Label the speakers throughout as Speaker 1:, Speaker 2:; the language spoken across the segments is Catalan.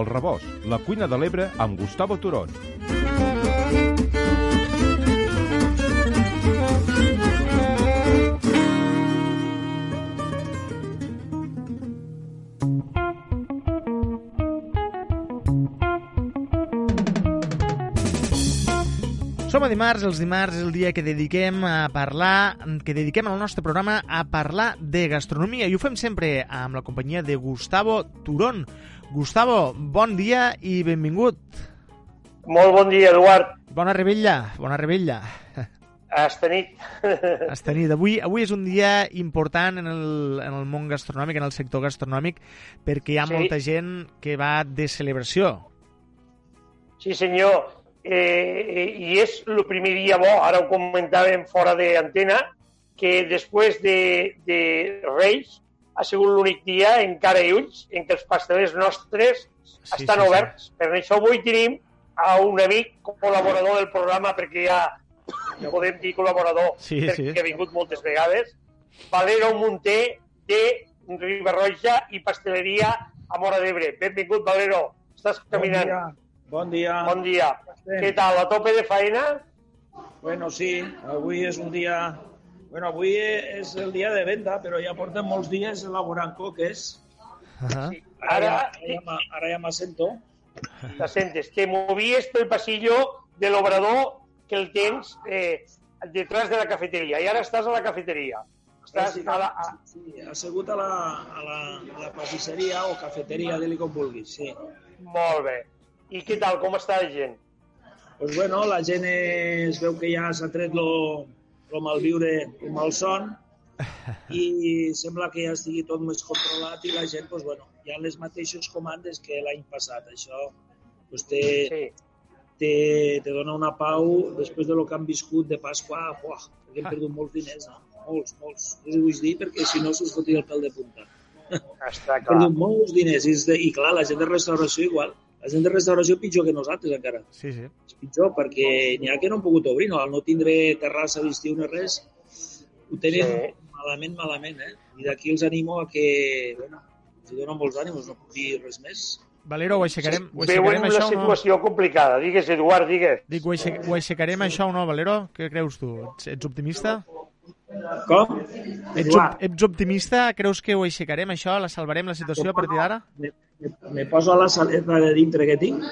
Speaker 1: El Rebost, la cuina de l'Ebre amb Gustavo Turón.
Speaker 2: Som a dimarts, els dimarts és el dia que dediquem a parlar, que dediquem el nostre programa a parlar de gastronomia i ho fem sempre amb la companyia de Gustavo Turón. Gustavo, bon dia i benvingut.
Speaker 3: Molt bon dia, Eduard.
Speaker 2: Bona rebella, bona rebella.
Speaker 3: Hasta nit.
Speaker 2: Hasta nit. Avui, avui és un dia important en el, en el món gastronòmic, en el sector gastronòmic, perquè hi ha
Speaker 3: Sí.
Speaker 2: molta gent que va de celebració.
Speaker 3: Sí, senyor. Eh, I és el primer dia bo, ara ho comentàvem fora d'antena, que després de, de Reis ha sigut l'únic dia en cara i ulls en què els pastelers nostres
Speaker 2: Sí,
Speaker 3: estan
Speaker 2: sí, sí.
Speaker 3: oberts. Per això avui tenim a un amic col·laborador del programa, perquè ja podem dir col·laborador,
Speaker 2: Sí,
Speaker 3: perquè
Speaker 2: sí.
Speaker 3: ha vingut moltes vegades, Valero Munter de Ribarroja i Pasteleria a Mora d'Ebre. Benvingut, Valero. Estàs caminant.
Speaker 4: Bon dia.
Speaker 3: Bon dia.
Speaker 4: estem?
Speaker 3: Què tal, a tope de feina?
Speaker 4: Bueno, sí, avui és un dia... Bueno, avui és el dia de venda, però ja portem molts dies elaborant coques.
Speaker 2: Uh -huh.
Speaker 3: Ara,
Speaker 4: ja, ara, ja, me- ara ja m'assento.
Speaker 3: la sentes, te movies pel pasillo de l'obrador que el tens eh, detrás de la cafeteria i ara estàs a la cafeteria. Estàs
Speaker 4: Sí,
Speaker 3: a la, a,
Speaker 4: sí, ha sigut a la, a la, a la pastisseria o cafeteria, dili com vulguis, sí.
Speaker 3: molt bé. I què tal, com està la gent?
Speaker 4: Pues bueno, la gent es veu que ja s'ha tret lo, lo malviure, el malson, i sembla que ja estigui tot més controlat i la gent, pues bueno, hi ha les mateixes comandes que l'any passat. Això pues té,
Speaker 3: Sí,
Speaker 4: te, te dona una pau després de lo que han viscut de Pasqua, uah, perquè hem perdut molts diners, no? molts, molts. No us ho vull dir perquè si no se'ls fotia el pèl de punta.
Speaker 3: està
Speaker 4: Hem
Speaker 3: clar.
Speaker 4: perdut molts diners i, de, i clar, la gent de restauració igual. La gent de restauració pitjor que nosaltres encara.
Speaker 2: Sí, sí.
Speaker 4: És pitjor perquè n'hi ha que no han pogut obrir, no? Al no tindre terrassa, d'estiu ni res, ho tenen
Speaker 3: Sí.
Speaker 4: malament, malament, eh? I d'aquí els animo a que, bueno, els dono molts ànims, no puc dir res més.
Speaker 2: Valero, ho aixecarem, ho
Speaker 3: Veuen
Speaker 2: aixecarem
Speaker 3: una
Speaker 2: això o no?
Speaker 3: situació complicada. Digues, Eduard, digues.
Speaker 2: Dic, ho, aixec ho aixecarem això o no, Valero? Què creus tu? Ets, ets optimista?
Speaker 4: Com?
Speaker 2: Ets, ets optimista? Creus que ho aixecarem això? La salvarem la situació a partir d'ara?
Speaker 4: Me, poso a la saleta de dintre que tinc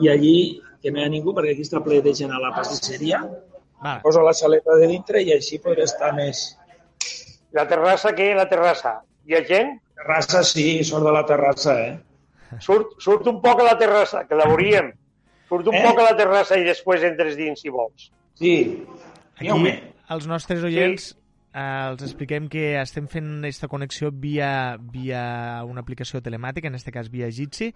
Speaker 4: i allí, que no hi ha ningú, perquè aquí està ple de gent a la pastisseria,
Speaker 2: Va,
Speaker 4: poso la saleta de dintre i així podré estar més.
Speaker 3: La terrassa, què? La terrassa. Hi ha gent?
Speaker 4: Terrassa, sí, sort de la terrassa, eh?
Speaker 3: Surt, surt un poc a la terrassa, que la veuríem. Surt un
Speaker 4: Eh?
Speaker 3: poc a la terrassa i després entres dins, si vols.
Speaker 4: Sí.
Speaker 2: aquí,
Speaker 4: Sí, home.
Speaker 2: els nostres oients, eh, els expliquem que estem fent aquesta connexió via, via una aplicació telemàtica, en aquest cas via Jitsi,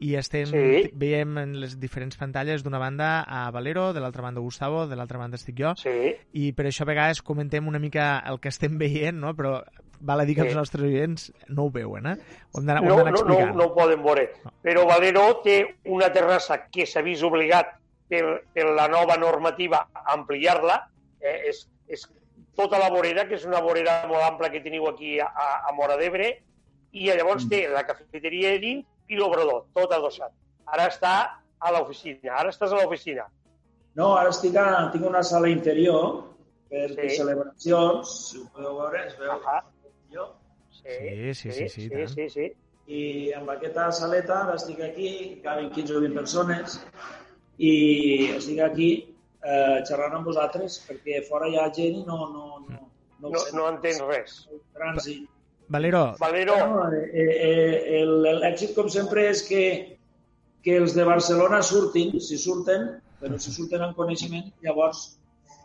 Speaker 2: i estem,
Speaker 3: Sí.
Speaker 2: veiem en les diferents pantalles d'una banda a Valero, de l'altra banda Gustavo, de l'altra banda estic jo,
Speaker 3: Sí.
Speaker 2: i per això a vegades comentem una mica el que estem veient, no? però val a dir que
Speaker 3: Sí.
Speaker 2: els nostres oients no ho veuen, eh? Ho hem d'anar
Speaker 3: No, no, no, no ho poden veure. Però Valero té una terrassa que s'ha vist obligat per, per la nova normativa a ampliar-la. Eh, és, és tota la vorera, que és una vorera molt ampla que teniu aquí a, a, Mora d'Ebre, i llavors té la cafeteria de dins i l'obrador, tot adossat. Ara està a l'oficina, ara estàs a l'oficina.
Speaker 4: No, ara estic a, tinc una sala interior per
Speaker 3: Sí.
Speaker 4: sí. celebracions, si ho podeu veure, es veu
Speaker 3: Ah,
Speaker 4: jo.
Speaker 2: Sí, sí, sí, sí,
Speaker 3: sí,
Speaker 2: tant.
Speaker 3: sí, sí.
Speaker 4: I amb aquesta saleta ara estic aquí, caben 15 o 20 persones, i estic aquí eh, xerrant amb vosaltres perquè fora hi ha gent i no, no, no, no,
Speaker 3: No, no entens res.
Speaker 4: El trànsit.
Speaker 2: Valero,
Speaker 3: Valero,
Speaker 4: No, eh, eh, el- l'èxit, com sempre, és que, que els de Barcelona surtin, si surten, però si surten en coneixement, llavors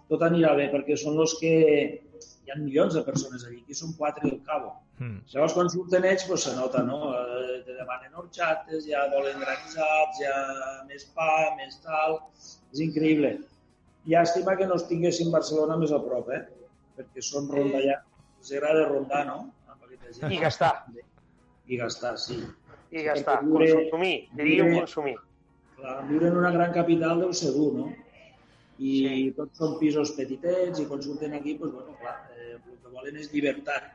Speaker 4: tot anirà bé, perquè són els que... Hi ha milions de persones allí, aquí són quatre del cabo.
Speaker 2: mm,
Speaker 4: Llavors, quan surten ells, doncs se nota, no? Eh, Te demanen horxates, ja volen granitzats, ja més pa, més tal... És increïble. Llàstima que no es tinguessin Barcelona més a prop, eh? Perquè són rondallà. Els agrada rondar, no?
Speaker 3: I gastar,
Speaker 4: I gastar, sí.
Speaker 3: i gastar.
Speaker 4: Viure-
Speaker 3: Consumir, diríem consumir.
Speaker 4: Clar, viure en una gran capital deu ser dur, no? I
Speaker 3: Sí.
Speaker 4: tots són pisos petitets i quan surten aquí, doncs, bueno, clar, eh, el que volen és llibertat?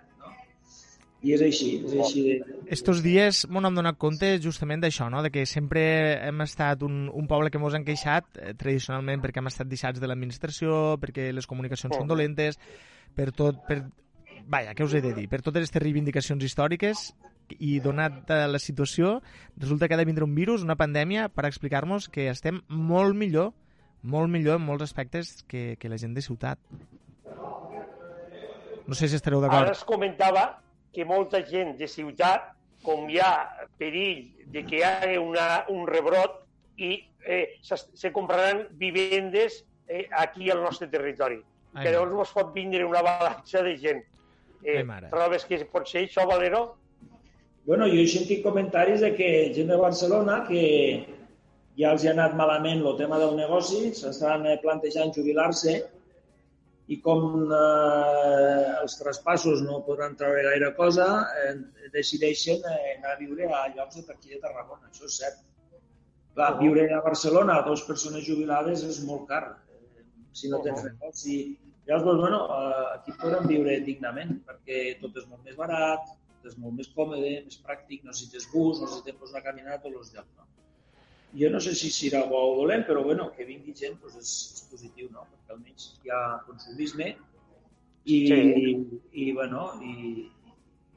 Speaker 4: I és així, és així.
Speaker 2: Estos dies m'ho hem donat compte justament d'això, no? de que sempre hem estat un, un poble que mos han queixat eh, tradicionalment perquè hem estat deixats de l'administració, perquè les comunicacions
Speaker 3: Oh.
Speaker 2: són dolentes, per tot, per, vaja, què us he de dir, per totes aquestes reivindicacions històriques i donat la situació, resulta que ha de vindre un virus, una pandèmia, per explicar-nos que estem molt millor, molt millor en molts aspectes que, que la gent de ciutat. No sé si estareu
Speaker 3: Ara
Speaker 2: d'acord.
Speaker 3: es comentava que molta gent de ciutat, com hi ha perill de que hi hagi una, un rebrot, i eh, se, se compraran vivendes eh, aquí al nostre territori.
Speaker 2: Ai,
Speaker 3: que llavors ens pot vindre una avalanxa de gent. Eh,
Speaker 2: Ai,
Speaker 3: trobes que pot ser això, Valero?
Speaker 4: Bueno, jo he sentit comentaris de que gent de Barcelona que ja els hi ha anat malament el tema del negoci, s'estan eh, plantejant jubilar-se i com eh, els traspassos no podran treure gaire cosa, eh, decideixen eh, anar a viure a llocs de per aquí de Tarragona, això és cert. Clar, viure a Barcelona a dues persones jubilades és molt car, eh, si no tens
Speaker 3: Uh-huh.
Speaker 4: negoci. Llavors, doncs, bueno, eh, aquí podran viure dignament, perquè tot és molt més barat, tot és molt més còmode, més pràctic, no necessites bus, no necessites pues, anar caminant a tots els llocs. No? Jo no sé si serà bo o dolent, però bueno, que vingui gent doncs és, és positiu, no? perquè almenys hi ha consumisme i,
Speaker 3: Sí.
Speaker 4: i, bueno, i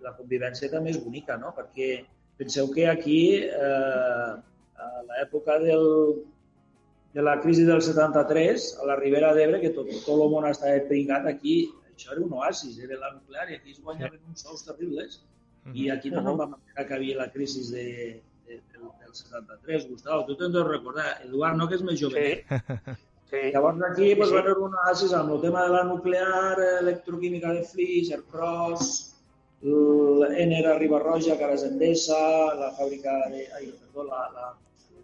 Speaker 4: la convivència també és bonica, no? perquè penseu que aquí, eh, a l'època del, de la crisi del 73, a la Ribera d'Ebre, que tot, tot el món estava pringat, aquí això era un oasis, era la nuclear, i aquí es guanyaven uns sous terribles. I aquí no, no vam enterar que havia la crisi de, del, del 73, Gustavo. Tu te'n deus recordar. Eduard, no, que és més jove.
Speaker 3: Sí. sí.
Speaker 4: Llavors aquí
Speaker 3: Sí,
Speaker 4: pues,
Speaker 3: sí.
Speaker 4: va haver un oasis amb el tema de la nuclear, electroquímica de Flix, Aircross, l'Ener a Ribarroja, que ara és Endesa, la fàbrica de... Ai, perdó, la, la,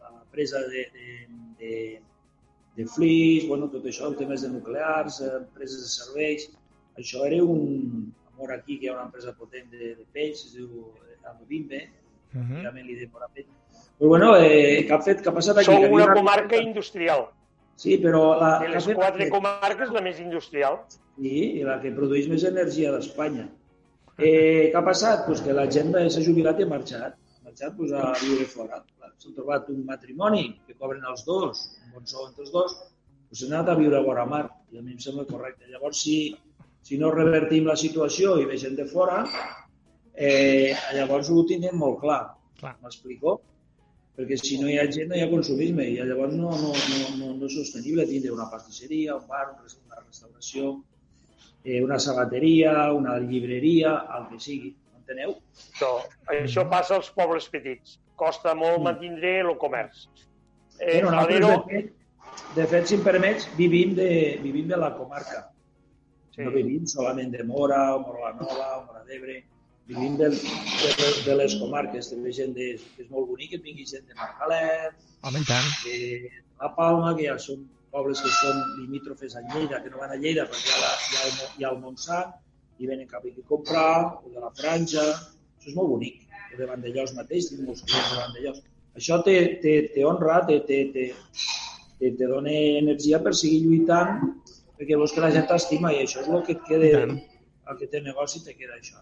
Speaker 4: la presa de, de, de, de Flix, bueno, tot això, el temes de nuclears, eh, empreses de serveis. Això era un... Amor aquí, que hi ha una empresa potent de, de peix, es diu Amobimbe,
Speaker 2: Uh -huh.
Speaker 4: realment li demora peix. Però bueno, eh, què ha fet? Què ha passat aquí?
Speaker 3: Sou
Speaker 4: havia
Speaker 3: una
Speaker 4: una-
Speaker 3: comarca industrial.
Speaker 4: Sí, però la,
Speaker 3: De les
Speaker 4: fet?
Speaker 3: quatre comarques, la més industrial.
Speaker 4: Sí, i la que produeix més energia d'Espanya. Eh, què ha passat? Pues que la gent s'ha jubilat i ha marxat. Ha marxat pues, a viure fora. S'ha trobat un matrimoni que cobren els dos, un bon sou entre els dos, pues s'ha anat a viure a Guaramar. I a mi em sembla correcte. Llavors, si, si no revertim la situació i ve gent de fora, eh, llavors ho tindrem molt clar.
Speaker 2: Clar.
Speaker 4: M'explico? Perquè si no hi ha gent no hi ha consumisme i llavors no, no, no, no, no és sostenible tindre una pastisseria, un bar, una restauració, eh, una sabateria, una llibreria, el que sigui. Enteneu?
Speaker 3: Això, això passa als pobles petits. Costa molt
Speaker 4: Mm.
Speaker 3: mantenir el comerç. Eh,
Speaker 4: Bueno, nosaltres,
Speaker 3: Valero,
Speaker 4: de, fet, de fet, si em permets, vivim de, vivim de la comarca.
Speaker 3: Sí.
Speaker 4: No vivim solament de Mora, o Mora la Nova, o Mora d'Ebre. Vivim de, de, de les comarques. També gent de, que és molt bonic que vingui gent de Margalet,
Speaker 2: Home, tant.
Speaker 4: de La Palma, que ja són pobles que són limítrofes a Lleida, que no van a Lleida perquè hi ha, la, hi ha, el, hi ha el Montsant, i venen cap aquí a comprar, o de la Franja, això és molt bonic. O de Vandellós mateix, tinc molts clients de Vandellós. Això té, té, té honra, té, té, té, té, te dona energia per seguir lluitant, perquè veus que la gent t'estima i això és el que et queda, el que té negoci te queda això.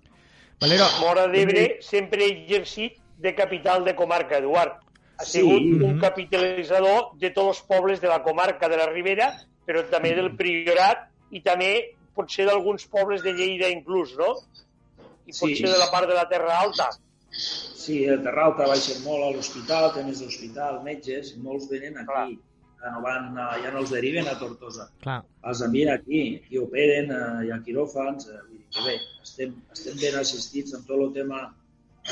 Speaker 2: Valero,
Speaker 3: Mora d'Ebre sempre ha exercit de capital de comarca, Eduard. Ha
Speaker 4: Sí.
Speaker 3: sigut
Speaker 2: Mhm.
Speaker 3: un capitalitzador de tots els pobles de la comarca de la Ribera, però també del Priorat i també potser d'alguns pobles de Lleida inclús, no? I
Speaker 4: Sí.
Speaker 3: potser de la part de la Terra Alta.
Speaker 4: Sí, el Terra Alta baixa molt a l'hospital, temes d'hospital, metges, molts venen
Speaker 3: Clar.
Speaker 4: Ja no, van, ja no els deriven a Tortosa.
Speaker 2: clar,
Speaker 4: Els envien aquí, aquí operen, eh, hi ha quiròfans, eh, vull dir que bé, estem, estem ben assistits en tot el tema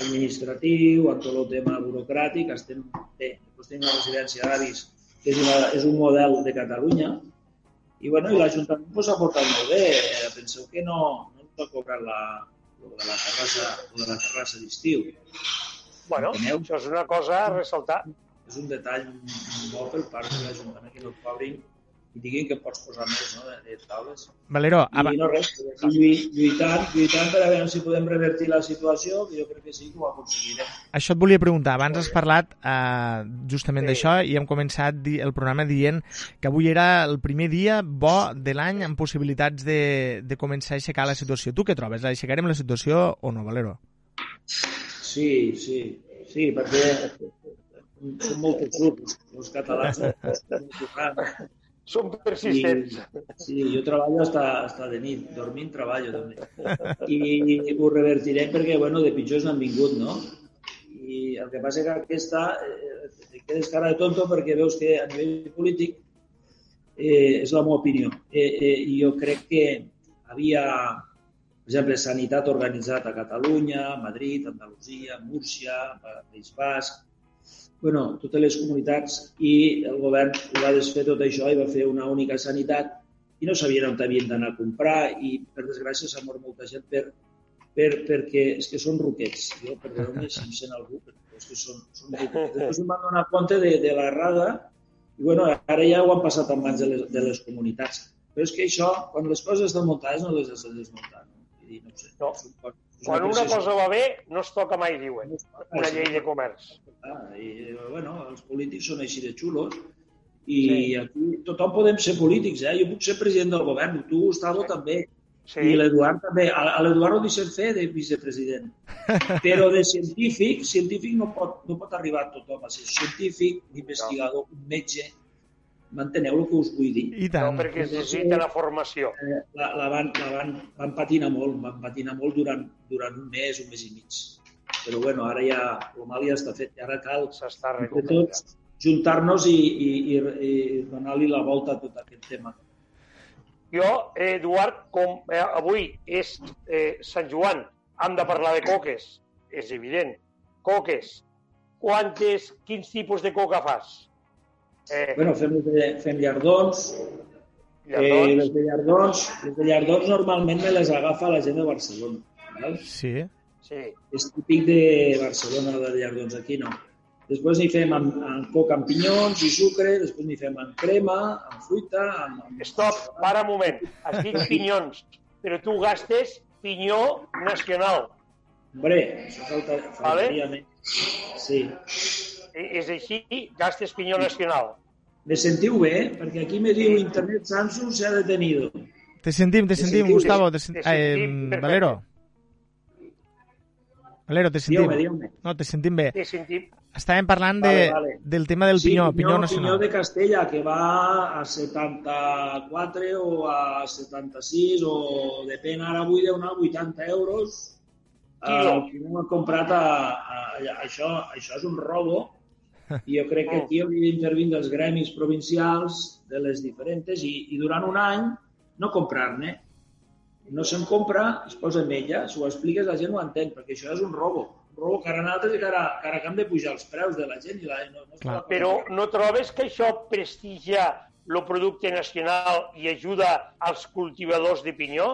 Speaker 4: administratiu, en tot el tema burocràtic, estem bé. Després tenim la residència d'avis, que és, una, és un model de Catalunya, i, bueno, i l'Ajuntament pues, ha portat molt bé. Eh, Penseu que no, no ens ha cobrat la, de la terrassa, de la terrassa d'estiu.
Speaker 3: Bueno,
Speaker 4: Enteneu?
Speaker 3: això és una cosa a ressaltar.
Speaker 4: És un detall bo per part de l'Ajuntament que no et cobrin i diguin que pots posar més no, de, de taules.
Speaker 2: Valero,
Speaker 4: I no res, lluitant, lluitant per a veure si podem revertir la situació, que jo crec que sí que ho aconseguirem.
Speaker 2: això et volia preguntar. Abans has parlat eh, justament
Speaker 3: Sí.
Speaker 2: d'això i hem començat el programa dient que avui era el primer dia bo de l'any amb possibilitats de, de començar a aixecar la situació. Tu què trobes? Aixecarem la situació o no, Valero?
Speaker 4: Sí, sí, sí, perquè són molts grups, els catalans.
Speaker 3: Són persistents.
Speaker 4: I, sí, jo treballo hasta, hasta de nit, dormint treballo també. I ho revertirem perquè, bueno, de pitjors n'han vingut, no? I el que passa que aquesta eh, quedes cara de tonto perquè veus que a nivell polític eh, és la meva opinió. Eh, eh, jo crec que havia, per exemple, sanitat organitzat a Catalunya, Madrid, Andalusia, Múrcia, País Basc, bueno, totes les comunitats i el govern ho va desfer tot això i va fer una única sanitat i no sabien on havien d'anar a comprar i, per desgràcia, s'ha mort molta gent per, per, perquè és que són ruquets. Jo, perdoneu-me si em sent algú, però és que són, són ruquets. Després em van donar compte de, de la rada i, bueno, ara ja ho han passat en mans de les, de les comunitats. Però és que això, quan les coses estan muntades, no les has de desmuntar. No? I dir, no sé,
Speaker 3: no. Quan una cosa va bé, no es toca mai, diuen. Una llei de comerç.
Speaker 4: I, bueno, els polítics són així de xulos i sí. aquí tothom podem ser polítics, eh? Jo puc ser president del govern, tu, Gustavo, sí. també. Sí. I l'Eduard també. A l'Eduard ho deixem fer de vicepresident. Però de científic, científic no pot, no pot arribar a tothom a ser científic, investigador, un metge, M'enteneu el que us vull dir?
Speaker 2: I tant.
Speaker 3: No, perquè es necessita la formació.
Speaker 4: Eh, la, la, van, la van, van patinar molt, van patinar molt durant, durant un mes, un mes i mig. Però bueno, ara ja el mal ja està fet, i ara cal tots juntar-nos i, i, i, i donar-li la volta a tot aquest tema.
Speaker 3: Jo, Eduard, com eh, avui és eh, Sant Joan, hem de parlar de coques, és evident. Coques. Quantes, quins tipus de coca fas?
Speaker 4: Eh... Bueno, fem, fem llardons. llardons. Eh, les de llardons, les de llardons normalment me les agafa la gent de Barcelona. Val?
Speaker 2: Sí.
Speaker 3: Sí.
Speaker 4: És típic de Barcelona, de llardons, aquí no. Després n'hi fem amb, amb coca amb pinyons i sucre, després n'hi fem amb crema, amb fruita... Amb, amb...
Speaker 3: Stop, para un moment. Has dit pinyons, però tu gastes pinyó nacional.
Speaker 4: Hombre, això falta, faltaria vale? més. Sí.
Speaker 3: Eh, és així, gastes pinyó nacional.
Speaker 4: Me sentiu bé? Perquè aquí me diu Internet Samsung se ha detenido.
Speaker 2: Te sentim, te sentim, Gustavo. Te, sen... te sentim eh, Valero. Valero, te sentim.
Speaker 4: Diu-me, diu-me.
Speaker 2: No, te sentim bé.
Speaker 3: Te sentim.
Speaker 2: Estàvem parlant de, vale, vale. del tema del
Speaker 4: sí,
Speaker 2: pinyó,
Speaker 4: pinyó,
Speaker 2: pinyó nacional.
Speaker 4: Pinyó de Castella, que va a 74 o a 76 o depèn, ara avui deu anar 80 euros. El que no ha comprat a, a, a, això, això és un robo i jo crec que aquí hauria d'intervindre els gremis provincials de les diferents i, i durant un any no comprar-ne. No se'n compra, es posa en ella, si ho expliques la gent ho entén, perquè això és un robo. Un robo cara a nosaltres i cara, cara que hem de pujar els preus de la gent. I la, no, no
Speaker 3: Però no trobes que això prestigia el producte nacional i ajuda als cultivadors de pinyó?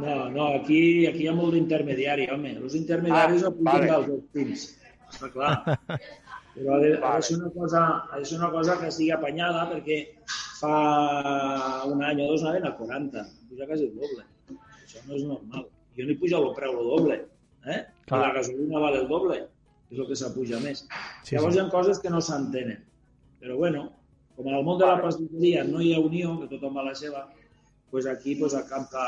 Speaker 4: No, no, aquí, aquí hi ha molt d'intermediari, home. Els intermediaris ah, no pugen vale. dels pins. Està clar. Però ha de, vale. ha de, ser una cosa, ha de ser una cosa que estigui apanyada perquè fa un any o dos anaven a 40, puja quasi el doble. Això no és normal. Jo no he pujat el preu el doble. Eh? Clar. la gasolina vale el doble, és el que s'apuja més. Sí, Llavors sí. hi ha coses que no s'entenen. Però bueno, com al món de la pastisseria no hi ha unió, que tothom va a la seva, pues aquí pues, acampa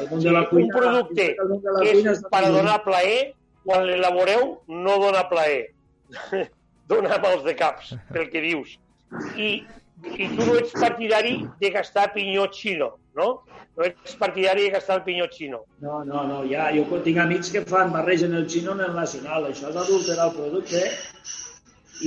Speaker 3: el món de la cuina, un producte que és per donar plaer quan l'elaboreu no dona plaer, dona mals de caps, pel que dius. I, i tu no ets partidari de gastar pinyó xino, no? No ets partidari de gastar el pinyó xino.
Speaker 4: No, no, no, ja, jo tinc amics que fan, barregen el xino en el nacional. Això és adulterar el producte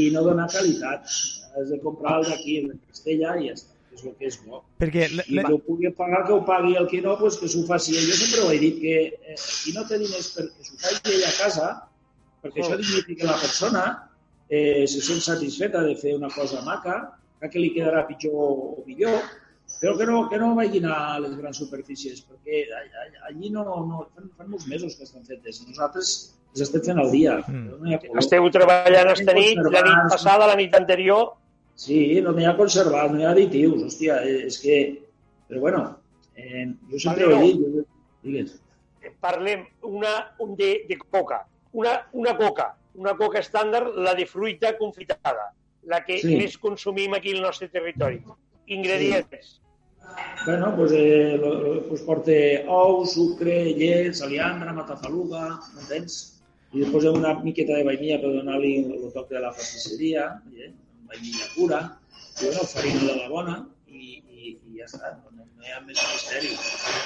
Speaker 4: i no donar qualitat. Has de comprar el d'aquí, el de Castella, i ja està és el que és bo.
Speaker 2: Perquè
Speaker 4: I que ho pugui pagar, que ho pagui, el que no, pues que s'ho faci. Jo sempre ho he dit, que eh, qui no té diners perquè s'ho faci ell a casa, perquè oh. això dignifica la persona, eh, se sent satisfeta de fer una cosa maca, que li quedarà pitjor o millor, però que no, que no vagin a les grans superfícies, perquè allí no, no fan, fan molts mesos que estan fetes. Nosaltres les estem fent al dia. Mm.
Speaker 3: No Esteu treballant esta nit, la nit passada, la nit anterior,
Speaker 4: Sí, no n'hi ha conservat, no hi ha additius, hòstia, eh, és que... Però bueno, eh, jo sempre vale, ho he dit. Jo... Digues.
Speaker 3: Parlem una, un de, de coca. Una, una coca, una coca estàndard, la de fruita confitada, la que sí. més consumim aquí al nostre territori. Ingredients. Sí.
Speaker 4: Bueno, pues, eh, pues porta ou, sucre, llet, saliandra, matafaluga, m'entens? I després una miqueta de vainilla per donar-li el toc de la pastisseria, eh? Vainilla pura, i bueno, farina de la bona, i, i, i ja està, no, no, no hi ha més misteri.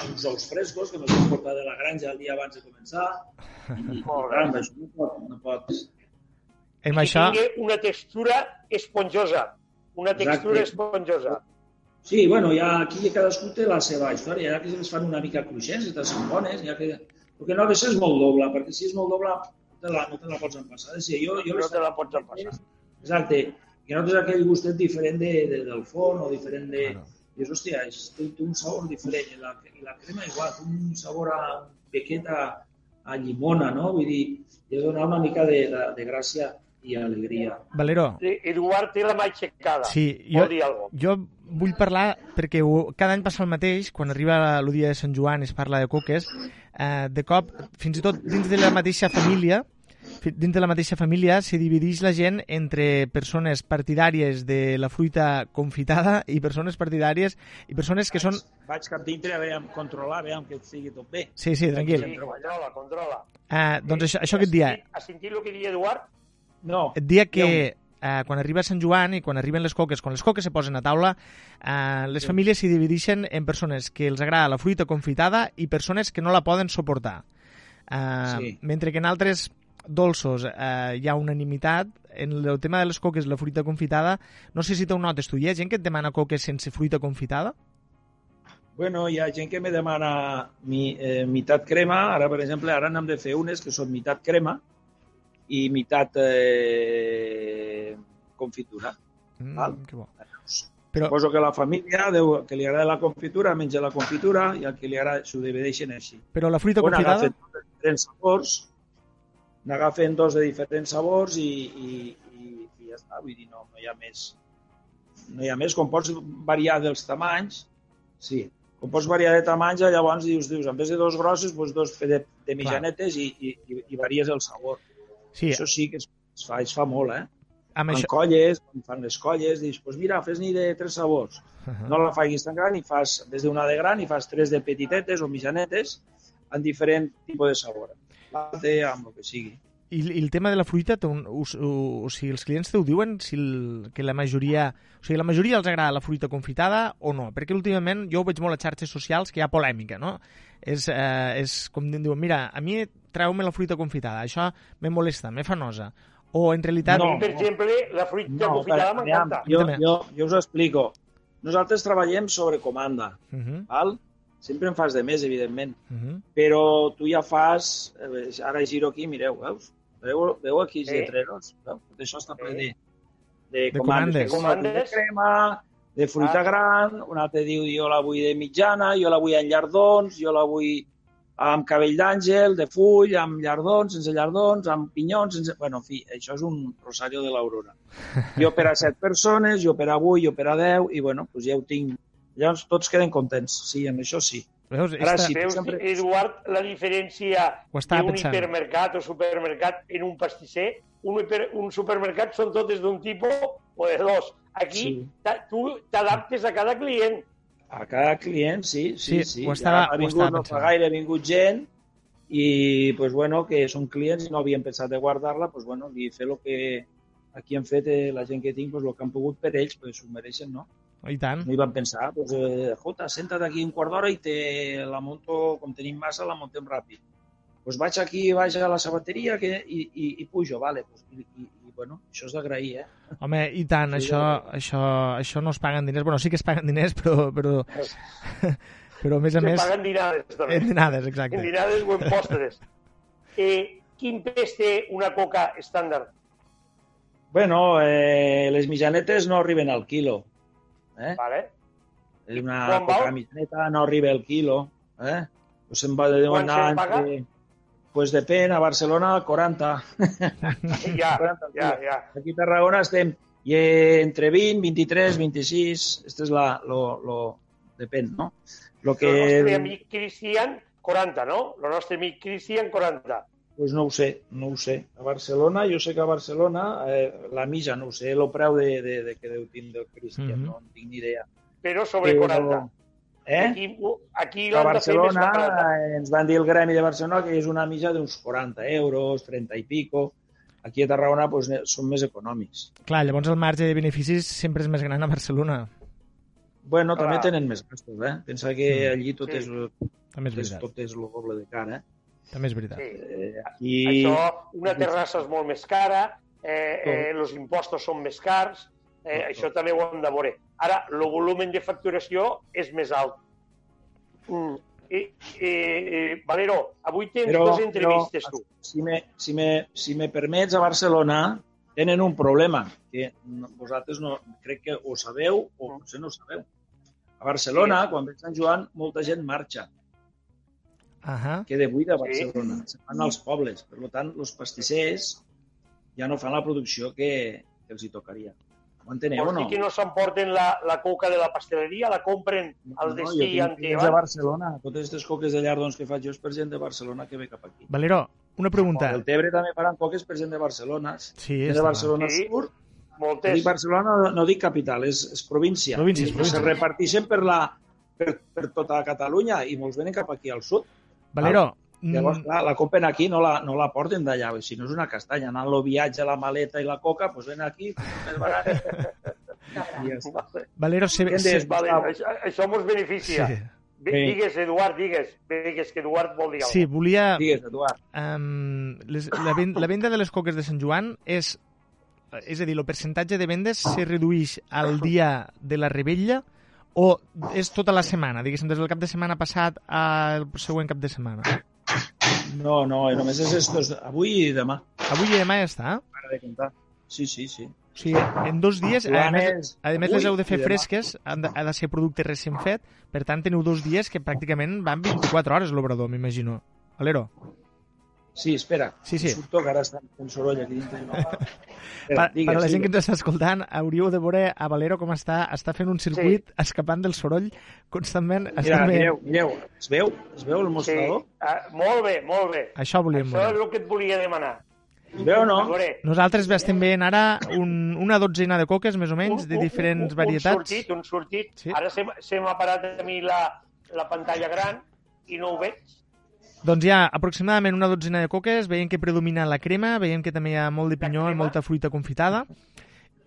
Speaker 4: Uns ous frescos que me'ls portat de la granja el dia abans de començar, i, i això no pot, no pot,
Speaker 2: Amb
Speaker 3: que
Speaker 2: això,
Speaker 3: tingui una textura esponjosa. Una textura
Speaker 4: Exacte.
Speaker 3: esponjosa.
Speaker 4: Sí, bueno, ja aquí cadascú té la seva història. Hi ha que es fan una mica cruixents, altres són bones. Hi ha que... El que no ha de ser és molt doble, perquè si és molt doble no te la, no te la pots empassar. És dir, jo, jo
Speaker 3: No te la pots empassar.
Speaker 4: Exacte. Que no tens aquell gustet diferent de, de, del forn o diferent de...
Speaker 2: Claro.
Speaker 4: Dius, hòstia, és, té, té un sabor diferent. I la, I la crema igual, té un sabor a un pequet a, llimona, no? Vull dir, li ha de donar una mica de, de, de gràcia i alegria.
Speaker 2: Valero,
Speaker 3: Eduard té la mà aixecada.
Speaker 2: Sí, jo-
Speaker 3: Vol dir alguna cosa.
Speaker 2: jo vull parlar, perquè ho, cada any passa el mateix, quan arriba el dia de Sant Joan es parla de coques, eh, de cop, fins i tot dins de la mateixa família, dins de la mateixa família se divideix la gent entre persones partidàries de la fruita confitada i persones partidàries i persones que són...
Speaker 4: Vaig cap dintre a veure, controlar, a veure que estigui tot bé.
Speaker 2: Sí, sí, tranquil.
Speaker 3: Sí, controla, controla.
Speaker 2: Eh, doncs això, això que et dia,
Speaker 3: Has sentit el que diu Eduard?
Speaker 4: No,
Speaker 2: et dia que eh, quan arriba Sant Joan i quan arriben les coques, quan les coques se posen a taula, eh, les famílies s'hi divideixen en persones que els agrada la fruita confitada i persones que no la poden suportar. Eh,
Speaker 4: Sí.
Speaker 2: Mentre que en altres dolços eh, hi ha unanimitat, en el tema de les coques, la fruita confitada, no sé si t'ho notes tu, hi ha gent que et demana coques sense fruita confitada?
Speaker 4: Bueno, hi ha gent que me demana mi, eh, mitat crema. Ara, per exemple, ara n'hem de fer unes que són mitat crema i mitat eh, confitura.
Speaker 2: Mm,
Speaker 4: Val.
Speaker 2: que bo. Però,
Speaker 4: Suposo que la família, deu, que li agrada la confitura, menja la confitura i el que li agrada s'ho divideixen així.
Speaker 2: però la fruita
Speaker 4: Bueno,
Speaker 2: confitada...
Speaker 4: agafen diferents sabors, n'agafen dos de diferents sabors i, i, i, i ja està. Vull dir, no, no hi ha més. No hi ha més. Com pots variar dels tamanys, sí. Com pots variar de tamanys, llavors dius, dius en vez de dos grossos, doncs dos de, de mitjanetes i, i, i, i varies el sabor.
Speaker 2: Sí,
Speaker 4: Això sí que es, es, fa, es fa molt, eh?
Speaker 2: amb
Speaker 4: Fan
Speaker 2: això...
Speaker 4: colles, quan fan les colles, dius, doncs mira, fes-n'hi de tres sabors.
Speaker 2: Uh -huh.
Speaker 4: No la facis tan gran i fas, en vez d'una de gran, i fas tres de petitetes o mitjanetes en diferent tipus de sabor. Amb el que sigui.
Speaker 2: I, I el tema de la fruita, un, us, o, o sigui, els clients t'ho diuen si el, que la majoria... O sigui, la majoria els agrada la fruita confitada o no? Perquè últimament jo ho veig molt a xarxes socials que hi ha polèmica, no? És, eh, és com diuen, mira, a mi treu-me la fruita confitada, això me molesta, me fa nosa. O en realitat...
Speaker 4: No.
Speaker 3: Per exemple, la fruita confitada
Speaker 4: aviam,
Speaker 3: m'encanta.
Speaker 4: Jo, jo, jo us ho explico. Nosaltres treballem sobre comanda,
Speaker 2: Uh -huh,
Speaker 4: val? Sempre en fas de més, evidentment.
Speaker 2: uh -huh.
Speaker 4: Però tu ja fas... eh, Ara giro aquí, mireu, veus? Veu, veu aquí els
Speaker 3: Sí.
Speaker 4: lletreros? Veu? Tot això està ple
Speaker 3: Sí.
Speaker 4: de, de,
Speaker 2: De
Speaker 4: comandes.
Speaker 2: comandes.
Speaker 4: De comandes de crema, de fruita
Speaker 3: Ah.
Speaker 4: gran, un altre diu jo la vull de mitjana, jo la vull en llardons, jo la vull amb cabell d'àngel, de full, amb llardons, sense llardons, amb pinyons, sense... Bueno, en fi, això és un rosario de l'aurora. Jo per a set persones, jo per a vuit, jo per a deu, i bueno, doncs ja ho tinc. Llavors tots queden contents, sí, en això sí.
Speaker 2: Veus?
Speaker 4: Ara
Speaker 2: Esta...
Speaker 4: sí.
Speaker 3: Veus,
Speaker 4: sempre-
Speaker 3: Eduard, la diferència
Speaker 2: Ho
Speaker 3: d'un hipermercat o supermercat en un pastisser? Un, hiper, un supermercat són totes d'un tipus o de dos. Aquí
Speaker 4: Sí.
Speaker 3: tu t'adaptes a cada client.
Speaker 4: A cada client, sí, sí,
Speaker 2: Sí,
Speaker 4: sí.
Speaker 2: ho estava-
Speaker 4: ja ha
Speaker 2: ho
Speaker 4: vingut,
Speaker 2: estava
Speaker 4: no fa gaire ha vingut gent i, pues, bueno, que són clients i no havien pensat de guardar-la, pues, bueno, i fer el que aquí han fet eh, la gent que tinc, pues, el que han pogut per ells, pues, s'ho mereixen, no?
Speaker 2: I tant.
Speaker 4: No hi van pensar, pues, eh, jota, senta't aquí un quart d'hora i te la monto, com tenim massa, la montem ràpid. Pues vaig aquí, vaig a la sabateria que, i, i, i pujo, vale. Pues, i, i, i, bueno, això és d'agrair, eh?
Speaker 2: Home, i tant,
Speaker 4: Sí,
Speaker 2: això, això, això no es paguen diners. Bueno, sí que es paguen diners, però, però, però a més a
Speaker 3: Se
Speaker 2: més...
Speaker 3: paguen dinades, també.
Speaker 2: En dinades,
Speaker 3: En
Speaker 2: exacte.
Speaker 3: dinades o en postres. Eh, quin pes té una coca estàndard?
Speaker 4: Bueno, eh, les mitjanetes no arriben al quilo. Eh?
Speaker 3: Vale?
Speaker 4: És una mitjaneta, no arriba al quilo. Eh? Pues se'n va de
Speaker 3: Quan
Speaker 4: entre... Pues depèn, a Barcelona 40.
Speaker 3: Ja,
Speaker 4: 40
Speaker 3: ja, ja.
Speaker 4: Aquí a Tarragona estem i entre 20, 23, 26, este és la, lo, lo, depèn, no? Lo
Speaker 3: El
Speaker 4: que,
Speaker 3: nostre amic Cristian, 40, no? El nostre amic Cristian, 40.
Speaker 4: Pues no ho sé, no ho sé. A Barcelona, jo sé que a Barcelona, eh, la mitja no ho sé, el preu de, de, de que deu tindre el Cristian,
Speaker 2: Mhm.
Speaker 4: no en tinc ni idea.
Speaker 3: Però sobre
Speaker 4: Però-
Speaker 3: 40.
Speaker 4: Eh?
Speaker 3: Aquí, aquí
Speaker 4: A
Speaker 3: de
Speaker 4: Barcelona eh, ens van dir el gremi de Barcelona que és una mitja d'uns 40 euros, 30 i pico. Aquí a Tarragona pues, ne- són més econòmics.
Speaker 2: Clar, llavors el marge de beneficis sempre és més gran a Barcelona.
Speaker 4: Bueno,
Speaker 3: Clar.
Speaker 4: també tenen més gastos, eh? Pensa que
Speaker 2: Mm.
Speaker 4: allí tot,
Speaker 3: Sí.
Speaker 4: és,
Speaker 2: També és
Speaker 4: és,
Speaker 2: veritat.
Speaker 4: tot és el doble de cara. Eh?
Speaker 2: També és veritat.
Speaker 3: Sí.
Speaker 4: Eh, aquí...
Speaker 3: Això, una terrassa és molt més cara, eh, eh, els impostos són més cars, eh,
Speaker 4: Tot,
Speaker 3: això també ho hem de veure. Ara, el volum de facturació és més alt. Mm. I, i, i, Valero, avui tens
Speaker 4: Però-
Speaker 3: dues entrevistes,
Speaker 4: però-
Speaker 3: tu.
Speaker 4: si me, si, me, si me permets, a Barcelona tenen un problema que vosaltres no, crec que ho sabeu o potser no ho sabeu. A Barcelona,
Speaker 3: Sí.
Speaker 4: quan ve Sant Joan, molta gent marxa,
Speaker 2: Ahà.
Speaker 4: queda buida a
Speaker 3: Sí.
Speaker 4: Barcelona, se van als pobles. Per tant, els pastissers ja no fan la producció que, que els hi tocaria. Ho enteneu o
Speaker 3: Vols
Speaker 4: no?
Speaker 3: que no s'emporten la, la coca de la pasteleria, la compren al
Speaker 4: jo
Speaker 3: destí
Speaker 4: clients de
Speaker 3: van?
Speaker 4: Barcelona. Totes aquestes coques de llardons que faig jo és per gent de Barcelona que ve cap aquí.
Speaker 2: Valero, una pregunta.
Speaker 4: El Tebre també faran coques per gent de Barcelona.
Speaker 2: Sí,
Speaker 4: de. Barcelona
Speaker 3: Sí.
Speaker 4: Sur
Speaker 3: Moltes.
Speaker 4: Dic Barcelona, no, no dic capital, és, és província.
Speaker 2: Província, és província.
Speaker 4: Se reparteixen per, la, per, per tota Catalunya i molts venen cap aquí al sud.
Speaker 2: Valero,
Speaker 4: Llavors,
Speaker 2: mm,
Speaker 4: clar, la compren aquí, no la, no la porten d'allà. Si no és una castanya, anant el viatge, la maleta i la coca, doncs ven aquí, més barat. I ja està.
Speaker 2: Valero, se, se,
Speaker 3: Vale,
Speaker 4: Gustavo.
Speaker 3: això, això mos beneficia.
Speaker 2: sí.
Speaker 3: Sí.
Speaker 4: Sí.
Speaker 3: Digues, Eduard, digues. Digues que Eduard vol dir
Speaker 2: sí,
Speaker 3: alguna
Speaker 2: volia...
Speaker 4: Digues, Eduard.
Speaker 2: Um, les, la, ven, la venda de les coques de Sant Joan és... És a dir, el percentatge de vendes se redueix al dia de la rebella o és tota la setmana, diguéssim, des del cap de setmana passat al següent cap de setmana?
Speaker 4: No, no, només és estos, avui i demà.
Speaker 2: Avui i demà ja està.
Speaker 4: Para de comptar. Sí, sí, sí.
Speaker 2: O sigui, en dos dies, a més,
Speaker 4: és
Speaker 2: a més les heu de fer fresques, han de, ha de ser producte recent fet, per tant teniu dos dies que pràcticament van 24 hores l'obrador, m'imagino. Valero?
Speaker 4: Sí, espera.
Speaker 2: Sí, sí.
Speaker 4: Surto que ara està fent soroll aquí dintre. No.
Speaker 2: Per, per a la gent que ens està escoltant, hauríeu de veure a Valero com està, està fent un circuit escapant del soroll constantment.
Speaker 4: Mira,
Speaker 2: Està
Speaker 4: mireu, mireu. Es veu? Es veu el
Speaker 3: Sí,
Speaker 4: mostrador?
Speaker 3: ah, molt bé, molt bé.
Speaker 2: Això volíem
Speaker 3: Això és el que et volia demanar.
Speaker 4: Veu o no?
Speaker 2: Nosaltres estem veient ara un, una dotzena de coques, més o menys, de diferents
Speaker 3: un,
Speaker 2: varietats.
Speaker 3: Un sortit, un sortit.
Speaker 2: Sí.
Speaker 3: Ara se m'ha parat a mi la, la pantalla gran i no ho veig.
Speaker 2: Doncs hi ha aproximadament una dotzena de coques, veiem que predomina la crema, veiem que també hi ha molt de pinyó i molta fruita confitada.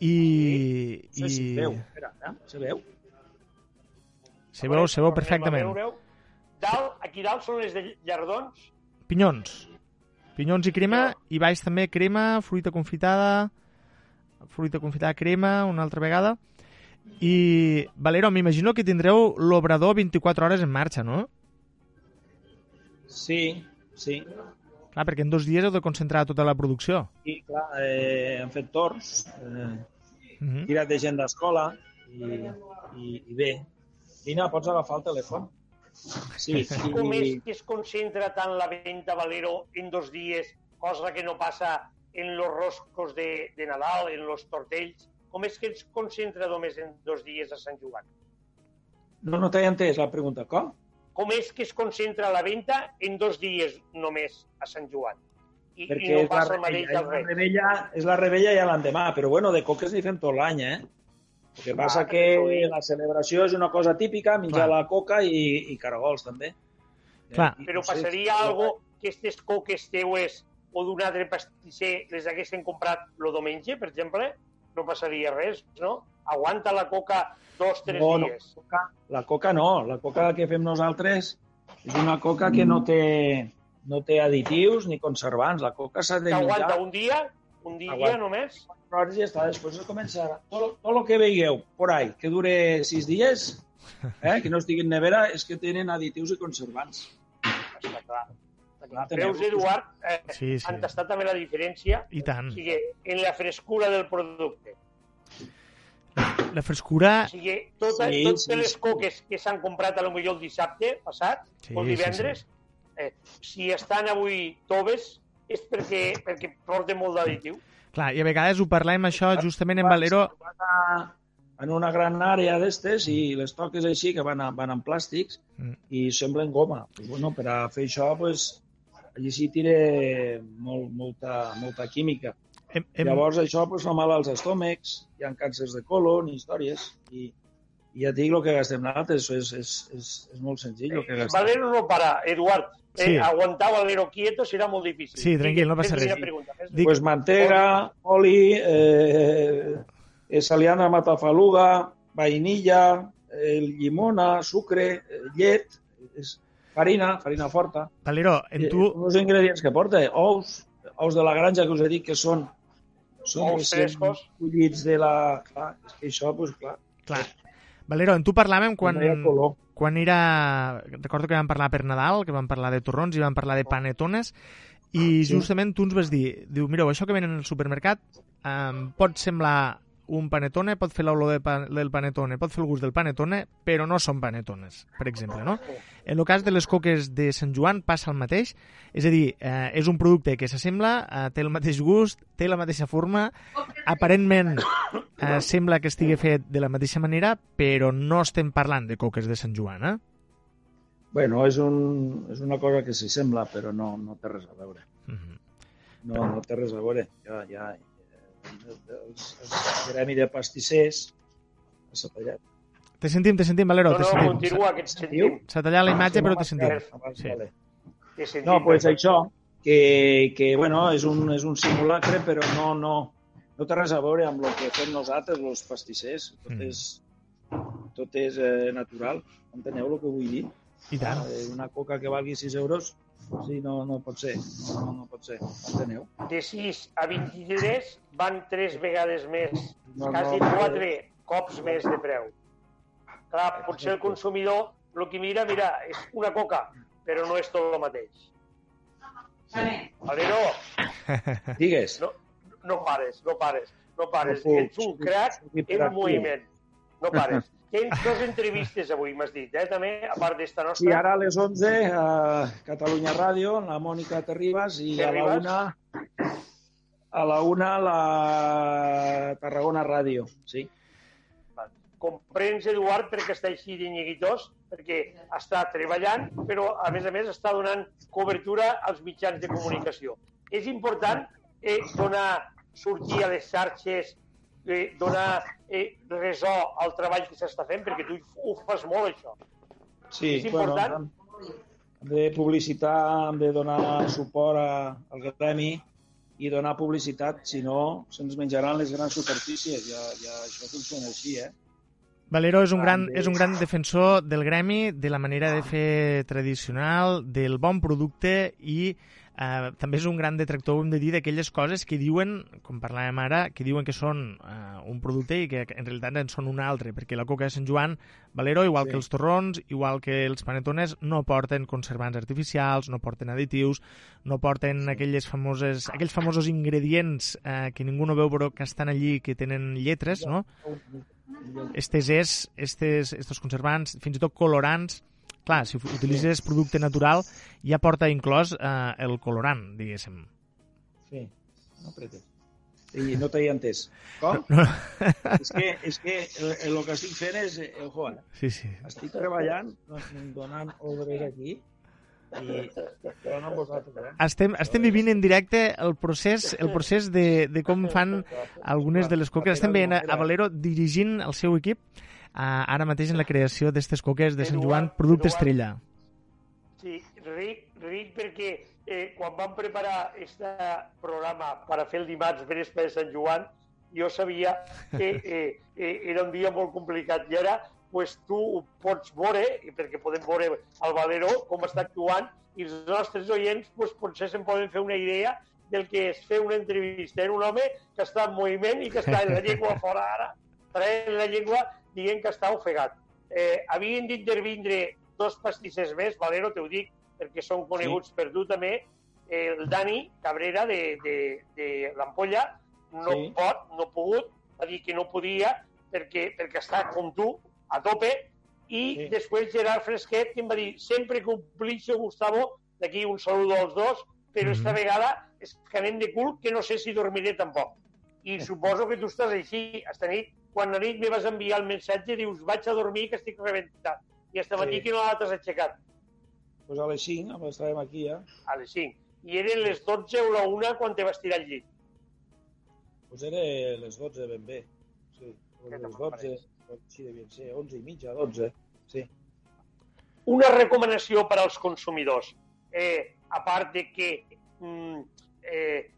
Speaker 2: I...
Speaker 4: Si
Speaker 2: i...
Speaker 4: es veu. Espera, eh? se veu?
Speaker 2: Se veu, se veu perfectament.
Speaker 3: Dalt, aquí dalt són les de llardons.
Speaker 2: Pinyons. Pinyons i crema, i baix també crema, fruita confitada, fruita confitada, crema, una altra vegada. I, Valero, m'imagino que tindreu l'obrador 24 hores en marxa, no?
Speaker 4: Sí, sí.
Speaker 2: Clar, perquè en dos dies heu de concentrar tota la producció.
Speaker 4: I, clar, eh, hem fet torns, eh,
Speaker 2: Uh -huh.
Speaker 4: tirat de gent d'escola i, i, i bé. Dina, pots agafar el telèfon? Sí,
Speaker 3: Com és que es concentra tant la venda Valero en dos dies, cosa que no passa en los roscos de, de Nadal, en los tortells? Com és que es concentra només en dos dies a Sant Joan?
Speaker 4: no, no t'he entès la pregunta. Com?
Speaker 3: Com és que es concentra la venda en dos dies només a Sant Joan? I,
Speaker 4: Perquè
Speaker 3: i no
Speaker 4: és, la
Speaker 3: passa el mateix
Speaker 4: rebella, és, la rebella, és la rebella ja l'endemà, però bueno, de coques n'hi fem tot l'any, eh? El que passa que la celebració és una cosa típica, menjar
Speaker 2: Clar.
Speaker 4: la coca i, i caragols, també.
Speaker 2: Clar.
Speaker 4: Eh,
Speaker 3: Però passaria
Speaker 4: si-
Speaker 3: algo que aquestes coques teues o d'un altre pastisser les haguessin comprat el diumenge, per exemple? No passaria res, no? Aguanta la coca dos, tres
Speaker 4: No, no,
Speaker 3: dies.
Speaker 4: la coca, la coca no. La coca que fem nosaltres és una coca que no té, no té additius ni conservants. La coca s'ha de
Speaker 3: Que
Speaker 4: menjar
Speaker 3: aguanta un dia, un dia
Speaker 4: Aguanta.
Speaker 3: només.
Speaker 4: hores i ja està. Després es comença... Tot, tot el que veieu por ahí, que dure sis dies, eh, que no estigui en nevera, és que tenen additius i conservants.
Speaker 3: Està clar. Veus, Eduard, eh,
Speaker 2: Sí, sí.
Speaker 3: han tastat també la diferència
Speaker 2: I tant.
Speaker 3: o sigui, en la frescura del producte.
Speaker 2: La frescura...
Speaker 3: O sigui, tota,
Speaker 4: Sí,
Speaker 3: sí, totes
Speaker 4: sí,
Speaker 3: les
Speaker 4: sí.
Speaker 3: coques que s'han comprat a lo millor el dissabte passat,
Speaker 2: Sí,
Speaker 3: o el
Speaker 2: sí,
Speaker 3: divendres, Eh, si estan avui toves és perquè, perquè porten molt d'additiu.
Speaker 2: Clar, i a vegades ho parlem això justament en Valero...
Speaker 4: A, en una gran àrea d'estes i les toques així, que van, a, van en plàstics,
Speaker 2: Mm.
Speaker 4: i semblen goma. Pues, bueno, per a fer això, pues, allí sí tira molt, molta, molta química.
Speaker 2: Hem, hem,
Speaker 4: Llavors això pues, fa mal als estómacs, hi ha càncers de colon, històries, i, I ja et dic el que gastem nosaltres, és, és, és, és molt senzill el que
Speaker 3: Eh,
Speaker 4: gastem.
Speaker 3: Valero no para, Eduard. Eh,
Speaker 2: Sí.
Speaker 3: Aguantar Valero quieto serà molt difícil.
Speaker 2: Sí, tranquil, no passa res.
Speaker 3: fes-
Speaker 2: Dic-
Speaker 4: Pues mantega, oli, eh, eh, saliana matafaluga, vainilla, eh, llimona, sucre, eh, llet, és farina, farina forta.
Speaker 2: Valero, en
Speaker 4: Eh,
Speaker 2: tu...
Speaker 4: Els ingredients que porta, eh, ous, ous de la granja que us he dit que són, són recent
Speaker 3: frescos.
Speaker 4: collits de la... Clar, és que això, doncs clar,
Speaker 2: Clar. Valero, en tu parlàvem quan,
Speaker 4: no
Speaker 2: quan era... Recordo que vam parlar per Nadal, que vam parlar de torrons i vam parlar de panetones, i
Speaker 4: Sí.
Speaker 2: justament tu ens vas dir, diu, mireu, això que venen al supermercat um, pot semblar un panetone, pot fer l'olor de pa, del panetone, pot fer el gust del panetone, però no són panetones, per exemple, no? En el cas de les coques de Sant Joan passa el mateix, és a dir, eh, és un producte que s'assembla, eh, té el mateix gust, té la mateixa forma, aparentment eh, sembla que estigui fet de la mateixa manera, però no estem parlant de coques de Sant Joan, eh?
Speaker 4: Bueno, és, un, és una cosa que s'hi sembla, però no, no té res a veure.
Speaker 2: Mhm.
Speaker 4: No, no té res a veure. Ja, ja, el gremi de pastissers s'ha tallat.
Speaker 2: Te sentim, te sentim, Valero,
Speaker 3: No,
Speaker 2: te
Speaker 3: no,
Speaker 2: sentim.
Speaker 3: continua, que et sentim.
Speaker 2: S'ha tallat la imatge, però te
Speaker 4: Ah,
Speaker 2: sentim.
Speaker 4: abans,
Speaker 2: Sí.
Speaker 4: vale.
Speaker 3: Te sentim.
Speaker 4: No, pues això, que, que bueno, és un, és un simulacre, però no, no, no té res a veure amb el que fem nosaltres, els pastissers. Tot
Speaker 2: Mm.
Speaker 4: és, tot és eh, natural. Enteneu el que vull dir?
Speaker 2: I tant.
Speaker 4: Eh, una coca que valgui 6 euros, sí, no, no pot ser. No, no, no pot ser. Enteneu?
Speaker 3: De 6 a 23 van 3 vegades més,
Speaker 4: No,
Speaker 3: quasi
Speaker 4: no,
Speaker 3: 4 cops més de preu. Clar, potser el consumidor el que mira, mira, és una coca, però no és tot el mateix. Valero,
Speaker 4: Digues.
Speaker 3: no, no pares, no pares, no pares.
Speaker 4: No puc,
Speaker 3: Ets un crac en moviment. No pares. Tens dues entrevistes avui, m'has dit, eh, també, a part d'esta
Speaker 4: I
Speaker 3: nostra.
Speaker 4: ara a les 11 a Catalunya Ràdio, la Mònica Terribas, i a la una a la una la Tarragona Ràdio, sí.
Speaker 3: Comprens, Eduard, perquè està així de nyiguitós, perquè està treballant, però, a més a més, està donant cobertura als mitjans de comunicació. És important eh, donar, sortir a les xarxes, eh, donar eh, resó al treball que s'està fent, perquè tu ho fas molt, això.
Speaker 4: Sí,
Speaker 3: És important.
Speaker 4: hem de publicitar, hem de donar suport a, al gremi i donar publicitat, si no se'ns menjaran les grans superfícies. Ja, ja això funciona així, eh?
Speaker 2: Valero és un, gran, és un gran defensor del gremi, de la manera de fer tradicional, del bon producte i eh, també és un gran detractor, ho hem de dir, d'aquelles coses que diuen, com parlàvem ara, que diuen que són eh, un producte i que en realitat en són un altre, perquè la coca de Sant Joan, Valero, igual
Speaker 4: Sí.
Speaker 2: que els torrons, igual que els panetones, no porten conservants artificials, no porten additius, no porten
Speaker 4: Sí.
Speaker 2: aquelles famoses, aquells famosos ingredients eh, que ningú no veu però que estan allí, que tenen lletres, no? estes és, estes, estos conservants, fins i tot colorants, clar, si utilitzes producte natural ja porta inclòs eh, el colorant, diguéssim.
Speaker 4: Sí, no apretes. I no t'he entès. Com?
Speaker 2: No.
Speaker 4: és que, és que el, el que estic fent és... eh, Ojo, eh?
Speaker 2: Sí, sí.
Speaker 4: Estic treballant, donant ordres aquí, i no vosaltres, eh?
Speaker 2: Estem, estem vivint en directe el procés, el procés de, de com fan algunes de les coques. Estem veient a, Valero dirigint el seu equip ara mateix en la creació d'aquestes coques de Sant Joan, producte
Speaker 3: Eduard.
Speaker 2: estrella.
Speaker 3: Sí, ric, ric perquè eh, quan vam preparar aquest programa per a fer el dimarts vespre de Sant Joan, jo sabia que eh, eh, era un dia molt complicat i ara pues, tu ho pots veure, perquè podem veure el Valero com està actuant, i els nostres oients pues, potser se'n poden fer una idea del que és fer una entrevista en un home que està en moviment i que està en la llengua fora ara, traient la llengua dient que està ofegat. Eh, havien d'intervindre dos pastissers més, Valero, te ho dic, perquè són coneguts sí. per tu també, eh, el Dani Cabrera de, de, de l'Ampolla no
Speaker 4: Sí.
Speaker 3: pot, no ha pogut, va dir que no podia perquè, perquè està com tu, a tope, i
Speaker 4: Sí.
Speaker 3: després Gerard Fresquet que em va dir sempre complixo Gustavo, d'aquí un saludo als dos, però esta
Speaker 2: Mhm.
Speaker 3: vegada és que anem de cul que no sé si dormiré tampoc. I suposo que tu estàs així. Esta nit, quan a nit me vas enviar el missatge, dius, vaig a dormir que estic rebentat. I esta matí
Speaker 4: Sí.
Speaker 3: que no t'has aixecat,
Speaker 4: Pues a les 5, amb estàvem aquí, ja.
Speaker 3: a les 5. I eren les 12 o la 1 quan te vas tirar al llit.
Speaker 4: Pues era les 12 ben bé. Sí, les
Speaker 3: no
Speaker 4: 12, sí, devien ser 11 i mitja, 12. Sí.
Speaker 3: Una recomanació per als consumidors. Eh, a part de que mm, eh,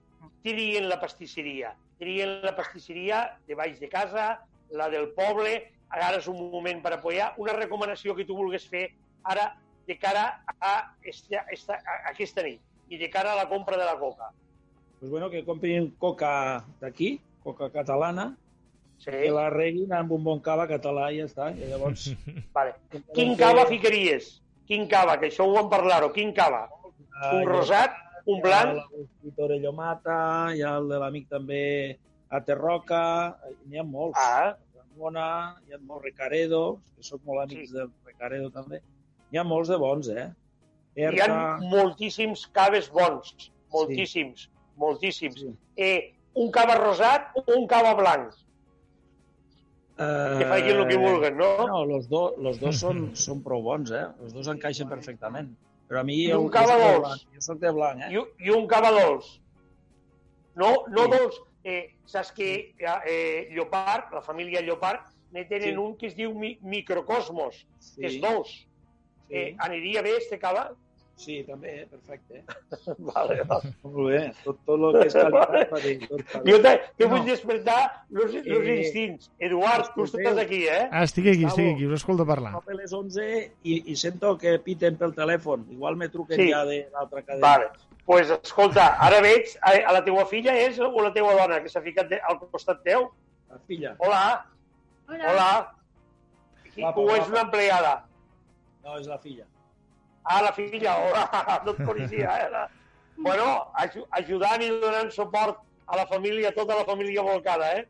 Speaker 3: trien la pastisseria. Trien la pastisseria de baix de casa, la del poble, ara és un moment per apoyar. Una recomanació que tu vulguis fer ara de cara a, esta, esta, a aquesta nit i de cara a la compra de la coca.
Speaker 4: Pues bueno, que comprin coca d'aquí, coca catalana,
Speaker 3: Sí.
Speaker 4: que la reguin amb un bon cava català i ja està. I llavors...
Speaker 3: Vale. Quin cava ficaries? Quin cava? Que això ho vam parlar-ho. Quin cava? Un rosat? Un blanc?
Speaker 4: Torello Mata, hi ha el de l'amic també Aterroca, n'hi ha molts.
Speaker 3: Ah,
Speaker 4: Ramona, hi ha molts Recaredo, que sóc molt amics
Speaker 3: Sí.
Speaker 4: del Recaredo també. N'hi ha molts de bons, eh?
Speaker 3: hi ha
Speaker 4: Erta,
Speaker 3: moltíssims caves bons. Moltíssims. Moltíssims.
Speaker 4: Sí.
Speaker 3: Eh, un cava rosat o un cava blanc?
Speaker 4: eh,
Speaker 3: Que facin el que vulguen, no?
Speaker 4: No, los, do, los dos són, són prou bons, eh? Els dos encaixen perfectament. Però a mi...
Speaker 3: I un cava dolç.
Speaker 4: Jo soc de blanc, eh?
Speaker 3: I, i un cava dolç. No, no
Speaker 4: Sí.
Speaker 3: dolç. Eh, saps que eh, Llopart, la família Llopart, ne tenen
Speaker 4: Sí.
Speaker 3: un que es diu mi microcosmos,
Speaker 4: Sí,
Speaker 3: que és dolç.
Speaker 4: sí,
Speaker 3: Eh, aniria bé este cava?
Speaker 4: Sí, també, eh? perfecte.
Speaker 3: Vale, vale.
Speaker 4: Molt bé, tot, tot el que és qualitat va dir. Tot va dir.
Speaker 3: Jo te, te
Speaker 4: No.
Speaker 3: vull despertar los, los
Speaker 4: Eh,
Speaker 3: instints. Eduard, tu estàs aquí, eh?
Speaker 2: Ah, estic aquí, estic aquí, us escolto parlar.
Speaker 4: Cap a les 11 i, i sento que piten pel telèfon. Igual me truquen
Speaker 3: Sí.
Speaker 4: ja de l'altra cadena.
Speaker 3: Vale. pues, escolta, ara veig a, a la teua filla és o la teua dona que s'ha ficat de, al costat teu?
Speaker 4: La filla.
Speaker 3: Hola,
Speaker 5: Hola.
Speaker 3: hola. Qui,
Speaker 4: Guapa,
Speaker 3: o és una empleada?
Speaker 4: No, és la filla.
Speaker 3: Ah, la filla, hola, no et coneixia. Eh? La- Bueno, aj ajudant i donant suport a la família, a tota la família volcada, eh?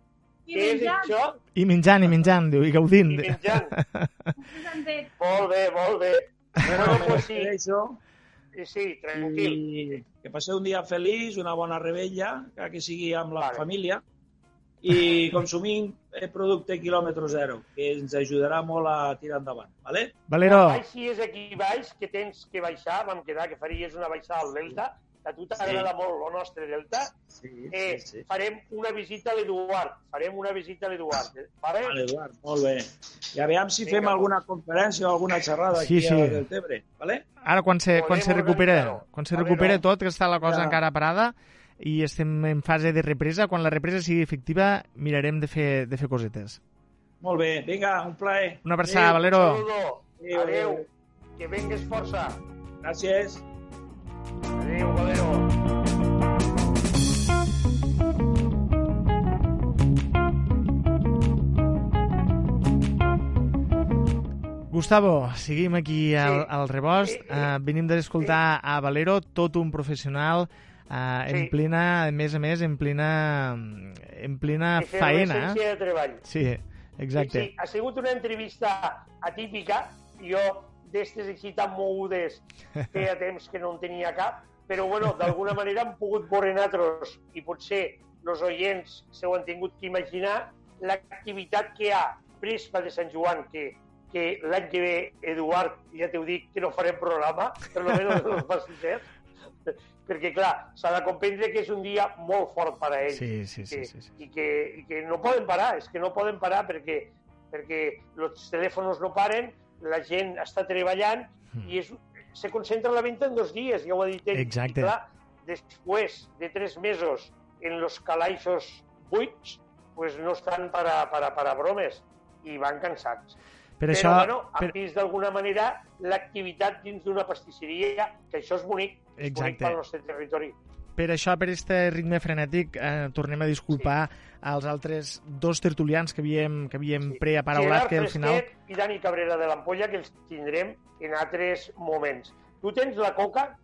Speaker 5: I
Speaker 3: Què és
Speaker 5: menjant,
Speaker 3: això?
Speaker 2: I menjant, i menjant, diu, i
Speaker 3: I
Speaker 2: gaudint.
Speaker 3: menjant.
Speaker 5: menjant.
Speaker 3: Molt bé, molt bé.
Speaker 4: Bueno,
Speaker 3: pues sí,
Speaker 4: despedeixo
Speaker 3: sí, sí, tranquil.
Speaker 4: i que passeu un dia feliç, una bona rebella, que, que sigui amb la
Speaker 3: Vale.
Speaker 4: família, i consumint eh, producte quilòmetre zero, que ens ajudarà molt a tirar endavant. Vale?
Speaker 2: Valero,
Speaker 3: Quan baixis aquí baix, que tens que baixar, vam quedar que faries una baixada al Delta, que a tu t'agrada molt el nostre Delta,
Speaker 4: Sí,
Speaker 3: eh,
Speaker 4: sí, sí.
Speaker 3: farem una visita a l'Eduard, farem una visita a l'Eduard, vale?
Speaker 4: Vale, Eduard, molt bé. I aviam si
Speaker 3: Vinga,
Speaker 4: fem alguna conferència o alguna xerrada
Speaker 2: Sí,
Speaker 4: aquí
Speaker 2: sí.
Speaker 4: a Deltebre, vale?
Speaker 2: ara quan se, quan se recupera, quan se recupera tot, que està la cosa
Speaker 4: Ja.
Speaker 2: encara parada, i estem en fase de represa, quan la represa sigui efectiva, mirarem de fer, de fer cosetes.
Speaker 4: Molt bé, vinga, un plaer.
Speaker 2: Una abraçada,
Speaker 3: Adéu,
Speaker 2: Valero.
Speaker 3: Un saludo.
Speaker 4: Adéu.
Speaker 3: Que vengues força.
Speaker 4: Gràcies.
Speaker 3: Adéu, Valero.
Speaker 2: Gustavo, seguim aquí al,
Speaker 3: Sí.
Speaker 2: al rebost. Uh, venim d'escoltar a Valero, tot un professional, uh, en
Speaker 3: Sí.
Speaker 2: plena, a més a més, en plena, en plena faena.
Speaker 3: Efervescència de treball.
Speaker 2: Sí, exacte.
Speaker 3: Sí, ha sigut una entrevista atípica. Jo, d'estes així tan mogudes, feia temps que no en tenia cap, però bueno, d'alguna manera hem pogut veure nosaltres, i potser els oients s'ho han tingut que imaginar, l'activitat que hi ha Prespa de Sant Joan, que, que l'any que ve, Eduard, ja t'ho dic, que no farem programa, per lo menos els passatgers, perquè, clar, s'ha de comprendre que és un dia molt fort per a ells
Speaker 2: Sí, sí, sí.
Speaker 3: que,
Speaker 2: sí, sí.
Speaker 3: i, que, i que no poden parar, és que no poden parar perquè, perquè els telèfons no paren, la gent està treballant
Speaker 2: Mm.
Speaker 3: i és, se concentra la venda en dos dies, ja ho ha dit ell.
Speaker 2: Exacte.
Speaker 3: I clar, després de tres mesos en los calaixos buits, pues no estan per a, per a, per a bromes i van cansats.
Speaker 2: Per
Speaker 3: Però,
Speaker 2: això,
Speaker 3: bueno, han
Speaker 2: per,
Speaker 3: vist d'alguna manera l'activitat dins d'una pastisseria, que això és bonic, és bonic
Speaker 2: Exacte.
Speaker 3: pel nostre territori.
Speaker 2: per això, per este ritme frenètic, eh, tornem a disculpar als altres dos tertulians que havíem, que havíem
Speaker 3: Sí.
Speaker 2: preaparaulat, que al final...
Speaker 3: I Dani Cabrera de l'Ampolla, que els tindrem en altres moments. Tu tens la coca?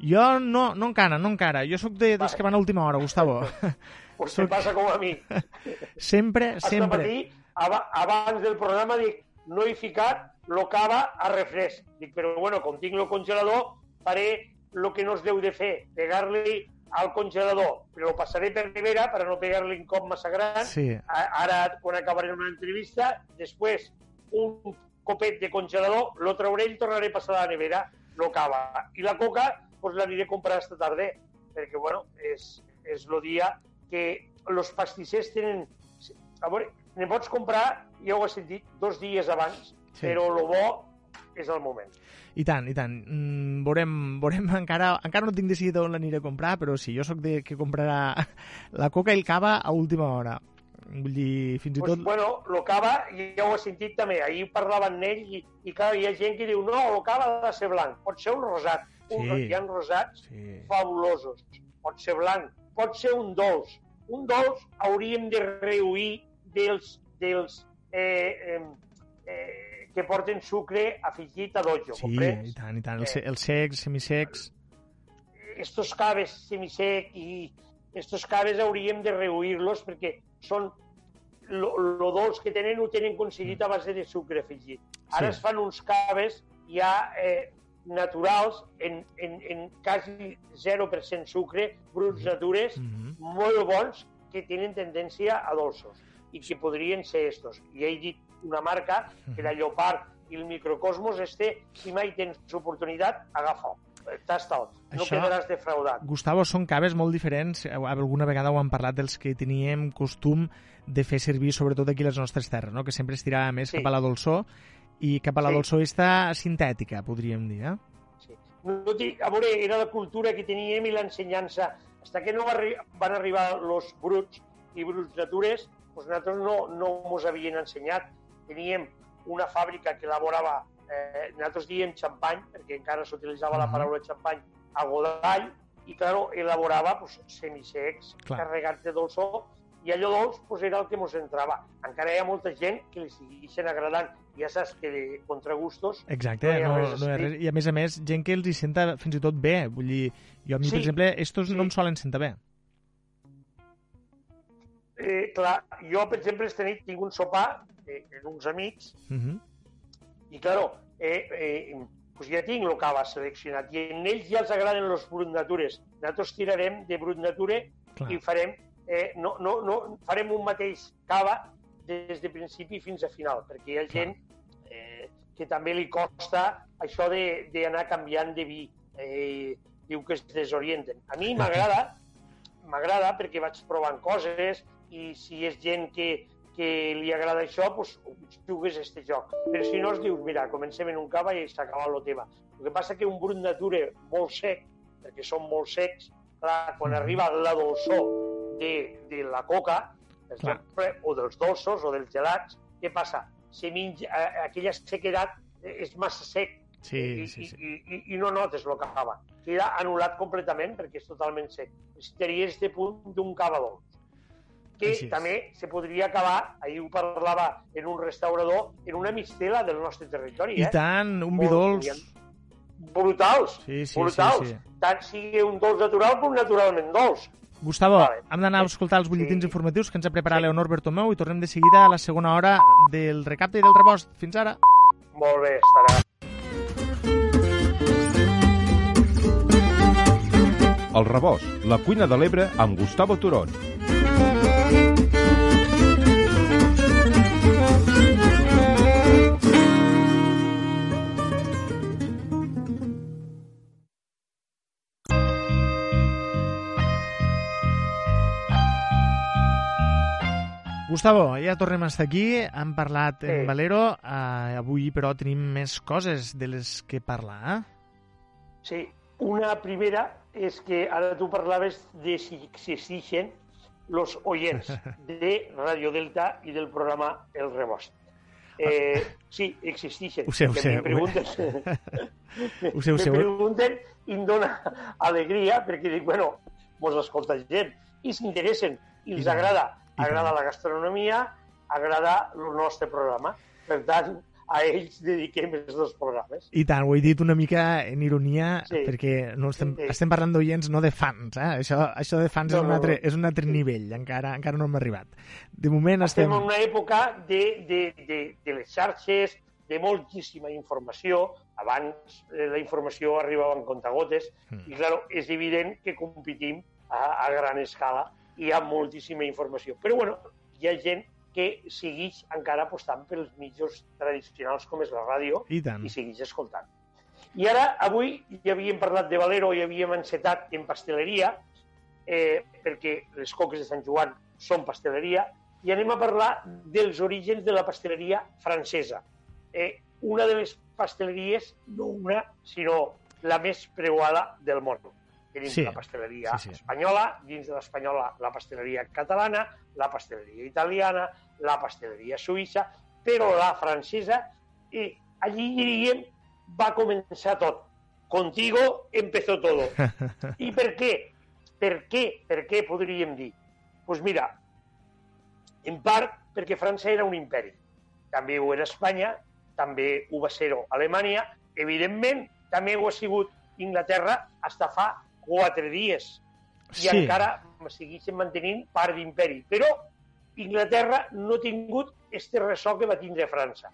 Speaker 2: Jo no, no encara, no encara. Jo sóc de, dels
Speaker 3: Vale.
Speaker 2: que van a última hora, Gustavo.
Speaker 3: Pues
Speaker 2: Soc-
Speaker 3: passa com a mi.
Speaker 2: sempre,
Speaker 3: Hasta
Speaker 2: sempre.
Speaker 3: matí, aba- abans del programa, dic, no he ficat lo cava a refresc. Dic, però bueno, com tinc el congelador, faré el que no es deu de fer, pegar-li al congelador, però ho passaré per nevera per no pegar-li un cop massa gran.
Speaker 2: Sí,
Speaker 3: Ara, quan acabarem una entrevista, després un copet de congelador, lo trauré i tornaré a passar a la nevera, lo cava. I la coca, pues l'aniré a comprar esta tarda, perquè, bueno, és, és el dia que els pastissers tenen... A veure, ne pots comprar ja ho he sentit dos dies abans,
Speaker 2: Sí.
Speaker 3: però el bo és el moment.
Speaker 2: I tant, i tant. Mm, veurem, veurem encara, encara no tinc decidit on l'aniré a comprar, però sí, jo sóc de que comprarà la coca i el cava a última hora. Vull dir, fins i
Speaker 3: Pues,
Speaker 2: tot...
Speaker 3: bueno, el cava ja ho he sentit també. Ahir parlava amb ell i, i clar, hi ha gent que diu no, el cava ha de ser blanc, pot ser un rosat. Un,
Speaker 2: Sí.
Speaker 3: Hi ha rosats
Speaker 2: Sí.
Speaker 3: fabulosos. Pot ser blanc, pot ser un dolç. Un dolç hauríem de rehuir dels, dels eh, eh, eh, que porten sucre afegit a dojo,
Speaker 2: Sí,
Speaker 3: comprens?
Speaker 2: i tant, i tant. Els,
Speaker 3: Eh.
Speaker 2: els secs, semisecs...
Speaker 3: estos caves semisec i estos caves hauríem de rehuir-los perquè són lo, lo dolç que tenen ho tenen aconseguit a base de sucre afegit. Ara
Speaker 2: Sí.
Speaker 3: es fan uns caves ja eh, naturals en, en, en quasi 0% sucre, bruts natures,
Speaker 2: Mhm.
Speaker 3: molt bons que tenen tendència a dolços i que podrien ser estos. I he dit una marca que la Llopart i el Microcosmos este, si mai tens oportunitat, agafa-ho. Tasta'l, no
Speaker 2: Això-
Speaker 3: quedaràs defraudat.
Speaker 2: Gustavo, són caves molt diferents. Eh, Alguna vegada ho hem parlat dels que teníem costum de fer servir, sobretot aquí a les nostres terres, no? que sempre es tirava més
Speaker 3: Sí.
Speaker 2: cap a la dolçor i cap a la
Speaker 3: Sí.
Speaker 2: dolçor esta sintètica, podríem dir. Eh?
Speaker 3: Sí. No, a veure, era la cultura que teníem i l'ensenyança. Hasta que no van arribar els bruts i bruts natures, doncs nosaltres no, no havien ensenyat. Teníem una fàbrica que elaborava, eh, nosaltres diem xampany, perquè encara s'utilitzava la
Speaker 2: Mhm.
Speaker 3: paraula xampany, a Godall, i, claro, elaborava pues, semisecs,
Speaker 2: Clar.
Speaker 3: carregats de dolçor, i allò dolç pues, era el que mos entrava. Encara hi ha molta gent que li segueixen agradant. Ja saps que de contragustos
Speaker 2: Exacte,
Speaker 3: No hi ha
Speaker 2: no,
Speaker 3: res
Speaker 2: no hi ha res. I a més a més, gent que els hi senta fins i tot bé. Vull dir, jo a mi,
Speaker 3: Sí,
Speaker 2: per exemple, estos
Speaker 3: sí.
Speaker 2: no em solen sentar bé.
Speaker 3: Eh, clar, jo, per exemple, este nit tinc un sopar eh, amb uns amics
Speaker 2: Uh -huh.
Speaker 3: i, claro, eh, eh, pues ja tinc el cava seleccionat i en ells ja els agraden els brut natures. Nosaltres tirarem de brut nature
Speaker 2: Clar.
Speaker 3: i farem, eh, no, no, no, farem un mateix cava des de principi fins a final, perquè hi ha gent eh, que també li costa això de- d'anar canviant de vi. Eh, diu que es desorienten. A mi m'agrada, m'agrada perquè vaig provant coses i si és gent que, que li agrada això, doncs jugues este joc. Però si no, es dius, mira, comencem en un cava i s'ha acabat el tema. El que passa que un brut nature molt sec, perquè són molt secs, clar, quan
Speaker 2: Mhm.
Speaker 3: arriba la dolçor de, de la coca, per exemple, o dels dolços o dels gelats, què passa? Se menja, aquella sequedat és massa sec
Speaker 2: Sí,
Speaker 3: i,
Speaker 2: sí, sí.
Speaker 3: i, i, i no notes el que acaba. Queda anul·lat completament perquè és totalment sec. Necessitaria este punt d'un cava dolç que
Speaker 2: Així és.
Speaker 3: també se podria acabar, ahir ho parlava en un restaurador, en una mistela del nostre territori.
Speaker 2: I
Speaker 3: eh?
Speaker 2: tant, un vi dolç.
Speaker 3: Brutals,
Speaker 2: Sí, sí,
Speaker 3: brutals.
Speaker 2: sí, sí.
Speaker 3: Tant sigui un dolç natural com naturalment dolç.
Speaker 2: Gustavo,
Speaker 3: Vale.
Speaker 2: hem d'anar a escoltar els butlletins
Speaker 3: Sí.
Speaker 2: informatius que ens ha preparat
Speaker 3: Sí.
Speaker 2: Leonor Bertomeu i tornem de seguida a la segona hora del recapte i del rebost. Fins ara.
Speaker 3: Molt bé, estarà.
Speaker 1: El rebost, la cuina de l'Ebre amb Gustavo Turón.
Speaker 2: Gustavo, ja tornem a estar aquí. Hem parlat en
Speaker 3: Sí.
Speaker 2: Valero. Eh, avui, però, tenim més coses de les que parlar. Eh?
Speaker 3: Sí, una primera és que ara tu parlaves de si existeixen los oyents de Radio Delta i del programa El Rebost. Eh, sí, existeixen.
Speaker 2: Ho sé, ho sé,
Speaker 3: Me pregunten,
Speaker 2: Ho sé, ho sé.
Speaker 3: me pregunten i em dona alegria perquè dic, bueno, mos escolta gent i s'interessen i els agrada. Agrada la gastronomia, agrada el nostre programa. Per tant, a ells dediquem els dos programes.
Speaker 2: I tant, ho he dit una mica en ironia,
Speaker 3: Sí.
Speaker 2: perquè no estem,
Speaker 3: Sí.
Speaker 2: estem parlant d'oients, no de fans. Eh? Això, això de fans
Speaker 3: No,
Speaker 2: és, un altre, és un altre nivell, encara, encara no hem arribat. De moment
Speaker 3: Estem
Speaker 2: estem...
Speaker 3: en una època de, de, de, de les xarxes, de moltíssima informació. Abans eh, la informació arribava en contagotes
Speaker 2: Mm.
Speaker 3: i, claro, és evident que competim a, a gran escala hi ha moltíssima informació. Però, bueno, hi ha gent que segueix encara apostant pels mitjans tradicionals com és la ràdio
Speaker 2: I tant.
Speaker 3: i segueix escoltant. I ara, avui, ja havíem parlat de Valero i havíem encetat en pasteleria, eh, perquè les coques de Sant Joan són pasteleria, i anem a parlar dels orígens de la pasteleria francesa. Eh, una de les pasteleries, no una, sinó la més preuada del món. Tenim
Speaker 2: Sí.
Speaker 3: la pasteleria
Speaker 2: Sí, sí.
Speaker 3: espanyola, dins de l'espanyola la pasteleria catalana, la pasteleria italiana, la pasteleria suïssa, però la francesa, i allí diríem, va començar tot. Contigo empezó todo. I per què? Per què? Per què podríem dir? Doncs pues mira, en part perquè França era un imperi. També ho era Espanya, també ho va ser-ho Alemanya, evidentment també ho ha sigut Inglaterra fins fa quatre dies i
Speaker 2: Sí.
Speaker 3: encara segueixen mantenint part d'imperi. Però Inglaterra no ha tingut este ressò que va tindre França.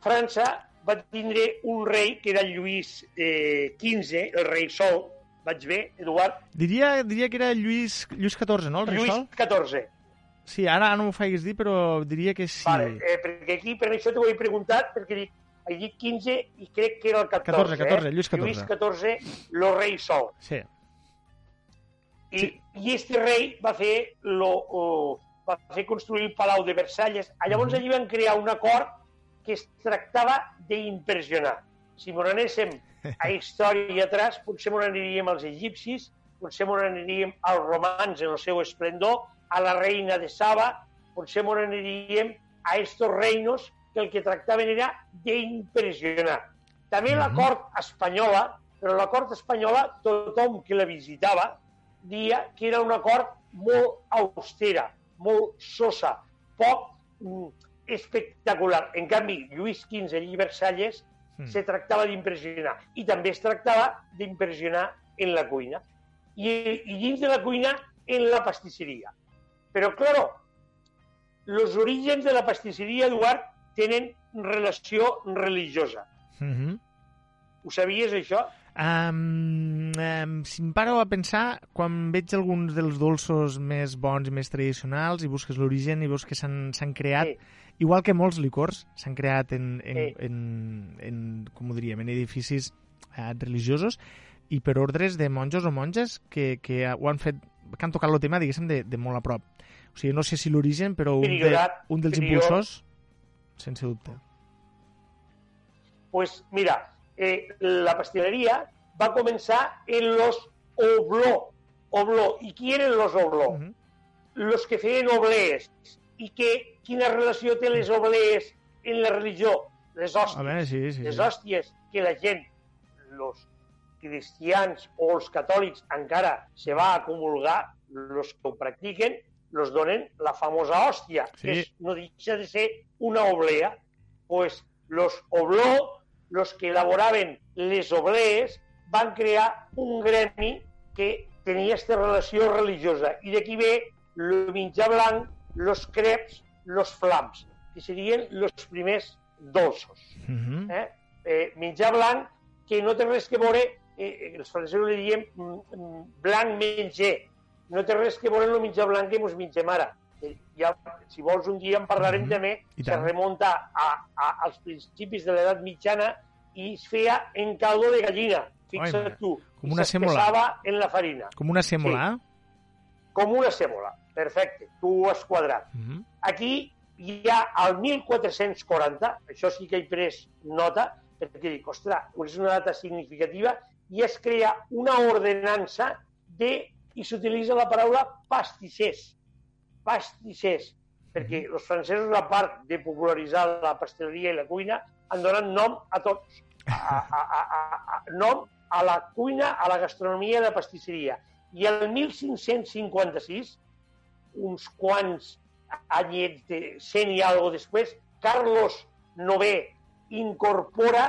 Speaker 3: França va tindre un rei que era Lluís eh, XV, el rei Sol, vaig bé, Eduard,
Speaker 2: Diria, diria que era Lluís, Lluís XIV, no, el rei
Speaker 3: Lluís
Speaker 2: Sol?
Speaker 3: XIV.
Speaker 2: Sí, ara no m'ho faiguis dir, però diria que sí.
Speaker 3: Vale, eh, perquè aquí, per això t'ho he preguntat, perquè dic, he dit 15 i crec que era el 14.
Speaker 2: 14, 14,
Speaker 3: eh?
Speaker 2: Lluís XIV.
Speaker 3: Lluís XIV, lo rei Sol.
Speaker 2: Sí.
Speaker 3: I,
Speaker 2: Sí.
Speaker 3: I este rei va fer, lo, o, va fer construir el Palau de Versalles. Llavors allí van crear un acord que es tractava d'impressionar. Si m'ho anéssim a història atrás, potser m'ho aniríem als egipcis, potser m'ho aniríem als romans en el seu esplendor, a la reina de Saba, potser m'ho aniríem a estos reinos que el que tractaven era d'impressionar. També la cort espanyola, però la cort espanyola, tothom que la visitava, dia que era una cort molt austera, molt sosa, poc mm, espectacular. En canvi, Lluís XV allí a Versalles
Speaker 2: Mm.
Speaker 3: se tractava d'impressionar. I també es tractava d'impressionar en la cuina. I, I dins de la cuina, en la pastisseria. Però, claro, els orígens de la pastisseria, Eduard, tenen relació religiosa.
Speaker 2: Mhm.
Speaker 3: Ho sabies, això?
Speaker 2: Um, um, si em paro a pensar, quan veig alguns dels dolços més bons i més tradicionals i busques l'origen i veus que s'han creat,
Speaker 3: Sí.
Speaker 2: igual que molts licors, s'han creat en, en,
Speaker 3: Sí.
Speaker 2: en, en, com ho diríem, en edificis eh, religiosos i per ordres de monjos o monges que, que ho han fet, que han tocat el tema, diguéssim, de, de molt a prop. O sigui, no sé si l'origen, però un, de, un dels
Speaker 3: prior.
Speaker 2: impulsors, sense dubte.
Speaker 3: pues mira, eh, la pastelería va a comenzar en los obló. Obló. ¿Y quién eren los obló?
Speaker 2: Mhm.
Speaker 3: Los que feien oblees. I que, quina relació té les oblees en la religió? Les
Speaker 2: A
Speaker 3: hòsties.
Speaker 2: veure, sí, sí.
Speaker 3: les
Speaker 2: sí.
Speaker 3: hòsties que la gent, els cristians o els catòlics encara se va a comulgar, els que ho practiquen, los donen la famosa hòstia,
Speaker 2: Sí.
Speaker 3: que és, no deixa de ser una oblea. Pues los obló, los que elaboraven les oblees, van crear un gremi que tenia aquesta relació religiosa. I d'aquí ve el menjar blanc, los creps, los flams, que serien els primers dolços
Speaker 2: Mhm.
Speaker 3: eh? Eh, menjar blanc que no té res que veure, eh, els francesos li diem mm, mm, blanc menjar, no té res que veure amb el menjar blanc que mos mengem ara. Eh, Ja, si vols un dia en parlarem
Speaker 2: Mhm.
Speaker 3: també,
Speaker 2: I
Speaker 3: se
Speaker 2: tant.
Speaker 3: remunta a, a, als principis de l'edat mitjana i es feia en caldo de gallina, fixa't
Speaker 2: mare,
Speaker 3: tu,
Speaker 2: com
Speaker 3: i
Speaker 2: una sèmola.
Speaker 3: en la farina,
Speaker 2: Com una sèmola, eh?
Speaker 3: com una sèmola, perfecte, tu ho has quadrat.
Speaker 2: Mhm.
Speaker 3: Aquí ja al 1440, això sí que he pres nota, perquè dic, ostres, és una data significativa, i es crea una ordenança de, i s'utilitza la paraula pastissers. Pastissers, perquè els francesos, a part de popularitzar la pasteleria i la cuina, han donat nom a tots. A, a, a, a, a, nom a la cuina, a la gastronomia i la pastisseria. I el 1556, uns quants anyets de 100 i algo després, Carlos IX incorpora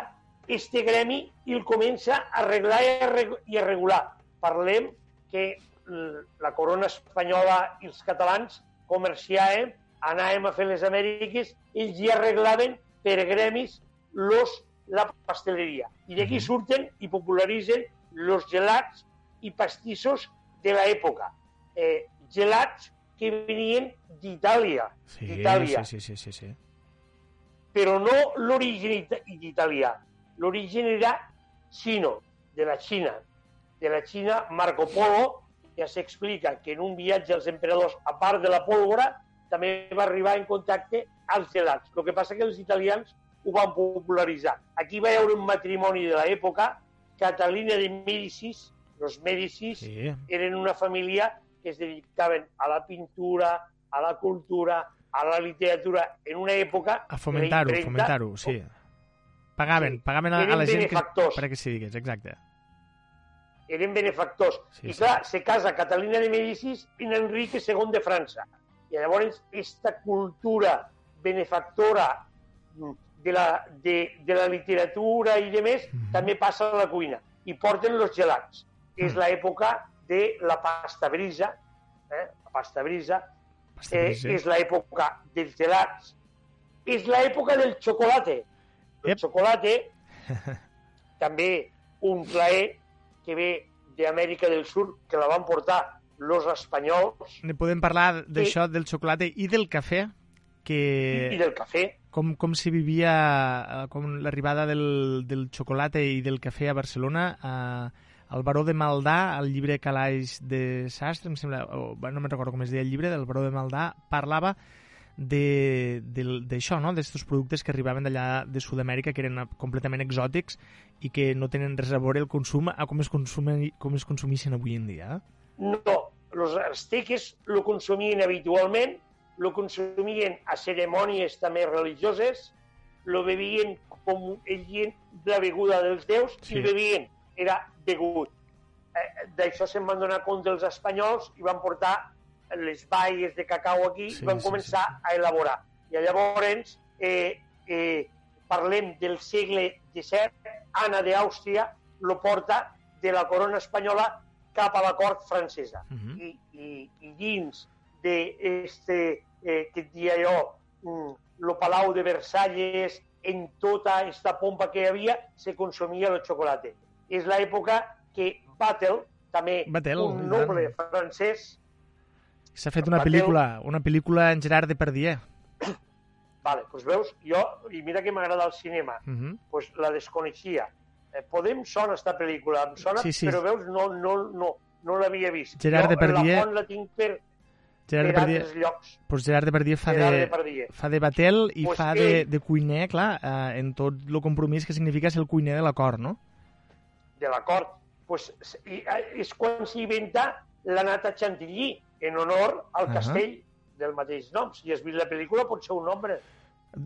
Speaker 3: este gremi i el comença a arreglar i a a regular. Parlem que la corona espanyola i els catalans comerciàvem, anàvem a fer les Amèriques, ells ja arreglaven per gremis los, la pasteleria. I d'aquí surten i popularitzen los gelats i pastissos de l'època. Eh, gelats que venien d'Itàlia,
Speaker 2: Sí,
Speaker 3: d'Itàlia,
Speaker 2: sí, sí, sí, sí, sí.
Speaker 3: però no l'origen italià. L'origen era xino, de la Xina. De la Xina, Marco Polo ja s'explica que en un viatge als emperadors, a part de la pólvora, també va arribar en contacte als gelats. El que passa que els italians ho van popularitzar. Aquí va haver un matrimoni de l'època, Catalina de Médicis, los Médicis
Speaker 2: Sí.
Speaker 3: eren una família que es dedicaven a la pintura, a la cultura, a la literatura, en una època...
Speaker 2: A fomentar-ho, fomentar-ho, sí. Pagaven,
Speaker 3: Sí.
Speaker 2: pagaven a, a la gent que, perquè s'hi digués, exacte.
Speaker 3: Eren benefactors.
Speaker 2: Sí,
Speaker 3: I
Speaker 2: sí.
Speaker 3: clar, se casa Catalina de Médicis i Enrique II de França. I llavors, aquesta cultura benefactora mm, de la, de, de la literatura i de més,
Speaker 2: Mhm.
Speaker 3: també passa a la cuina. I porten los gelats. És
Speaker 2: Mm.
Speaker 3: l'època de la pasta brisa, eh? la pasta brisa,
Speaker 2: Pasta
Speaker 3: eh,
Speaker 2: brisa.
Speaker 3: és l'època dels gelats, és l'època del xocolate. El
Speaker 2: Ep.
Speaker 3: xocolate, també un plaer que ve d'Amèrica del Sud, que la van portar los espanyols
Speaker 2: Ne podem parlar d'això, del xocolate i del cafè, que
Speaker 3: i del cafè.
Speaker 2: com, com s'hi vivia eh, com l'arribada del, del xocolate i del cafè a Barcelona eh, el baró de Maldà, el llibre Calaix de Sastre, em sembla, o, no me'n recordo com es deia el llibre, del baró de Maldà, parlava d'això, no? d'estos productes que arribaven d'allà de Sud-amèrica, que eren completament exòtics i que no tenen res a veure el consum a com es, consumi, com es consumissin avui en dia.
Speaker 3: No, los azteques lo consumien habitualment, lo consumien a cerimònies també religioses, lo bevien com el dient la beguda dels déus
Speaker 2: Sí.
Speaker 3: i bevien, era begut. Eh, D'això se'n van donar compte els espanyols i van portar les baies de cacau aquí
Speaker 2: Sí,
Speaker 3: i van
Speaker 2: sí,
Speaker 3: començar a elaborar. I llavors eh, eh, parlem del segle XVII, Anna d'Àustria lo porta de la corona espanyola cap a la cort francesa.
Speaker 2: Uh -huh.
Speaker 3: I, i, i dins d'este, eh, que et dia jo, mm, lo Palau de Versalles, en tota aquesta pompa que hi havia, se consumia el xocolate. És l'època que Battle, també
Speaker 2: Vatel,
Speaker 3: un noble francès,
Speaker 2: S'ha fet una pel·lícula, una pel·lícula en Gerard Depardieu.
Speaker 3: vale, doncs veus, jo, i mira que m'agrada el cinema,
Speaker 2: Uh -huh.
Speaker 3: pues la desconeixia. Eh, Podem sona esta pel·lícula, em sona,
Speaker 2: Sí, sí.
Speaker 3: però veus, no, no, no, no l'havia vist.
Speaker 2: Gerard
Speaker 3: jo
Speaker 2: Depardieu-
Speaker 3: la font la tinc per,
Speaker 2: Gerard
Speaker 3: per
Speaker 2: Depardieu,
Speaker 3: altres llocs.
Speaker 2: pues Gerard Depardieu fa
Speaker 3: Gerard
Speaker 2: de,
Speaker 3: Depardieu.
Speaker 2: fa de batel i
Speaker 3: Pues
Speaker 2: fa de,
Speaker 3: ell-
Speaker 2: de cuiner, clar, eh, en tot el compromís que significa ser el cuiner de l'acord, no?
Speaker 3: de l'acord. Pues, i, eh, és quan s'inventa la nata chantilly, en honor al
Speaker 2: Ahà.
Speaker 3: castell del mateix nom. Si has vist la pel·lícula, pot ser un nombre.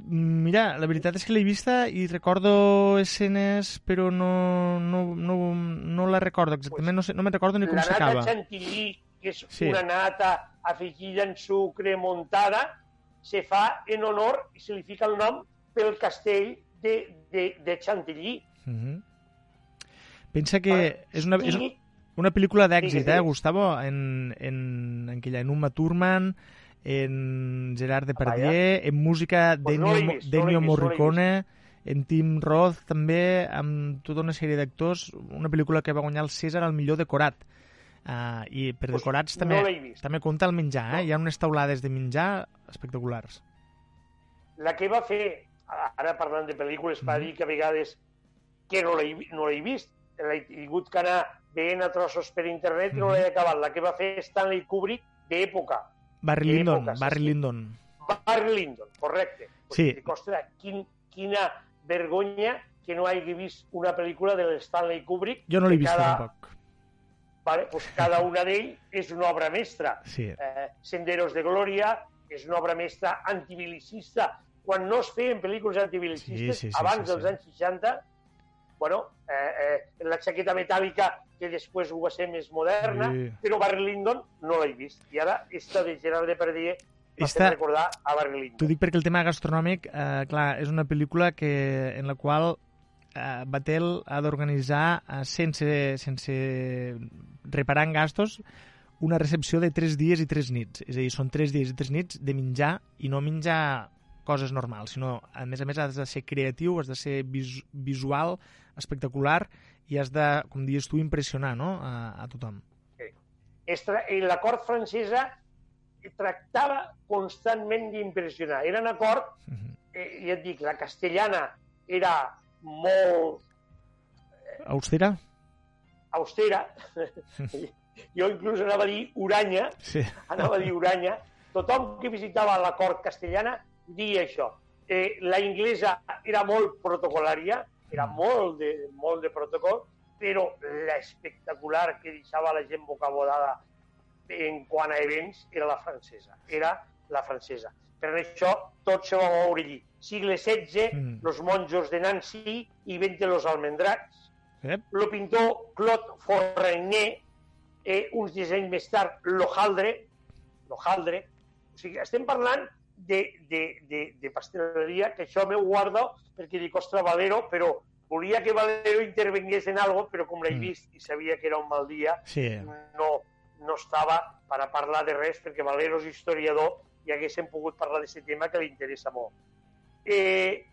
Speaker 2: Mira, la veritat és que l'he vista i recordo escenes, però no, no, no, no la recordo exactament, no, sé, no me'n recordo ni com
Speaker 3: la nata
Speaker 2: s'acaba.
Speaker 3: chantilly, que és
Speaker 2: Sí.
Speaker 3: una nata afegida en sucre muntada, se fa en honor i se li fica el nom pel castell de, de, de Chantilly.
Speaker 2: Uh -huh. Pensa que és una, és una pel·lícula d'èxit,
Speaker 3: Digues,
Speaker 2: eh,
Speaker 3: digues.
Speaker 2: Gustavo? En, en, en aquella, en Uma Thurman, en Gerard Depardieu, en música
Speaker 3: Pues no
Speaker 2: d'Ennio
Speaker 3: vist, no no
Speaker 2: Morricone, en Tim Roth també, amb tota una sèrie d'actors, una pel·lícula que va guanyar el César al millor decorat. Uh, I per
Speaker 3: Pues
Speaker 2: decorats
Speaker 3: no
Speaker 2: també,
Speaker 3: vist.
Speaker 2: també compta el menjar, eh?
Speaker 3: No.
Speaker 2: Hi ha unes taulades de menjar espectaculars.
Speaker 3: la que va fer, ara parlant de pel·lícules, per
Speaker 2: Mhm.
Speaker 3: dir que a vegades que no l'he no vist, l'he tingut que anar veient a trossos per internet i no l'he acabat. La que va fer Stanley Kubrick d'època.
Speaker 2: Barry Lyndon, Barry
Speaker 3: sí.
Speaker 2: Lyndon.
Speaker 3: Barry Lyndon, correcte.
Speaker 2: Sí.
Speaker 3: ostres, quin, quina vergonya que no hagi vist una pel·lícula de l'Stanley Kubrick.
Speaker 2: Jo no l'he vist
Speaker 3: cada,
Speaker 2: tampoc.
Speaker 3: Vale, pues cada una d'ell és una obra mestra.
Speaker 2: Sí.
Speaker 3: eh, Senderos de Glòria és una obra mestra antibilicista. Quan no es feien pel·lícules antibelicistes,
Speaker 2: Sí, sí, sí,
Speaker 3: abans
Speaker 2: sí,
Speaker 3: dels
Speaker 2: sí.
Speaker 3: anys 60, bueno, eh, eh, la xaqueta metàl·lica, que després ho va ser més moderna,
Speaker 2: Sí.
Speaker 3: però Barry Lyndon no l'he vist. I ara, esta de Gerard Depardieu
Speaker 2: Esta-
Speaker 3: recordar a Barry Lyndon.
Speaker 2: T'ho dic perquè el tema gastronòmic, eh, clar, és una pel·lícula que, en la qual eh, Batel ha d'organitzar eh, sense, sense reparar en gastos una recepció de 3 dies i 3 nits. És a dir, són 3 dies i 3 nits de menjar i no menjar coses normals, sinó, a més a més, has de ser creatiu, has de ser vis visual, espectacular, i has de, com dius tu, impressionar no? a, a tothom.
Speaker 3: I la cort francesa tractava constantment d'impressionar. Era una cort,
Speaker 2: Mhm.
Speaker 3: eh, ja et dic, la castellana era molt
Speaker 2: Austera?
Speaker 3: austera. jo inclús anava a dir uranya,
Speaker 2: Sí.
Speaker 3: anava a dir uranya, tothom que visitava la cort castellana dia això. Eh, la inglesa era molt protocolària, era molt de, molt de protocol, però l'espectacular que deixava la gent bocabodada en quant a events era la francesa. Era la francesa. Per això tot se va moure allí. Sigle XVI,
Speaker 2: Mm.
Speaker 3: mm. los monjos de Nancy i 20 los almendrats.
Speaker 2: Eh?
Speaker 3: El pintor Claude Forrené, eh, uns dissenys més tard, l'Hojaldre, l'Hojaldre. O sigui, estem parlant de, de, de, de pasteleria, que això m'ho guardo perquè dic, ostres, Valero, però volia que Valero intervengués en algo, però com l'he
Speaker 2: Mm.
Speaker 3: vist i sabia que era un mal dia,
Speaker 2: Sí,
Speaker 3: no, no estava per a parlar de res, perquè Valero és historiador i haguéssim pogut parlar d'aquest tema que li interessa molt. Eh,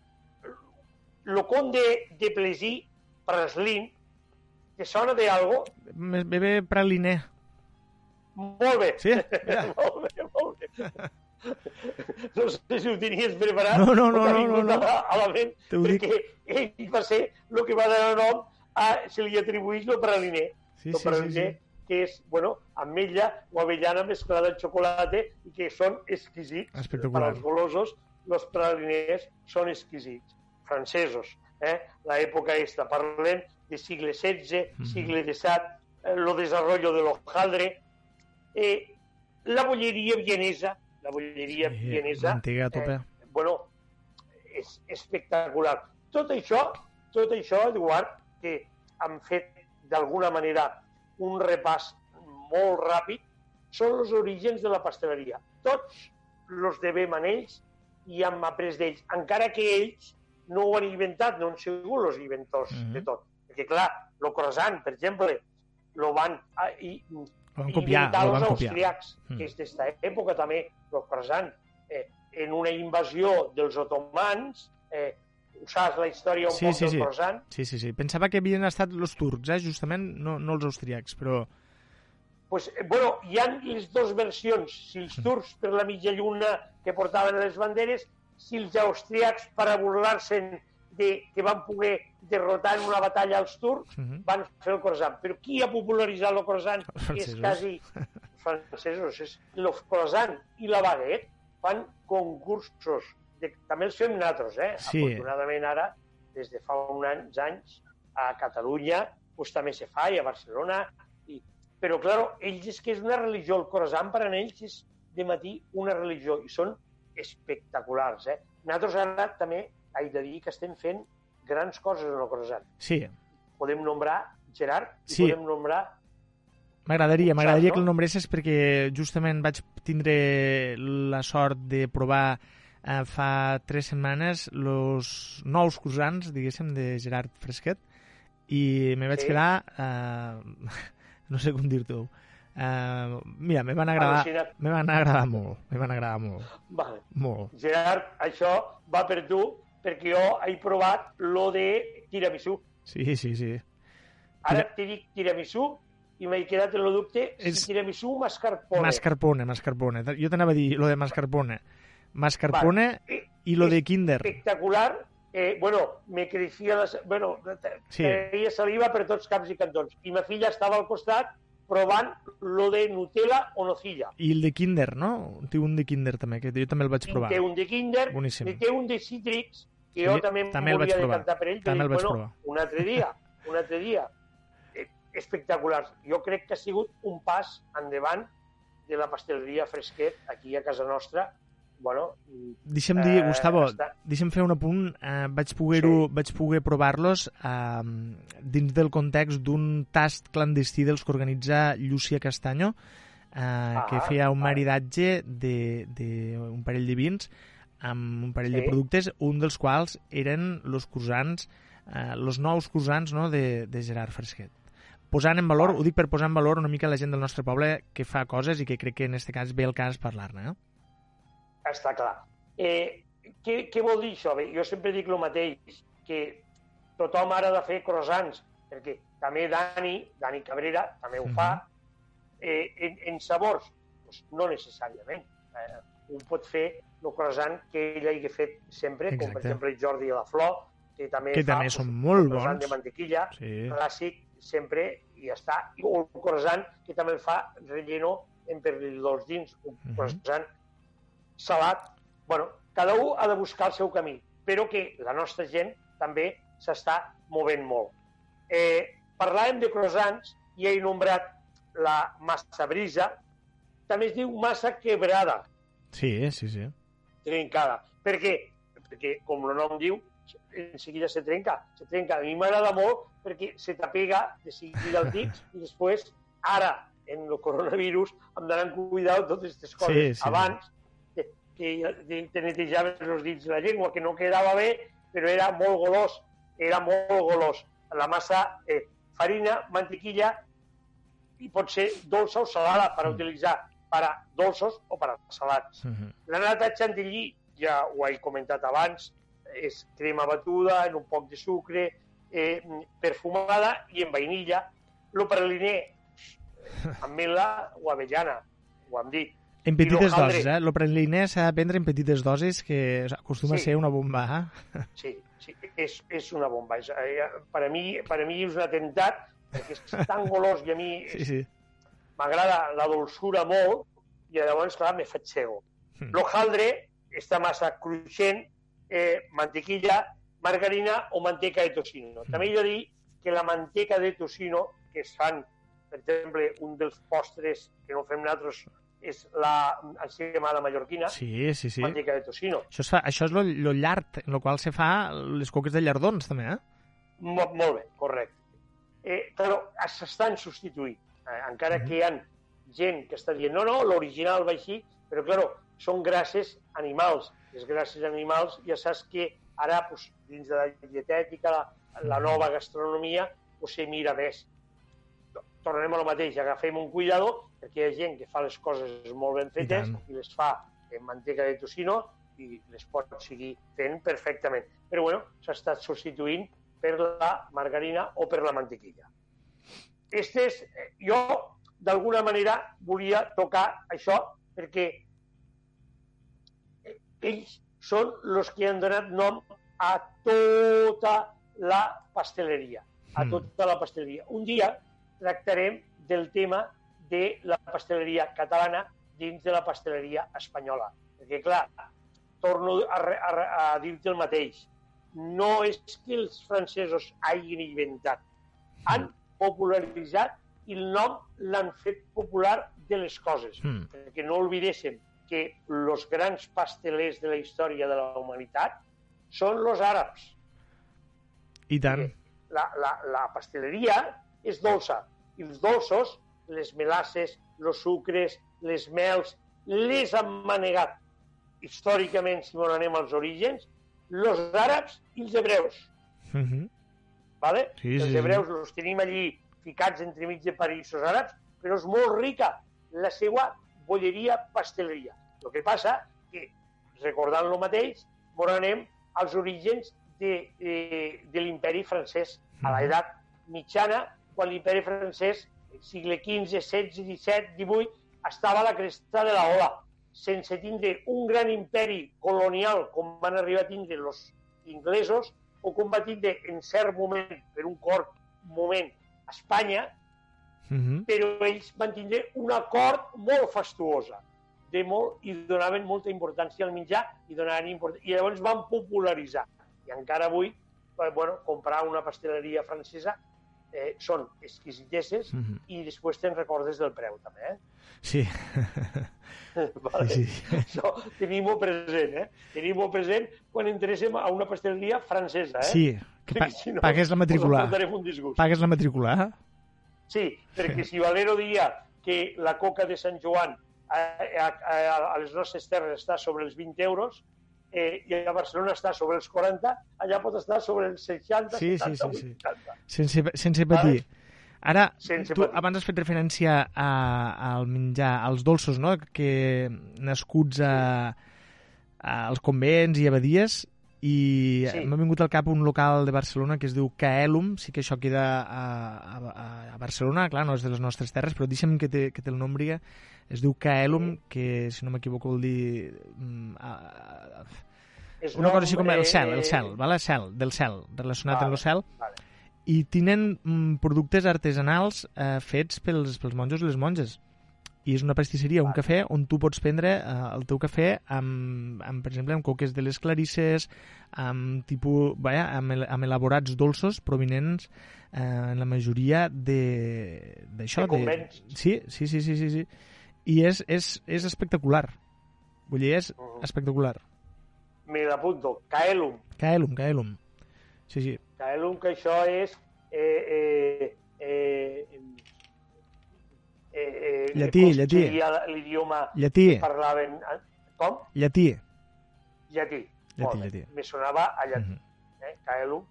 Speaker 3: el conde de Plessis, Praslin, que sona de algo,
Speaker 2: Me- praliner.
Speaker 3: molt bé.
Speaker 2: Sí? Mira.
Speaker 3: molt bé, molt bé. No sé si ho tenies preparat
Speaker 2: No, no, no, no, no, no.
Speaker 3: A, la ment,
Speaker 2: dic.
Speaker 3: perquè ell va ser el que va donar nom a, se li atribuïx el praliner.
Speaker 2: Sí,
Speaker 3: el
Speaker 2: sí, sí,
Speaker 3: praliner,
Speaker 2: sí.
Speaker 3: que és, bueno, ametlla o avellana mesclada amb xocolata i que són exquisits. Per als golosos, els praliners són exquisits. Francesos, eh? L'època esta. Parlem de sigle XVI,
Speaker 2: Mhm.
Speaker 3: sigle XVII, eh, lo desarrollo de l'hojaldre, eh, la bolleria vienesa, la bolleria
Speaker 2: Sí,
Speaker 3: vienesa,
Speaker 2: Antiga tope.
Speaker 3: bueno, és espectacular. Tot això, tot això, Eduard, que han fet d'alguna manera un repàs molt ràpid, són els orígens de la pasteleria. Tots els devem a ells i hem après d'ells, encara que ells no ho han inventat, no han sigut els inventors
Speaker 2: Mhm.
Speaker 3: de tot. Perquè, clar, el croissant, per exemple, lo van... ah, I,
Speaker 2: van copiar, ho van
Speaker 3: els
Speaker 2: copiar.
Speaker 3: austríacs,
Speaker 2: Mm.
Speaker 3: que és d'esta època també, el croissant, eh, en una invasió dels otomans, eh, saps la història un
Speaker 2: Sí,
Speaker 3: poc
Speaker 2: sí,
Speaker 3: del
Speaker 2: sí.
Speaker 3: croissant?
Speaker 2: Sí, sí, sí. Pensava que havien estat els turcs, eh, justament, no, no els austríacs, però...
Speaker 3: Pues, eh, bueno, hi ha les dues versions, si els
Speaker 2: Mm.
Speaker 3: turcs per la mitja lluna que portaven les banderes, si els austríacs per a burlar-se'n de que van poder derrotar en una batalla als turcs,
Speaker 2: Mhm.
Speaker 3: van fer el croissant. Però qui ha popularitzat el croissant? És quasi... Francesos. És el croissant i la baguette fan concursos. De, també els fem nosaltres, eh?
Speaker 2: Sí.
Speaker 3: Afortunadament ara, des de fa uns anys, a Catalunya, pues, també se fa, i a Barcelona. I... Però, clar, ells és que és una religió. El croissant per a ells és de matí una religió i són espectaculars. Eh? Nosaltres ara també haig de dir que estem fent grans coses en el croissant.
Speaker 2: Sí,
Speaker 3: Podem nombrar Gerard i
Speaker 2: Sí.
Speaker 3: podem nombrar
Speaker 2: m'agradaria, m'agradaria
Speaker 3: Saps,
Speaker 2: que el
Speaker 3: no?
Speaker 2: nombresses perquè justament vaig tindre la sort de provar eh, fa tres setmanes els nous croissants, diguéssim, de Gerard Fresquet i me vaig
Speaker 3: Sí.
Speaker 2: quedar... Eh, no sé com dir-t'ho. Eh, mira, me van agradar, me van agradar molt, me van agradar molt,
Speaker 3: Vale.
Speaker 2: molt.
Speaker 3: Gerard, això va per tu, perquè jo he provat lo de tiramisú.
Speaker 2: Sí, sí, sí.
Speaker 3: Ara te dic tiramisú i m'he quedat en el dubte si
Speaker 2: És-
Speaker 3: tiramisú o mascarpone.
Speaker 2: Mascarpone, mascarpone. Jo t'anava a dir lo de mascarpone. Mascarpone
Speaker 3: Vale.
Speaker 2: i lo de Kinder.
Speaker 3: Espectacular. Eh, bueno, me creixia la... Bueno,
Speaker 2: Sí.
Speaker 3: feia saliva per tots caps i cantons. I ma filla estava al costat provant lo de Nutella o nocilla.
Speaker 2: I el de Kinder, no? Té un de Kinder també, que jo també el vaig
Speaker 3: I
Speaker 2: provar.
Speaker 3: té un de Kinder,
Speaker 2: Boníssim.
Speaker 3: té un de Citrix, que jo també,
Speaker 2: també el vaig
Speaker 3: volia
Speaker 2: provar.
Speaker 3: decantar per ell,
Speaker 2: També
Speaker 3: però
Speaker 2: el
Speaker 3: dic,
Speaker 2: vaig
Speaker 3: bueno,
Speaker 2: provar.
Speaker 3: un altre dia, un altre dia. Eh, espectacular. Jo crec que ha sigut un pas endavant de la pasteleria fresquet aquí a casa nostra. Bueno,
Speaker 2: Deixa'm dir,
Speaker 3: Eh,
Speaker 2: Gustavo,
Speaker 3: està-
Speaker 2: deixa'm fer un apunt. Eh, vaig poder-ho,
Speaker 3: Sí.
Speaker 2: vaig poder provar-los eh, dins del context d'un tast clandestí dels que organitza Llucia Castanyo, eh, que
Speaker 3: Ah,
Speaker 2: feia un maridatge d'un parell de vins amb un parell de
Speaker 3: Sí.
Speaker 2: productes, un dels quals eren els croissants, eh, els nous croissants no, de, de Gerard Fresquet. Posant en valor, ho dic per posar en valor una mica la gent del nostre poble que fa coses i que crec que en aquest cas ve el cas parlar-ne. Eh?
Speaker 3: està clar. Eh, què, què vol dir això? Bé, jo sempre dic el mateix, que tothom ara ha de fer croissants, perquè també Dani, Dani Cabrera, també ho
Speaker 2: Mhm.
Speaker 3: fa, eh, en, en sabors, doncs no necessàriament. Eh, un pot fer el croissant que ell hagi fet sempre, com
Speaker 2: Exacte.
Speaker 3: per exemple el Jordi de la Flor, que també
Speaker 2: Que
Speaker 3: fa
Speaker 2: també
Speaker 3: doncs,
Speaker 2: són molt
Speaker 3: el croissant
Speaker 2: bons.
Speaker 3: de mantequilla,
Speaker 2: Sí.
Speaker 3: clàssic, sempre, i ja està. I o el croissant, que també el fa relleno en pernil dins, un
Speaker 2: Mhm.
Speaker 3: croissant salat, bueno, cada un ha de buscar el seu camí, però que la nostra gent també s'està movent molt. Eh, parlàvem de croissants i he nombrat la massa brisa, també es diu massa quebrada,
Speaker 2: Sí, sí, sí.
Speaker 3: Trencada. Per què? Perquè, com el nom diu, en seguida se trenca. Se trenca. A mi m'agrada molt perquè se t'apega de seguida el dit i després, ara, en el coronavirus, hem d'anar amb cuidado totes aquestes coses.
Speaker 2: Sí, sí,
Speaker 3: Abans, que, que te netejaves els dits de la llengua, que no quedava bé, però era molt golós. Era molt golós. La massa, eh, farina, mantequilla, i pot ser dolça o salada per utilitzar per a dolços o per a salats.
Speaker 2: Uh -huh.
Speaker 3: La nata chantilly, ja ho he comentat abans, és crema batuda en un poc de sucre, eh, perfumada i en vainilla. El praliné, amb mela o avellana, ho hem dit.
Speaker 2: En petites dosis, eh? El praliné s'ha de prendre en petites dosis, que acostuma
Speaker 3: Sí.
Speaker 2: a ser una bomba. Eh?
Speaker 3: Sí, sí és, és una bomba. És, eh, per, a mi, per a mi és un atemptat, perquè és tan golós i a mi
Speaker 2: Sí, sí.
Speaker 3: M'agrada la dolçura molt i llavors, clar, me faig cego.
Speaker 2: Mm.
Speaker 3: L'hojaldre, esta massa cruixent, eh, mantequilla, margarina o manteca de tocino. També he de dir que la manteca de tocino, que es fan, per exemple, un dels postres que no fem nosaltres és la encimada mallorquina,
Speaker 2: Sí, sí, sí.
Speaker 3: manteca de tocino.
Speaker 2: Això, es fa, això és lo, lo llard, en el qual se fa les coques de llardons, també, eh?
Speaker 3: Mo molt bé, correcte. Eh, però s'estan substituint. Eh, encara
Speaker 2: Mhm.
Speaker 3: que hi ha gent que està dient no, no, l'original va així, però, claro, són grasses animals. Les grasses animals ja saps que ara, pues, dins de la dietètica, la, la nova gastronomia, pues, se mira més. Tornarem a lo mateix, agafem un cuidado, perquè hi ha gent que fa les coses molt ben fetes
Speaker 2: tant.
Speaker 3: i, les fa en manteca de tocino i les pot seguir fent perfectament. Però, bueno, s'ha estat substituint per la margarina o per la mantequilla. Estes, eh, jo, d'alguna manera, volia tocar això perquè ells són els que han donat nom a tota la pasteleria. A
Speaker 2: Mm.
Speaker 3: tota la pasteleria. Un dia tractarem del tema de la pasteleria catalana dins de la pasteleria espanyola. Perquè, clar, torno a, a, a dir-te el mateix. No és que els francesos hagin inventat. Han popularitzat i el nom l'han fet popular de les coses.
Speaker 2: Mm.
Speaker 3: Perquè no oblidéssim que els grans pastelers de la història de la humanitat són els àrabs.
Speaker 2: I tant.
Speaker 3: La, la, la pasteleria és dolça i els dolços, les melasses, els sucres, les mels, les han manegat històricament, si m'on anem als orígens, els àrabs i els hebreus.
Speaker 2: Uh -huh.
Speaker 3: ¿Vale?
Speaker 2: Sí,
Speaker 3: els
Speaker 2: sí, sí.
Speaker 3: hebreus els tenim allí ficats entremig de països àrabs, però és molt rica la seva bolleria pasteleria. El que passa que, recordant lo mateix, mos anem als orígens de, de, de l'imperi francès, a
Speaker 2: Mhm.
Speaker 3: l'edat mitjana, quan l'imperi francès, segle XV, XVI, XVII, XVIII, estava a la cresta de la ola, sense tindre un gran imperi colonial com van arribar a tindre els inglesos, o com va tindre en cert moment, per un cort moment, Espanya,
Speaker 2: Uh -huh.
Speaker 3: però ells van tindre una cort molt fastuosa de molt, i donaven molta importància al menjar i, donaven import... i llavors van popularitzar. I encara avui, eh, bueno, comprar una pasteleria francesa eh, són exquisiteses
Speaker 2: Uh -huh.
Speaker 3: i després te'n recordes del preu, també. Eh?
Speaker 2: Sí.
Speaker 3: vale?
Speaker 2: sí, sí.
Speaker 3: Això tenim-ho present, eh? Tenim-ho present quan interessem a una pasteleria francesa, eh?
Speaker 2: Sí, que pa
Speaker 3: si no,
Speaker 2: pagues la matrícula. Pagues la matrícula, eh?
Speaker 3: Sí, perquè si Valero dia que la coca de Sant Joan a, a, a, a les nostres terres està sobre els 20 euros eh, i a Barcelona està sobre els 40, allà pot estar sobre els 60,
Speaker 2: Sí, sí,
Speaker 3: 70,
Speaker 2: sí, sí.
Speaker 3: 80.
Speaker 2: Sense, sense patir. Ara,
Speaker 3: Sense
Speaker 2: tu abans has fet referència a, al menjar, als dolços, no?, que nascuts a, a, als convents i abadies, i
Speaker 3: Sí.
Speaker 2: m'ha vingut al cap un local de Barcelona que es diu Caelum, sí que això queda a, a, a Barcelona, clar, no és de les nostres terres, però deixa'm que te, que te'l nombri, es diu Caelum, que, si no m'equivoco, vol dir... mm, A, a, una
Speaker 3: nom,
Speaker 2: cosa així com el cel, el cel, vale? cel, del cel, relacionat
Speaker 3: Vale,
Speaker 2: amb el cel,
Speaker 3: vale.
Speaker 2: I tenen mm, productes artesanals eh, fets pels, pels monjos i les monges. i és una pastisseria, un cafè, on tu pots prendre eh, el teu cafè amb, amb, per exemple, amb coques de les clarisses, amb, tipus, vaja, amb, el- amb elaborats dolços provinents eh, en la majoria de d'això.
Speaker 3: De convents.
Speaker 2: Sí, sí, sí, sí, sí, sí. I és, és, és espectacular. Vull dir, és
Speaker 3: Mhm.
Speaker 2: espectacular.
Speaker 3: Me l'apunto. Caelum.
Speaker 2: Caelum, Caelum. Sí, sí.
Speaker 3: Caelum, que això és... Eh, eh, eh, eh, eh,
Speaker 2: Llatí,
Speaker 3: com
Speaker 2: llatí.
Speaker 3: L'idioma que parlaven... eh? Com?
Speaker 2: llatí.
Speaker 3: Llatí.
Speaker 2: Llatí,
Speaker 3: bé.
Speaker 2: llatí.
Speaker 3: Me sonava a llatí.
Speaker 2: Mhm.
Speaker 3: eh? Caelum.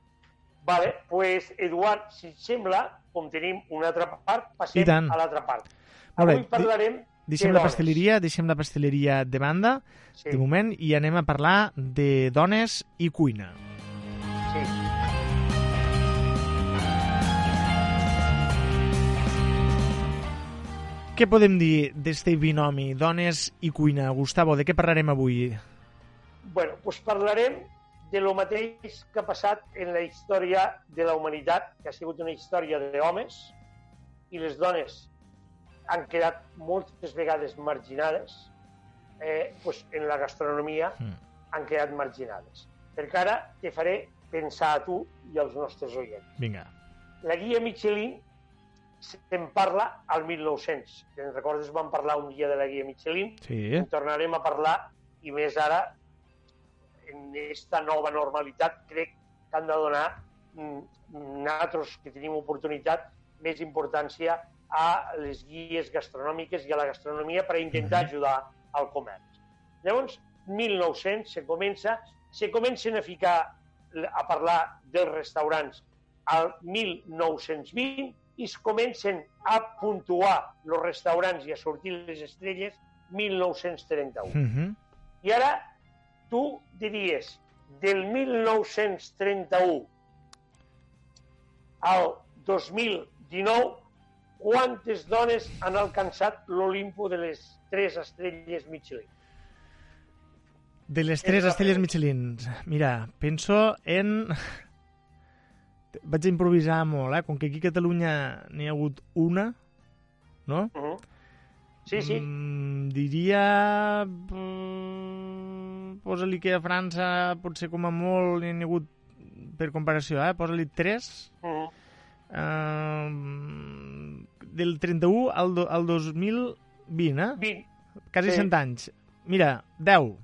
Speaker 3: Vale, pues, Eduard, si et sembla, com tenim una altra part, passem a l'altra part.
Speaker 2: Molt bé,
Speaker 3: Avui parlarem
Speaker 2: Deixem
Speaker 3: de
Speaker 2: la
Speaker 3: dones.
Speaker 2: pasteleria, deixem la pasteleria de banda,
Speaker 3: Sí,
Speaker 2: de moment, i anem a parlar de dones i cuina.
Speaker 3: sí.
Speaker 2: Què podem dir d'este binomi, dones i cuina? Gustavo, de què parlarem avui?
Speaker 3: Bueno, doncs parlarem de lo mateix que ha passat en la història de la humanitat, que ha sigut una història d'homes, i les dones han quedat moltes vegades marginades, eh, doncs en la gastronomia
Speaker 2: Mm.
Speaker 3: han quedat marginades. Perquè ara te faré pensar a tu i als nostres oients.
Speaker 2: Vinga.
Speaker 3: La guia Michelin se'n parla al 1900. Si te'n recordes, vam parlar un dia de la guia Michelin,
Speaker 2: Sí.
Speaker 3: en tornarem a parlar, i més ara, en aquesta nova normalitat, crec que han de donar mm, nosaltres, que tenim oportunitat, més importància a les guies gastronòmiques i a la gastronomia per intentar
Speaker 2: Mhm.
Speaker 3: ajudar al comerç. Llavors, 1900 se comença, se comencen a ficar a parlar dels restaurants al 1920 i es comencen a puntuar els restaurants i a sortir les estrelles 1931.
Speaker 2: Mm -hmm.
Speaker 3: I ara tu diries, del 1931 al 2019, quantes dones han alcançat l'Olimpo de les tres estrelles Michelin?
Speaker 2: De les tres estrelles. Michelin. Mira, penso en... Vaig improvisar molt, eh? Com que aquí a Catalunya n'hi ha hagut una, no?
Speaker 3: Uh -huh. Sí, sí.
Speaker 2: Mm, diria... mm, Posa-li que a França potser com a molt n'hi ha hagut, per comparació, eh? Posa-li tres.
Speaker 3: Uh -huh.
Speaker 2: Uh, del 31 al, do, al 2020, eh?
Speaker 3: 20,
Speaker 2: Quasi
Speaker 3: sí.
Speaker 2: 100 anys. Mira, 10.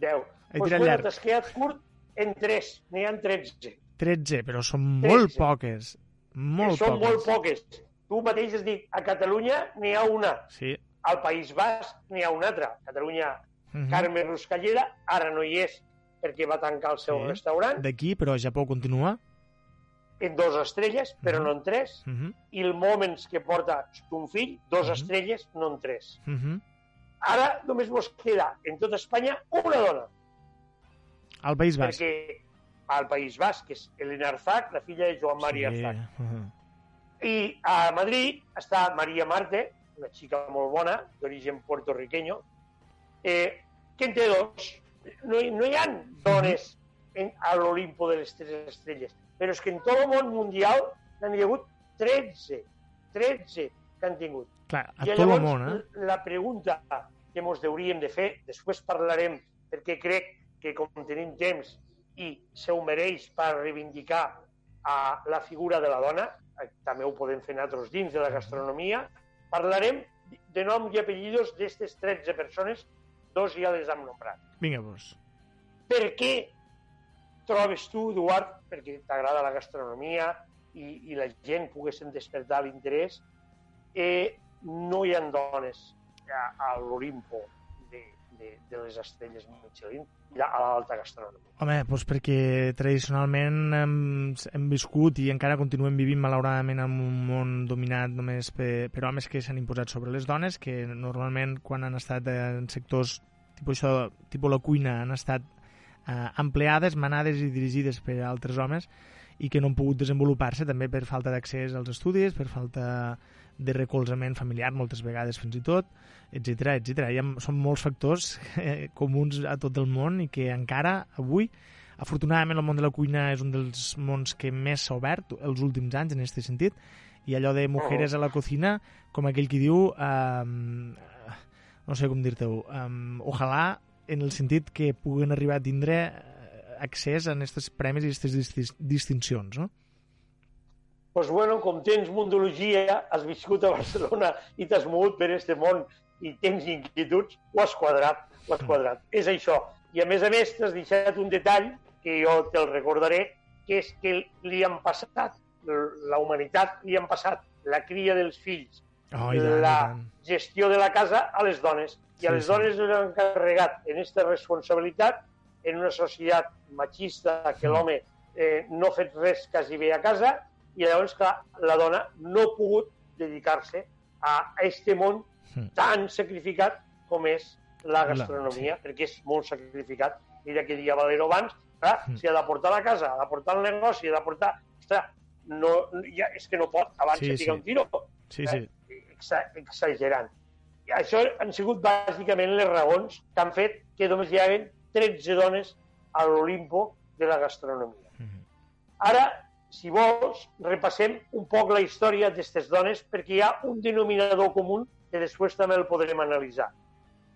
Speaker 3: 10.
Speaker 2: He
Speaker 3: Pues
Speaker 2: tirat
Speaker 3: bueno,
Speaker 2: llarg.
Speaker 3: t'has quedat curt en 3, n'hi ha 13.
Speaker 2: 13, però són molt
Speaker 3: 13.
Speaker 2: poques. Molt
Speaker 3: Són
Speaker 2: poques.
Speaker 3: molt poques. Tu mateix has dit, a Catalunya n'hi ha una,
Speaker 2: Sí.
Speaker 3: al País Basc n'hi ha una altra. Catalunya,
Speaker 2: Mhm.
Speaker 3: Carme Ruscallera, ara no hi és perquè va tancar el seu
Speaker 2: Sí.
Speaker 3: restaurant,
Speaker 2: D'aquí, però Japó continua.
Speaker 3: en dos estrelles, però
Speaker 2: Mhm.
Speaker 3: no en tres,
Speaker 2: Mhm,
Speaker 3: i el Moments que porta un fill, dos
Speaker 2: Mhm.
Speaker 3: estrelles, no en tres.
Speaker 2: mhm.
Speaker 3: Ara només mos queda en tota Espanya una dona,
Speaker 2: Al País Basc.
Speaker 3: perquè al País Basc, que és Elena Arzac, la filla de Joan Maria
Speaker 2: sí.
Speaker 3: Arzac.
Speaker 2: mhm.
Speaker 3: I a Madrid està Maria Marte, una xica molt bona, d'origen puertorriqueño, eh, que en té dos. No, hi- no hi ha dones en, a l'Olimpo de les tres estrelles, però és que en tot el món mundial n'han hi hagut 13, 13 que han tingut.
Speaker 2: Clar, a
Speaker 3: I
Speaker 2: tot el
Speaker 3: llavors,
Speaker 2: món, eh?
Speaker 3: la pregunta que ens hauríem de fer, després parlarem, perquè crec que com tenim temps i se ho mereix per reivindicar a la figura de la dona, també ho podem fer nosaltres dins de la gastronomia, parlarem de nom i apellidos d'aquestes 13 persones, dos ja les hem nombrat.
Speaker 2: Vinga, doncs.
Speaker 3: Per què trobes tu, Eduard, perquè t'agrada la gastronomia i, i la gent poguessin despertar l'interès, eh, no hi ha dones a, a l'Olimpo de, de, les estrelles Michelin i a l'alta gastronomia.
Speaker 2: Home, doncs perquè tradicionalment hem, hem viscut i encara continuem vivint malauradament en un món dominat només per, per homes que s'han imposat sobre les dones, que normalment quan han estat en sectors tipus això, tipus la cuina, han estat eh, empleades, manades i dirigides per altres homes i que no han pogut desenvolupar-se també per falta d'accés als estudis, per falta de recolzament familiar moltes vegades fins i tot, etc etc. Hi ha, són molts factors eh, comuns a tot el món i que encara avui, afortunadament el món de la cuina és un dels mons que més s'ha obert els últims anys en aquest sentit i allò de mujeres a la cocina, com aquell qui diu, um, no sé com dir-te-ho, um, ojalà en el sentit que puguen arribar a tindre eh, accés a aquests premis i aquestes distincions, no?
Speaker 3: Pues bueno, com tens mundologia, has viscut a Barcelona i t'has mogut per este món i tens inquietuds, ho has quadrat, ho has quadrat. És això. I a més a més t'has deixat un detall que jo te'l recordaré, que és que li han passat, la humanitat li han passat la cria dels fills,
Speaker 2: oh, i tant,
Speaker 3: la
Speaker 2: i tant.
Speaker 3: gestió de la casa a les dones. I a
Speaker 2: Sí,
Speaker 3: les
Speaker 2: sí.
Speaker 3: dones les han carregat en aquesta responsabilitat en una societat machista que
Speaker 2: Mm.
Speaker 3: l'home eh, no ha fet res quasi bé a casa i llavors, clar, la dona no ha pogut dedicar-se a este món
Speaker 2: Mm.
Speaker 3: tan sacrificat com és la
Speaker 2: La-
Speaker 3: gastronomia, perquè és molt sacrificat. Mira que dia Valero abans, clar,
Speaker 2: Mm.
Speaker 3: si ha de portar la casa, ha de portar el negoci, ha de portar... Ostres, no, ja, és que no pot, abans
Speaker 2: Sí,
Speaker 3: sí, se pica
Speaker 2: sí.
Speaker 3: un tiro.
Speaker 2: Sí, sí.
Speaker 3: Exa exagerant. I això han sigut bàsicament les raons que han fet que només hi hagi 13 dones a l'Olimpo de la gastronomia.
Speaker 2: Mhm.
Speaker 3: Ara, si vols, repassem un poc la història d'aquestes dones perquè hi ha un denominador comú que després també el podrem analitzar.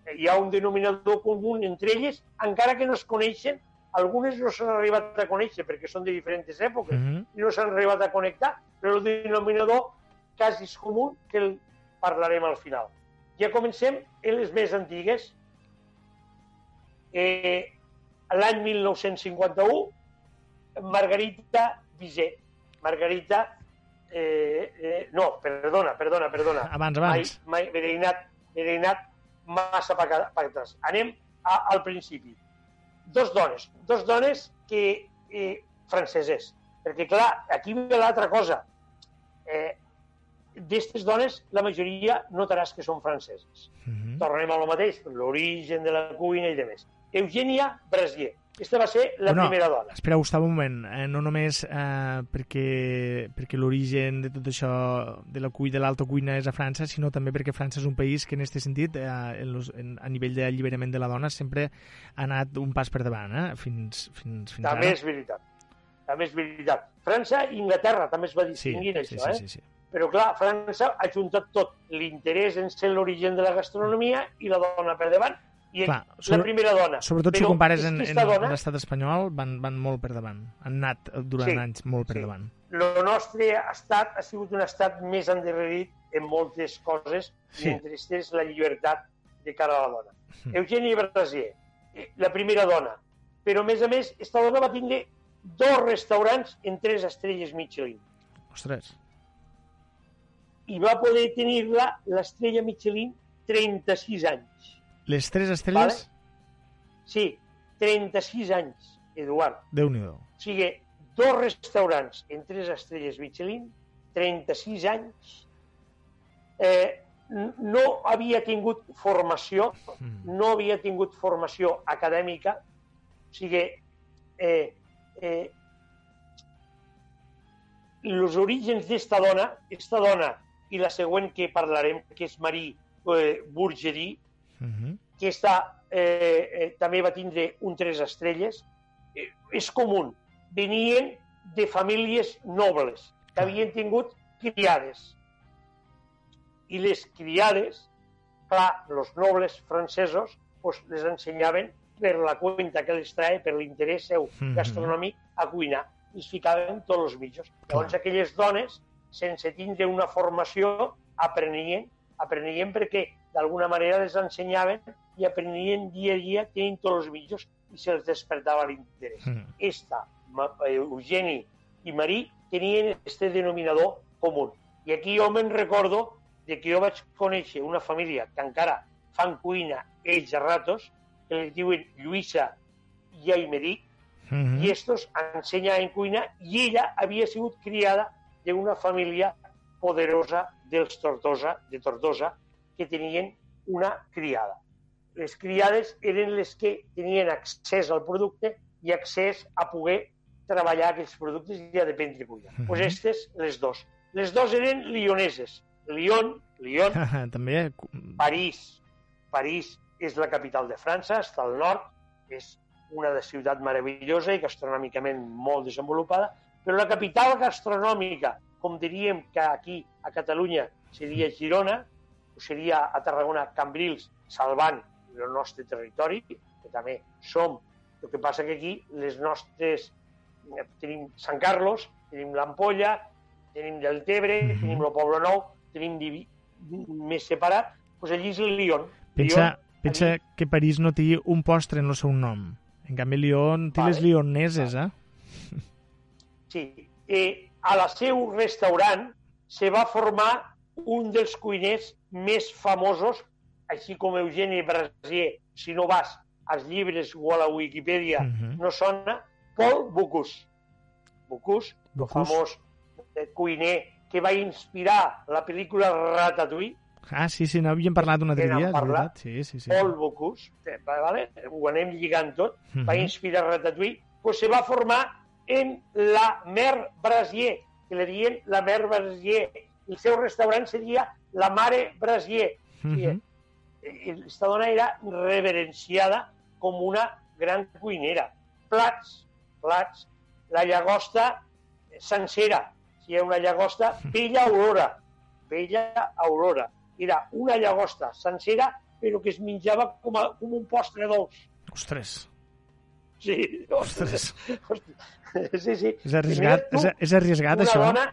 Speaker 3: Eh, Hi ha un denominador comú entre elles, encara que no es coneixen, algunes no s'han arribat a conèixer perquè són de diferents èpoques
Speaker 2: Mhm.
Speaker 3: i no s'han arribat a connectar, però el denominador quasi és comú que el parlarem al final. Ja comencem en les més antigues. Eh, L'any 1951, Margarita Bizet. Margarita... Eh, eh, no, perdona, perdona, perdona.
Speaker 2: Abans, abans.
Speaker 3: Mai, mai, m'he anat, anat massa per atrás. Anem a, al principi. Dos dones, dos dones que eh, franceses. Perquè, clar, aquí ve l'altra cosa. Eh, D'estes dones, la majoria notaràs que són franceses.
Speaker 2: Mhm.
Speaker 3: Tornem a lo mateix, l'origen de la cuina i demés. Eugènia Brasier. Aquesta va ser la
Speaker 2: Bueno,
Speaker 3: primera dona.
Speaker 2: Espera, Gustavo, un moment. Eh, no només eh, perquè, perquè l'origen de tot això de la cuina, de l'alta cuina és a França, sinó també perquè França és un país que en aquest sentit, eh, en los, en, a nivell d'alliberament de la dona, sempre ha anat un pas per davant, eh? fins, fins, fins
Speaker 3: També
Speaker 2: ara.
Speaker 3: és veritat. També és veritat. França i Inglaterra també es va
Speaker 2: Sí,
Speaker 3: distingir
Speaker 2: sí,
Speaker 3: això,
Speaker 2: sí,
Speaker 3: eh?
Speaker 2: sí, sí.
Speaker 3: Però clar, França ha juntat tot, l'interès en ser l'origen de la gastronomia i la dona per davant, i
Speaker 2: Clar,
Speaker 3: la
Speaker 2: sobre-
Speaker 3: primera dona.
Speaker 2: Sobretot si
Speaker 3: Però
Speaker 2: ho compares
Speaker 3: és
Speaker 2: en, en,
Speaker 3: dona,
Speaker 2: l'estat espanyol, van, van molt per davant. Han anat durant
Speaker 3: Sí,
Speaker 2: anys molt per
Speaker 3: sí.
Speaker 2: davant.
Speaker 3: el nostre estat ha sigut un estat més endarrerit en moltes coses,
Speaker 2: Sí.
Speaker 3: i entre aquestes la llibertat de cara a la dona.
Speaker 2: Mm.
Speaker 3: Eugènia Brasier, la primera dona. Però, a més a més, esta dona va tindre dos restaurants en tres estrelles Michelin.
Speaker 2: Ostres.
Speaker 3: I va poder tenir-la l'estrella Michelin 36 anys.
Speaker 2: Les tres estrelles,
Speaker 3: Sí, 36 anys, Eduard.
Speaker 2: Déu-n'hi-do.
Speaker 3: O sigui, dos restaurants en tres estrelles Michelin, 36 anys, eh, no havia tingut formació,
Speaker 2: Mm.
Speaker 3: no havia tingut formació acadèmica, o sigui, eh, eh, els orígens d'esta dona, esta dona i la següent que parlarem, que és Marie eh, Bourgerie,
Speaker 2: Mhm.
Speaker 3: que està, eh, eh, també va tindre un tres estrelles, eh, és comú. Venien de famílies nobles, que havien tingut criades. I les criades, clar, els nobles francesos, pues, les ensenyaven per la cuenta que les trae, per l'interès seu gastronòmic, a cuinar. I es ficaven tots els mitjos. Llavors,
Speaker 2: Clar.
Speaker 3: aquelles dones, sense tindre una formació, aprenien, aprenien perquè d'alguna manera les ensenyaven i aprenien dia a dia, tenint tots els mitjos i se'ls despertava l'interès.
Speaker 2: Mm.
Speaker 3: Esta, eh, Eugeni i Marí, tenien este denominador comú. I aquí jo me'n recordo de que jo vaig conèixer una família que encara fan cuina ells a ratos, que li diuen Lluïsa i Aimeric,
Speaker 2: Mhm.
Speaker 3: i estos ensenyaven cuina i ella havia sigut criada d'una família poderosa dels Tortosa, de Tortosa, que tenien una criada. Les criades eren les que tenien accés al producte i accés a poder treballar aquests productes i a dependre cuina. Doncs
Speaker 2: Mhm.
Speaker 3: pues estes, les dos. Les dos eren lioneses. Lyon, Lyon,
Speaker 2: també...
Speaker 3: París. París és la capital de França, està al nord, és una de ciutat meravellosa i gastronòmicament molt desenvolupada, però la capital gastronòmica com diríem que aquí a Catalunya seria Girona, o seria a Tarragona Cambrils, salvant el nostre territori, que també som. El que passa que aquí les nostres... eh, Tenim Sant Carlos, tenim l'Ampolla, tenim Deltebre,
Speaker 2: Mhm.
Speaker 3: tenim el Poble Nou, tenim divi... més separat, doncs allí és el Lyon.
Speaker 2: Pensa,
Speaker 3: Lyon,
Speaker 2: pensa
Speaker 3: allí-
Speaker 2: que París no té un postre en el seu nom. En canvi, Lyon té
Speaker 3: Vale.
Speaker 2: les lioneses, eh?
Speaker 3: Sí. Eh, a la seu restaurant se va formar un dels cuiners més famosos, així com Eugeni Brasier, si no vas als llibres o a la Wikipedia,
Speaker 2: Mhm.
Speaker 3: no sona, Paul Bocuse. Bocuse, el famós eh, cuiner que va inspirar la pel·lícula Ratatouille,
Speaker 2: Ah, sí, sí, n'havíem parlat un altre dia,
Speaker 3: parlat.
Speaker 2: Sí, sí, sí.
Speaker 3: Paul Bocuse, eh, vale? ho anem lligant tot, va
Speaker 2: Mhm.
Speaker 3: inspirar Ratatouille, pues se va formar en la Mer Brasier, que le dient la Mer Brasier. El seu restaurant seria la Mare Brasier.
Speaker 2: Mhm.
Speaker 3: Eh, Esta dona era reverenciada com una gran cuinera. Plats, plats, la llagosta sencera, si hi ha una llagosta, bella aurora, bella aurora. Era una llagosta sencera, però que es menjava com, a, com un postre dolç.
Speaker 2: Ostres,
Speaker 3: Sí,
Speaker 2: ostres.
Speaker 3: Sí, sí.
Speaker 2: És
Speaker 3: I mira
Speaker 2: és, és arriscat,
Speaker 3: una
Speaker 2: això.
Speaker 3: dona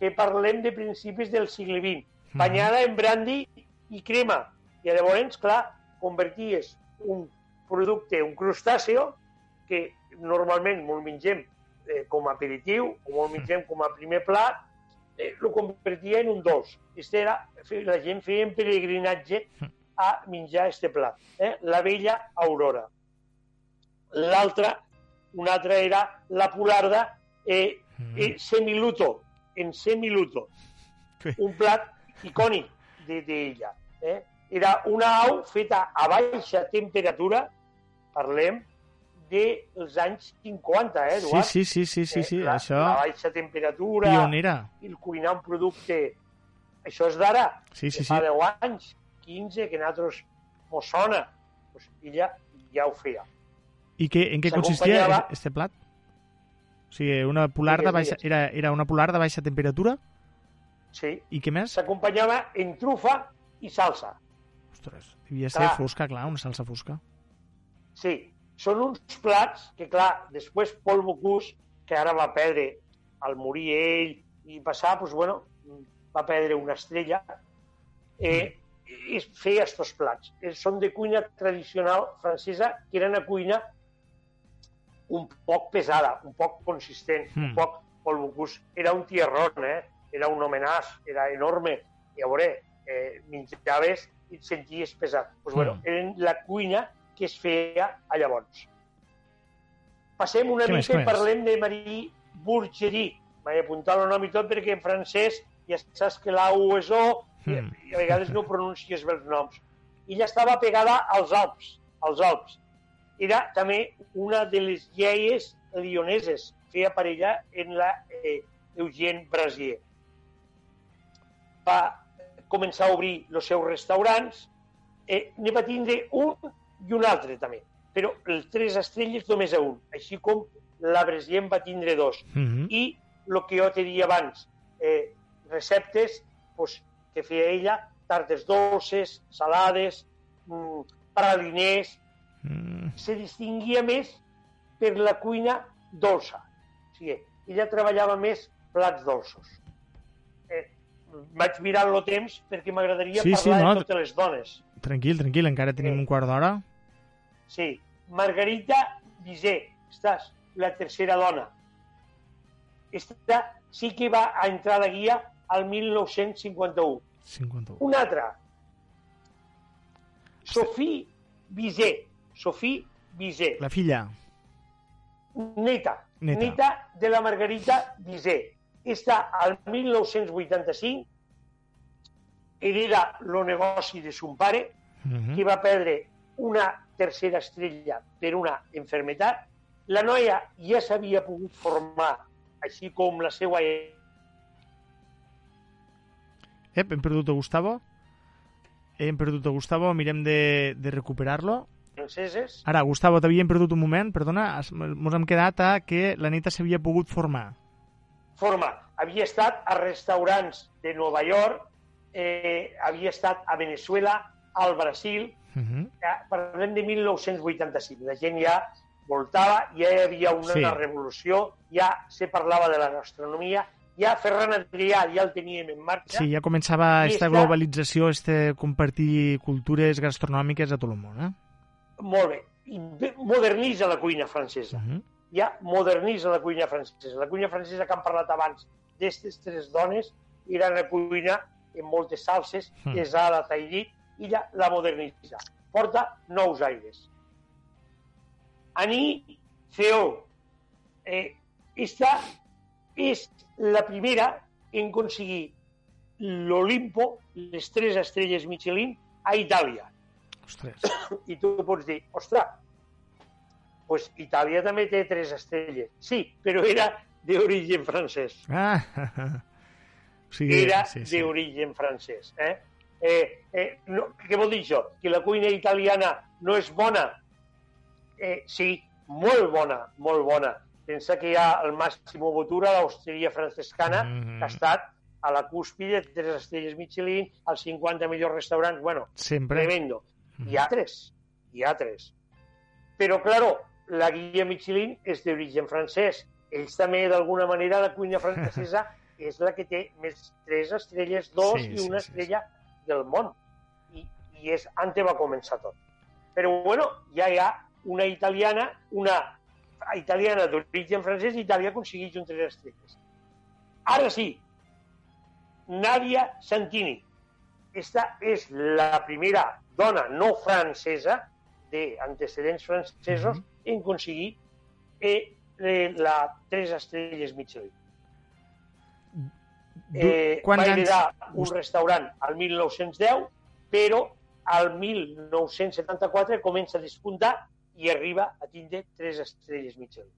Speaker 3: que parlem de principis del segle XX, banyada en brandy i crema. I llavors, clar, converties un producte, un crustàceo, que normalment molt mengem eh, com a aperitiu o molt mengem com a primer plat, eh, lo convertia en un dolç. Este era, la gent feia en peregrinatge a menjar este plat. Eh? La vella aurora. L'altra, una altra era la pularda eh,
Speaker 2: Mhm.
Speaker 3: eh, semiluto, en semiluto. Un plat icònic de- d'ella. Eh? Era una au feta a baixa temperatura, parlem dels anys 50, eh,
Speaker 2: Sí,
Speaker 3: Eduard?
Speaker 2: sí, sí, sí, sí, sí,
Speaker 3: Eh, la,
Speaker 2: això...
Speaker 3: La baixa temperatura,
Speaker 2: Pionera.
Speaker 3: i el cuinar un producte... Això és d'ara,
Speaker 2: Sí, sí, sí.
Speaker 3: fa 10 anys, 15, que nosaltres mos sona. Pues ella ja ho feia.
Speaker 2: I què, en què consistia este plat? O sigui, una polar de baixa, era, era una polar de baixa temperatura?
Speaker 3: Sí.
Speaker 2: I què més?
Speaker 3: S'acompanyava en trufa i salsa.
Speaker 2: Ostres, devia ser
Speaker 3: Clar.
Speaker 2: fosca, clar, una salsa fosca.
Speaker 3: Sí, són uns plats que, clar, després Paul Bocuse, que ara va perdre al morir ell i passar, doncs, bueno, va perdre una estrella, eh, i feia estos plats. Eh, Són de cuina tradicional francesa, que era una cuina un poc pesada, un poc consistent,
Speaker 2: Mm.
Speaker 3: un poc... Paul Bocuse era un tierrón, eh? Era un homenàs, era enorme. I a veure, eh, menjaves i et senties pesat. Pues, bueno,
Speaker 2: Mm.
Speaker 3: eren la cuina que es feia a llavors. Passem una
Speaker 2: Què més,
Speaker 3: mica
Speaker 2: què
Speaker 3: i
Speaker 2: més?
Speaker 3: parlem de Marie Bourgerie. Vaig apuntar el nom i tot perquè en francès ja saps que la U és O i,
Speaker 2: Mm.
Speaker 3: i a vegades no pronuncies bé els noms. Ella estava pegada als Alps, als Alps. Era també una de les lleies lioneses. Feia parella en la eh, Eugène Brasier. Va començar a obrir els seus restaurants. Eh, ne va tindre un i un altre també. Però els tres estrelles només a un. Així com la Brasier en va tindre dos
Speaker 2: Mhm.
Speaker 3: i el que jo te dia abans, eh, receptes pues, que feia ella, tartes dolces, salades, mm, praliners,
Speaker 2: Mm.
Speaker 3: se distinguia més per la cuina dolça. O sigui, ella treballava més plats dolços. Vaig mirar el temps perquè m'agradaria
Speaker 2: Sí, sí,
Speaker 3: parlar
Speaker 2: no.
Speaker 3: de totes les dones.
Speaker 2: Tranquil, tranquil, encara tenim
Speaker 3: Eh.
Speaker 2: un quart d'hora.
Speaker 3: Sí, Margarita Bizet, estàs la tercera dona. Esta sí que va a entrar a la guia al 1951.
Speaker 2: 51.
Speaker 3: Una altra, Sophie Bizet, Sophie Bizet,
Speaker 2: La filla.
Speaker 3: neta,
Speaker 2: Neta.
Speaker 3: neta de la Margarita Bizet. Esta al 1985 hereda el negoci de son pare,
Speaker 2: Mhm.
Speaker 3: que va perdre una tercera estrella per una enfermetat. La noia ja s'havia pogut formar, així com la seva
Speaker 2: Ep, hem perdut a Gustavo. Hem perdut a Gustavo, mirem de, de recuperar-lo.
Speaker 3: franceses.
Speaker 2: Ara, Gustavo, t'havíem perdut un moment, perdona, mos hem quedat a que la neta s'havia pogut formar.
Speaker 3: Forma. havia estat a restaurants de Nova York, eh, havia estat a Venezuela, al Brasil,
Speaker 2: Uh -huh.
Speaker 3: ja, parlem de 1985, la gent ja voltava, ja hi havia una
Speaker 2: Sí.
Speaker 3: revolució, ja se parlava de la gastronomia, ja Ferran Adrià ja el teníem en marxa,
Speaker 2: Sí, ja començava aquesta
Speaker 3: està-
Speaker 2: globalització, este compartir cultures gastronòmiques a tot el món, eh?
Speaker 3: molt bé, i modernitza la cuina francesa.
Speaker 2: Uh -huh.
Speaker 3: ja modernitza la cuina francesa. La cuina francesa que hem parlat abans d'aquestes tres dones era una cuina amb moltes salses,
Speaker 2: Mm.
Speaker 3: pesada, tairit, i ja la modernitza. Porta nous aires. Ani CEO. Eh, esta és la primera en aconseguir l'Olimpo, les tres estrelles Michelin, a Itàlia.
Speaker 2: Ostres.
Speaker 3: I tu pots dir, ostres, pues Itàlia també té tres estrelles. Sí, però era d'origen francès.
Speaker 2: Ah, sigui,
Speaker 3: Era
Speaker 2: sí, sí.
Speaker 3: d'origen francès. Eh? Eh, eh, no, què vol dir això? Que la cuina italiana no és bona? Eh, sí, molt bona, molt bona. Pensa que hi ha el Massimo Bottura, l'hosteria francescana,
Speaker 2: Mhm.
Speaker 3: que ha estat a la cúspide de tres estrelles Michelin, als 50 millors restaurants. Bueno,
Speaker 2: Sempre.
Speaker 3: tremendo. Hi ha tres, hi ha tres. Però, claro, la guia Michelin és d'origen francès. Ells també, d'alguna manera, la cuina francesa és la que té més tres estrelles, dos
Speaker 2: Sí,
Speaker 3: i
Speaker 2: sí,
Speaker 3: una
Speaker 2: sí,
Speaker 3: estrella del món. I, I és ante va començar tot. Però, bueno, ja hi ha una italiana, una italiana d'origen francès i Itàlia aconsegueix un tres estrelles. Ara sí, Nadia Santini. Esta és la primera dona no francesa d'antecedents francesos
Speaker 2: Mhm.
Speaker 3: en aconseguir eh, eh, la tres estrelles Michelin. Eh,
Speaker 2: Quants
Speaker 3: va
Speaker 2: anys...
Speaker 3: heredar un restaurant al 1910, però al 1974 comença a despuntar i arriba a tindre tres estrelles Michelin.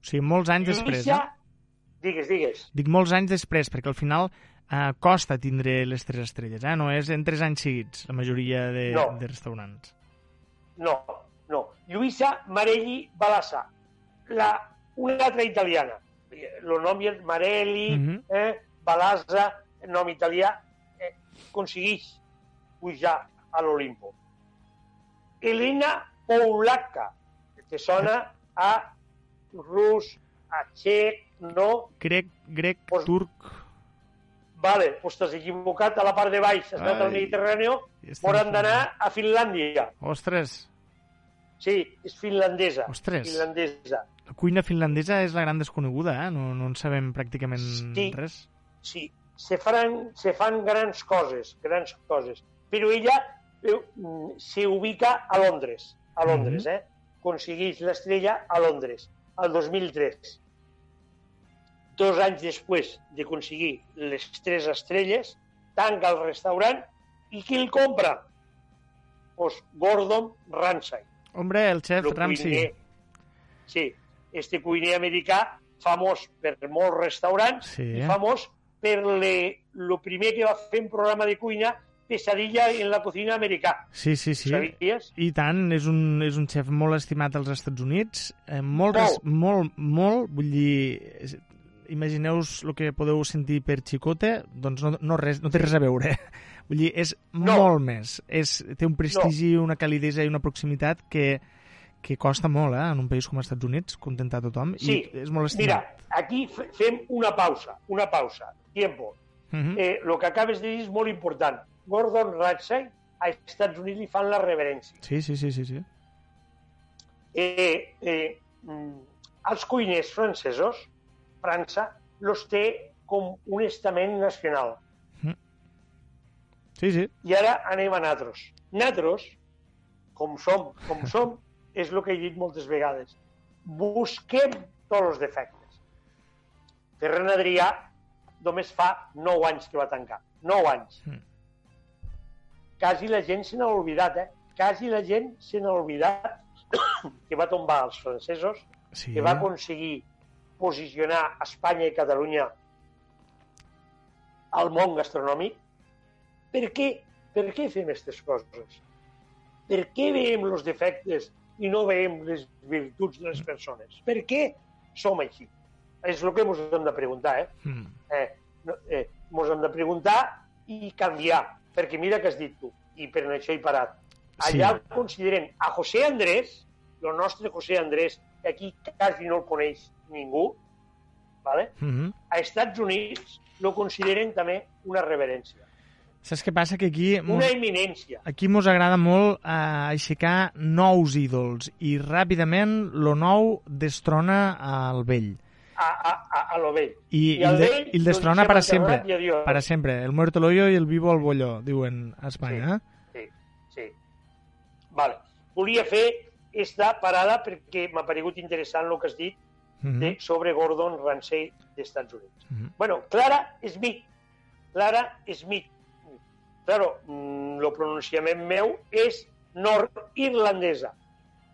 Speaker 2: O sigui, molts anys després,
Speaker 3: Lluïsa,
Speaker 2: eh?
Speaker 3: digues, digues.
Speaker 2: Dic molts anys després, perquè al final eh, costa tindre les tres estrelles, eh? No és en tres anys seguits, la majoria de,
Speaker 3: No.
Speaker 2: de restaurants.
Speaker 3: No, no. Lluïsa Marelli Balassa, la, una altra italiana. El nom és Marelli,
Speaker 2: Mhm.
Speaker 3: eh, Balassa, nom italià, eh, aconsegueix pujar a l'Olimpo. Elena Poulacca, que sona a rus, a txec, no?
Speaker 2: Grec, grec,
Speaker 3: Pues-
Speaker 2: turc...
Speaker 3: Vale, doncs t'has equivocat a la part de baix, has anat al. Mediterrani, hauran d'anar a Finlàndia.
Speaker 2: Ostres,
Speaker 3: Sí, és finlandesa.
Speaker 2: Ostres.
Speaker 3: Finlandesa.
Speaker 2: la cuina finlandesa és la gran desconeguda, eh? No, no en sabem pràcticament
Speaker 3: Sí.
Speaker 2: res.
Speaker 3: sí, se fan, se fan grans coses, grans coses. Però ella eh, mm, se ubica a Londres, a Londres,
Speaker 2: Mhm.
Speaker 3: eh? Aconsegueix l'estrella a Londres, al 2003. Dos anys després d'aconseguir les tres estrelles, tanca el restaurant i qui el compra? Pues Gordon Ramsay.
Speaker 2: Hombre, el chef
Speaker 3: lo
Speaker 2: Ramsay.
Speaker 3: cuiner- Sí, este cuiner americà famós per molts restaurants
Speaker 2: Sí.
Speaker 3: i famós per le, lo primer que va fer un programa de cuina Pesadilla en la cocina americà.
Speaker 2: Sí, sí, sí.
Speaker 3: Sabies?
Speaker 2: I tant, és un, és un xef molt estimat als Estats Units, eh, molt, res- molt, molt, vull dir, imagineu-vos el que podeu sentir per Chicote, doncs no, no, res, no té res a veure. Vull dir, és
Speaker 3: No.
Speaker 2: molt més. És, té un prestigi, una calidesa i una proximitat que, que costa molt, eh, en un país com els Estats Units, contentar tothom,
Speaker 3: Sí.
Speaker 2: i és molt
Speaker 3: Mira,
Speaker 2: estimat.
Speaker 3: aquí fe- fem una pausa, una pausa, tiempo.
Speaker 2: Mhm.
Speaker 3: Eh, lo que acabes de dir és molt important. Gordon Ramsay a Estats Units li fan la reverència.
Speaker 2: Sí, sí, sí, sí, sí.
Speaker 3: eh, eh, mm, els cuiners francesos, França, los té com un estament nacional.
Speaker 2: Sí, sí.
Speaker 3: I ara anem a natros. Natros, com som, com som, és el que he dit moltes vegades. Busquem tots els defectes. Ferran Adrià només fa 9 anys que va tancar. 9 anys.
Speaker 2: Mm.
Speaker 3: Quasi la gent se n'ha oblidat, eh? Quasi la gent se n'ha oblidat que va tombar els francesos
Speaker 2: sí.
Speaker 3: que va aconseguir posicionar Espanya i Catalunya al món gastronòmic. Per què? Per què fem aquestes coses? Per què veiem els defectes i no veiem les virtuts de les persones? Per què som així? És el que ens hem de preguntar, eh?
Speaker 2: Mm.
Speaker 3: eh, no, eh, mos hem de preguntar i canviar, perquè mira que has dit tu, i per això he parat.
Speaker 2: Sí.
Speaker 3: Allà consideren a José Andrés, el nostre José Andrés, que aquí quasi no el coneix ningú, ¿vale?
Speaker 2: Mm -hmm.
Speaker 3: a Estats Units lo consideren també una reverència,
Speaker 2: Saps què passa? Que aquí...
Speaker 3: Una eminència.
Speaker 2: aquí mos agrada molt eh, aixecar nous ídols i ràpidament lo nou destrona el vell.
Speaker 3: A, a, a, a lo vell.
Speaker 2: I, i,
Speaker 3: el
Speaker 2: el, de,
Speaker 3: vell
Speaker 2: i el
Speaker 3: lo
Speaker 2: destrona
Speaker 3: enterrat
Speaker 2: sempre. Para sempre. El muerto hoyo i el vivo al bolló, diuen a Espanya.
Speaker 3: Sí, sí. Vale. Volia fer esta parada perquè m'ha paregut interessant el que has dit
Speaker 2: Eh? Mm
Speaker 3: de, sobre Gordon Ramsay d'Estats Units.
Speaker 2: Mhm.
Speaker 3: Bueno, Clara Smith. Clara Smith. Claro, mm, el pronunciament meu és nord-irlandesa.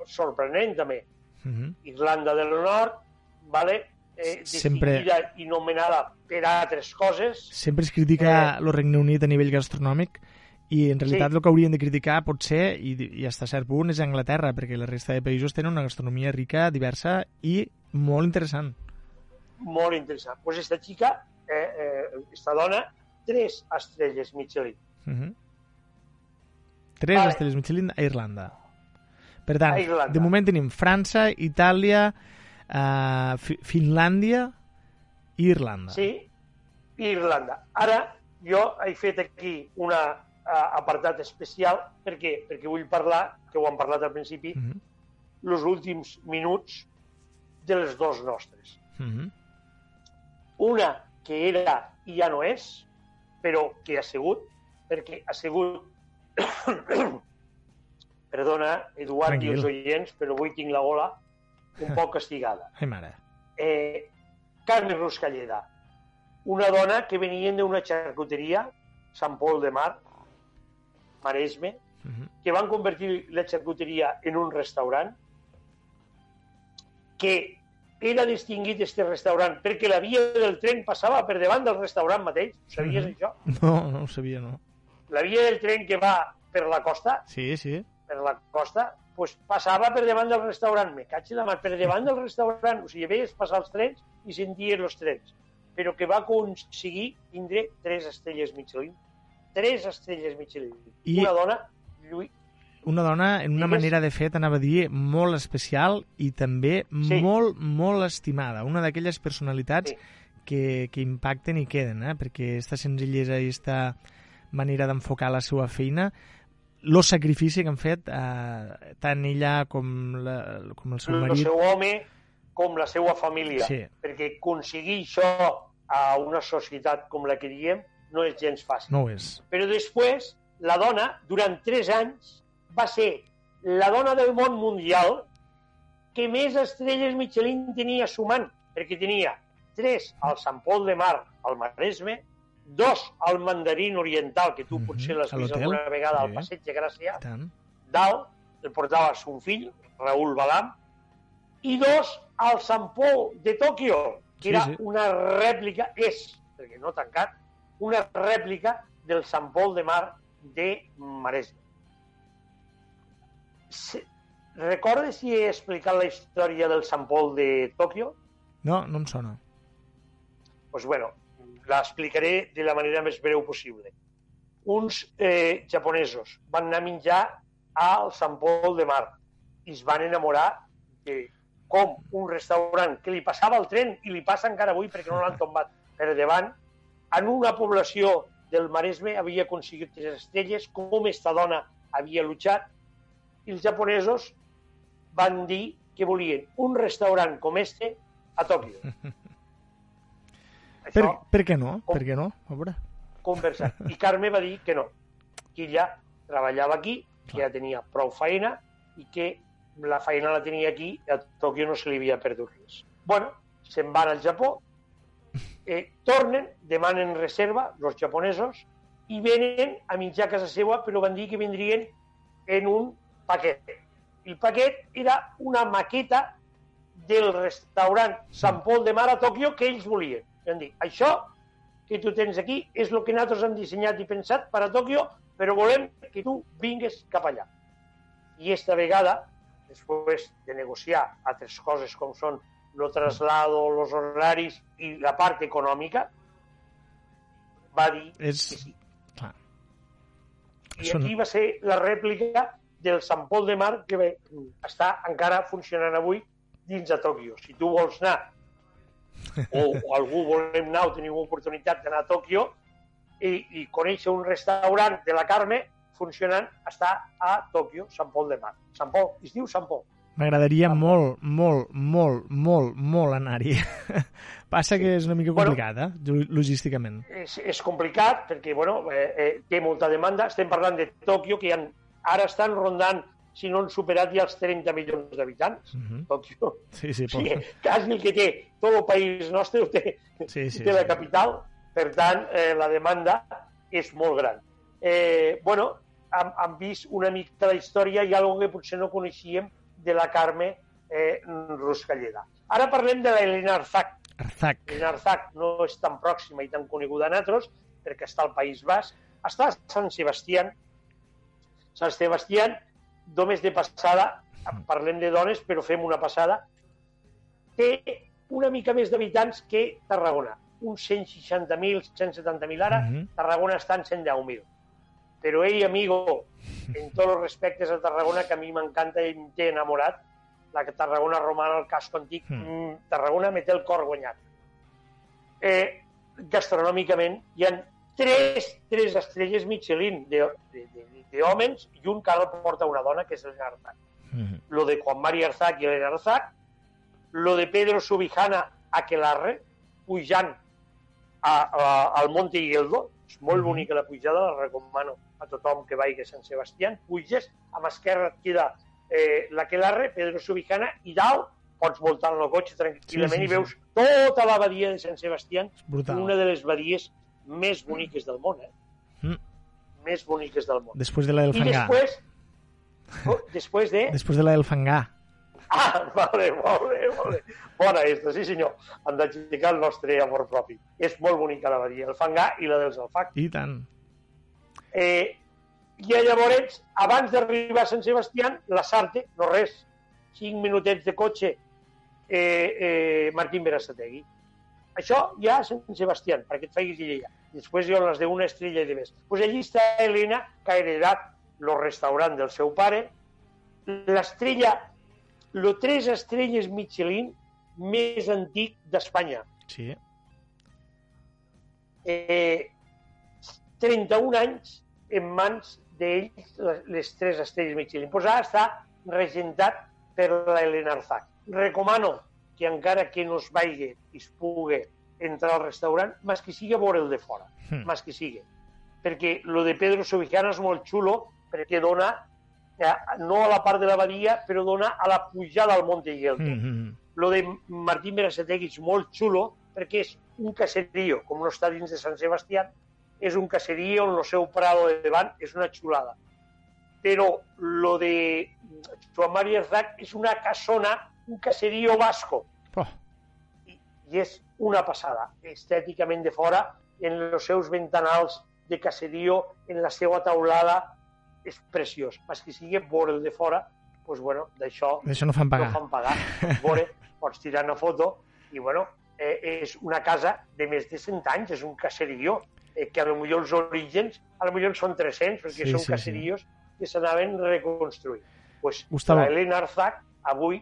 Speaker 3: Sorprenent, també.
Speaker 2: -hmm.
Speaker 3: Irlanda del Nord, vale? Eh,
Speaker 2: Sempre-
Speaker 3: distingida i nomenada per altres coses.
Speaker 2: Sempre es critica el Regne Unit a nivell gastronòmic i en realitat
Speaker 3: Eh. Sí.
Speaker 2: el que haurien de criticar pot ser, i, i fins a cert punt, és Anglaterra, perquè la resta de països tenen una gastronomia rica, diversa i molt interessant.
Speaker 3: Molt interessant. Pues esta xica, eh, eh, esta dona, tres estrelles Michelin.
Speaker 2: Uh -huh. Tres
Speaker 3: Vale.
Speaker 2: estrelles Michelin a Irlanda. Per tant,
Speaker 3: A Irlanda.
Speaker 2: de moment tenim França, Itàlia, uh, Fi Finlàndia i Irlanda.
Speaker 3: Sí, i Irlanda. Ara jo he fet aquí un apartat especial perquè, perquè vull parlar, que ho hem parlat al principi,
Speaker 2: Uh -huh.
Speaker 3: els últims minuts de les dos nostres.
Speaker 2: Uh -huh.
Speaker 3: Una que era i ja no és, però que ha sigut, perquè ha sigut... Perdona, Eduard i
Speaker 2: Tranquil.
Speaker 3: els oients, però avui tinc la gola un poc castigada.
Speaker 2: Ai, mare.
Speaker 3: eh, Carme Ruscalleda, una dona que venia d'una xarcuteria, Sant Pol de Mar, Maresme,
Speaker 2: Uh -huh.
Speaker 3: que van convertir la xarcuteria en un restaurant, que era distinguit este restaurant perquè la via del tren passava per davant del restaurant mateix. Sabies
Speaker 2: Mhm.
Speaker 3: això?
Speaker 2: No, no ho sabia, no.
Speaker 3: La via del tren que va per la costa,
Speaker 2: Sí, sí.
Speaker 3: per la costa, pues passava per davant del restaurant. Me caig la mar, per davant del restaurant. O sigui, veies passar els trens i senties els trens. Però que va aconseguir tindre tres estrelles Michelin. Tres estrelles Michelin.
Speaker 2: I-
Speaker 3: Una dona, Lluís,
Speaker 2: Una dona en una manera de fet, anava a dir, molt especial i també
Speaker 3: Sí.
Speaker 2: molt, molt estimada. Una d'aquelles personalitats
Speaker 3: Sí.
Speaker 2: que, que impacten i queden, eh? perquè aquesta senzillesa i aquesta manera d'enfocar la seva feina, el sacrifici que han fet eh, tant ella com, la, com el seu
Speaker 3: el
Speaker 2: marit.
Speaker 3: seu home, com la seva família.
Speaker 2: Sí.
Speaker 3: Perquè aconseguir això a una societat com la que diem no és gens fàcil.
Speaker 2: No és.
Speaker 3: Però després, la dona, durant tres anys, va ser la dona del món mundial que més estrelles Michelin tenia sumant, perquè tenia tres al Sant Pol de Mar, al Maresme, dos al Mandarín Oriental, que tu
Speaker 2: Mhm,
Speaker 3: potser l'has vist alguna vegada al
Speaker 2: sí.
Speaker 3: Passeig de Gràcia, dalt, el portava son fill, Raúl Balam, i dos al Sant Pol de Tòquio, que
Speaker 2: Sí,
Speaker 3: era
Speaker 2: sí.
Speaker 3: una rèplica, és, perquè no tancat, una rèplica del Sant Pol de Mar de Maresme. Se... Recordes si he explicat la història del Sant Pol de Tòquio?
Speaker 2: No, no em sona.
Speaker 3: pues bueno, l'explicaré de la manera més breu possible. Uns eh, japonesos van anar a menjar al Sant Pol de Mar i es van enamorar de com un restaurant que li passava el tren i li passa encara avui perquè no l'han tombat per davant, en una població del Maresme havia aconseguit tres estrelles, com esta dona havia luchat, i els japonesos van dir que volien un restaurant com este a Tòquio.
Speaker 2: Per,
Speaker 3: Això
Speaker 2: per què no?
Speaker 3: Com-
Speaker 2: Per què no? A veure.
Speaker 3: conversar. I Carme va dir que no, que ella treballava aquí, que ja tenia prou feina i que la feina la tenia aquí i a Tòquio no se li havia perdut res. bueno, se'n van al Japó, eh, tornen, demanen reserva, els japonesos, i venen a menjar a casa seva, però van dir que vindrien en un paquet. El paquet era una maqueta del restaurant Sant Pol de Mar a Tòquio que ells volien. Van dir, això que tu tens aquí és el que nosaltres hem dissenyat i pensat per a Tòquio, però volem que tu vingues cap allà. I esta vegada, després de negociar altres coses com són lo traslado, los horarios i la part econòmica, va dir
Speaker 2: És...
Speaker 3: que sí.
Speaker 2: Clar.
Speaker 3: I
Speaker 2: no-
Speaker 3: aquí va ser la rèplica del Sant Pol de Mar que bé, està encara funcionant avui dins de Tòquio. Si tu vols anar o, o algú volem anar o tenim oportunitat d'anar a Tòquio i, i conèixer un restaurant de la Carme funcionant, està a Tòquio, Sant Pol de Mar. Sant Pol, es diu Sant Pol.
Speaker 2: M'agradaria molt, molt, molt, molt, molt anar-hi. Passa que és una mica
Speaker 3: Bueno.
Speaker 2: complicada, bueno, logísticament.
Speaker 3: És, és complicat perquè bueno, eh, eh, té molta demanda. Estem parlant de Tòquio, que hi ha, ara estan rondant, si no han superat ja els 30 milions d'habitants.
Speaker 2: Uh -huh.
Speaker 3: Tòquio.
Speaker 2: Sí, sí,
Speaker 3: Sí,
Speaker 2: pot...
Speaker 3: quasi el que té tot el país nostre ho té,
Speaker 2: sí, sí,
Speaker 3: té la
Speaker 2: sí.
Speaker 3: capital, per tant, eh, la demanda és molt gran. Eh, bueno, hem, hem vist una mica la història i algo que potser no coneixíem de la Carme eh, Ruscalleda. Ara parlem de l'Helena Arzac.
Speaker 2: Arzac.
Speaker 3: Helena Arzac no és tan pròxima i tan coneguda a nosaltres, perquè està al País Basc. Està a Sant Sebastián. Sant Sebastián, només de passada, parlem de dones, però fem una passada, té una mica més d'habitants que Tarragona. Uns 160.000, 170.000 ara,
Speaker 2: Mhm.
Speaker 3: Tarragona està en 110.000. Però ell, amigo, en tots els respectes a Tarragona, que a mi m'encanta i em té enamorat, la Tarragona romana, el casco antic,
Speaker 2: Mm.
Speaker 3: mm. Tarragona me té el cor guanyat. Eh, gastronòmicament, hi ha tres, tres estrelles Michelin de, de, de, de homes i un que ara el porta una dona, que és Elena Arzac.
Speaker 2: Mhm.
Speaker 3: Lo de Juan María Arzac i Elena Arzac, lo de Pedro Subijana Aquelarre, pujant a, a, al Monte Higueldo, és molt bonica la pujada, la recomano a tothom que vagi a Sant Sebastián, puges, a mà esquerra et queda eh, l'Aquelarre, Pedro Subijana, i dalt pots voltar en el cotxe tranquil·lament
Speaker 2: Sí, sí,
Speaker 3: i veus tota la badia de Sant
Speaker 2: brutal.
Speaker 3: una de les badies més boniques del món, eh?
Speaker 2: Mm.
Speaker 3: Més boniques del món.
Speaker 2: Després de la del
Speaker 3: I
Speaker 2: fangar.
Speaker 3: després, oh, després de...
Speaker 2: Després de la del fangar.
Speaker 3: Ah, vale, molt bé, molt bé. Bona esta, sí senyor. Han d'aixecar el nostre amor propi. És molt bonica la badia, el fangar i la dels alfac.
Speaker 2: I tant.
Speaker 3: Eh, I llavors, abans d'arribar a Sant Sebastián, la Sarte, no res, cinc minutets de cotxe, eh, eh, Martín Berasategui. Això ja a Sant Sebastián, perquè et facis idea. Després hi ha les d'una estrella i de més. Pues allí està Helena, que ha heredat el restaurant del seu pare, l'estrella, lo tres estrelles Michelin més antic d'Espanya.
Speaker 2: Sí.
Speaker 3: Eh, 31 anys en mans d'ells, les, tres estrelles Michelin. Pues ara està regentat per la Helena Arzac. Recomano que encara que no es vagi i es pugui entrar al restaurant, més que sigui a veure el de fora,
Speaker 2: Hmm.
Speaker 3: més que sigui. Perquè lo de Pedro Subijana és molt xulo, perquè dona, eh, no a la part de la badia, però dona a la pujada al Monte Higueldo.
Speaker 2: Mm -hmm.
Speaker 3: Lo de Martín Berasategui és molt xulo perquè és un caserío, com no està dins de Sant Sebastián, és un caserío on el seu prado de davant és una xulada. Però lo de Joan María Arzac és una casona, un caserío vasco,
Speaker 2: Oh,
Speaker 3: i, i és una passada, estèticament de fora, en els seus ventanals de caserío, en la seva taulada, és preciós. Mas que sigui el de fora, doncs, bueno, d'això
Speaker 2: d'això no fan pagar.
Speaker 3: no fan pagar. Veure, pots tirar una foto i, bueno, eh, és una casa de més de 100 anys, és un caserío, eh, que a lo millor els orígens, a lo millor són 300, perquè
Speaker 2: Sí,
Speaker 3: són
Speaker 2: sí,
Speaker 3: caseríos que s'anaven reconstruint. Pues,
Speaker 2: Gustavo.
Speaker 3: la Helena Arzac, avui,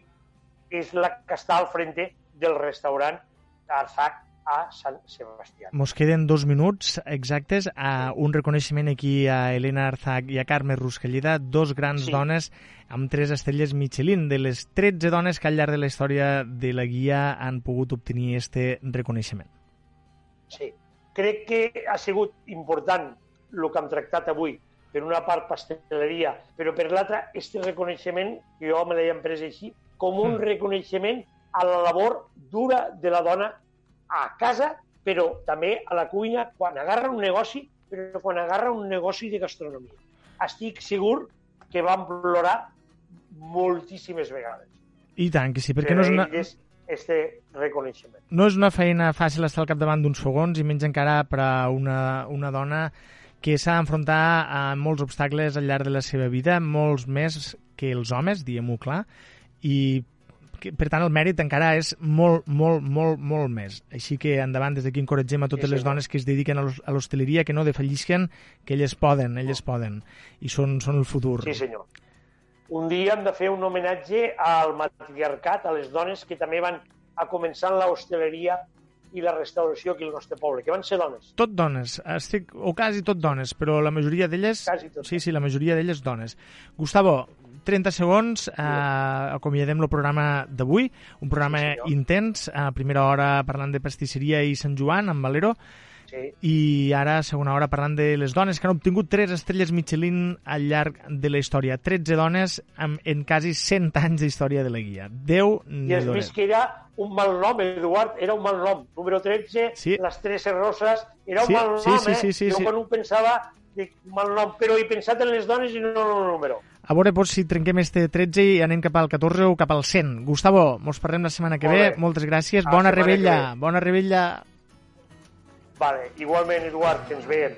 Speaker 3: és la que està al frente del restaurant Arzac a Sant Sebastià.
Speaker 2: Mos queden dos minuts exactes a un reconeixement aquí a Helena Arzac i a Carme Ruscalleda, dos grans
Speaker 3: Sí.
Speaker 2: dones amb tres estrelles Michelin, de les 13 dones que al llarg de la història de la guia han pogut obtenir este reconeixement.
Speaker 3: Sí. Crec que ha sigut important el que hem tractat avui. Per una part, pasteleria, però per l'altra, este reconeixement, que jo me l'he pres així, com un
Speaker 2: Mm.
Speaker 3: reconeixement a la labor dura de la dona a casa, però també a la cuina, quan agarra un negoci, però quan agarra un negoci de gastronomia. Estic segur que van plorar moltíssimes vegades.
Speaker 2: I tant, que sí, perquè
Speaker 3: per
Speaker 2: no és una,
Speaker 3: este reconeixement.
Speaker 2: no és una feina fàcil estar al capdavant d'uns fogons i menys encara per a una, una dona que s'ha d'enfrontar a molts obstacles al llarg de la seva vida, molts més que els homes, diguem-ho clar, i que, per tant, el mèrit encara és molt, molt, molt, molt més. Així que endavant, des d'aquí encoratgem a totes
Speaker 3: Sí,
Speaker 2: les
Speaker 3: senyor.
Speaker 2: dones que es dediquen a l'hos- a l'hostaleria, que no defallisquen, que elles poden, elles poden. I són, són el futur.
Speaker 3: Sí, senyor. Un dia hem de fer un homenatge al matriarcat, a les dones que també van a començar en l'hostaleria i la restauració aquí al nostre poble, que van ser dones.
Speaker 2: Tot dones, estic, o quasi tot dones, però la majoria d'elles... Sí, sí, la majoria d'elles dones. Gustavo, 30 segons, eh, acomiadem el programa d'avui, un programa
Speaker 3: Sí, senyor.
Speaker 2: intens, a primera hora parlant de pastisseria i Sant Joan, amb Valero,
Speaker 3: Sí.
Speaker 2: i ara, a segona hora, parlant de les dones que han obtingut tres estrelles Michelin al llarg de la història. 13 dones amb, en quasi 100 anys d'història de la guia. Déu
Speaker 3: I has
Speaker 2: n'hi
Speaker 3: vist que era un mal nom, Eduard, era un mal nom. Número 13,
Speaker 2: Sí.
Speaker 3: les 13 roses, era un
Speaker 2: Sí,
Speaker 3: mal nom,
Speaker 2: sí, sí,
Speaker 3: eh?
Speaker 2: sí, sí,
Speaker 3: jo
Speaker 2: sí.
Speaker 3: quan ho pensava, dic, mal nom, però he pensat en les dones i no en el número.
Speaker 2: A veure doncs, si trenquem este 13 i anem cap al 14 o cap al 100. Gustavo, mos parlem la setmana que
Speaker 3: Molt
Speaker 2: ve.
Speaker 3: bé.
Speaker 2: Moltes gràcies.
Speaker 3: A
Speaker 2: Bona rebella.
Speaker 3: ve.
Speaker 2: Bona rebella.
Speaker 3: Vale, igualment, Eduard, que ens veiem.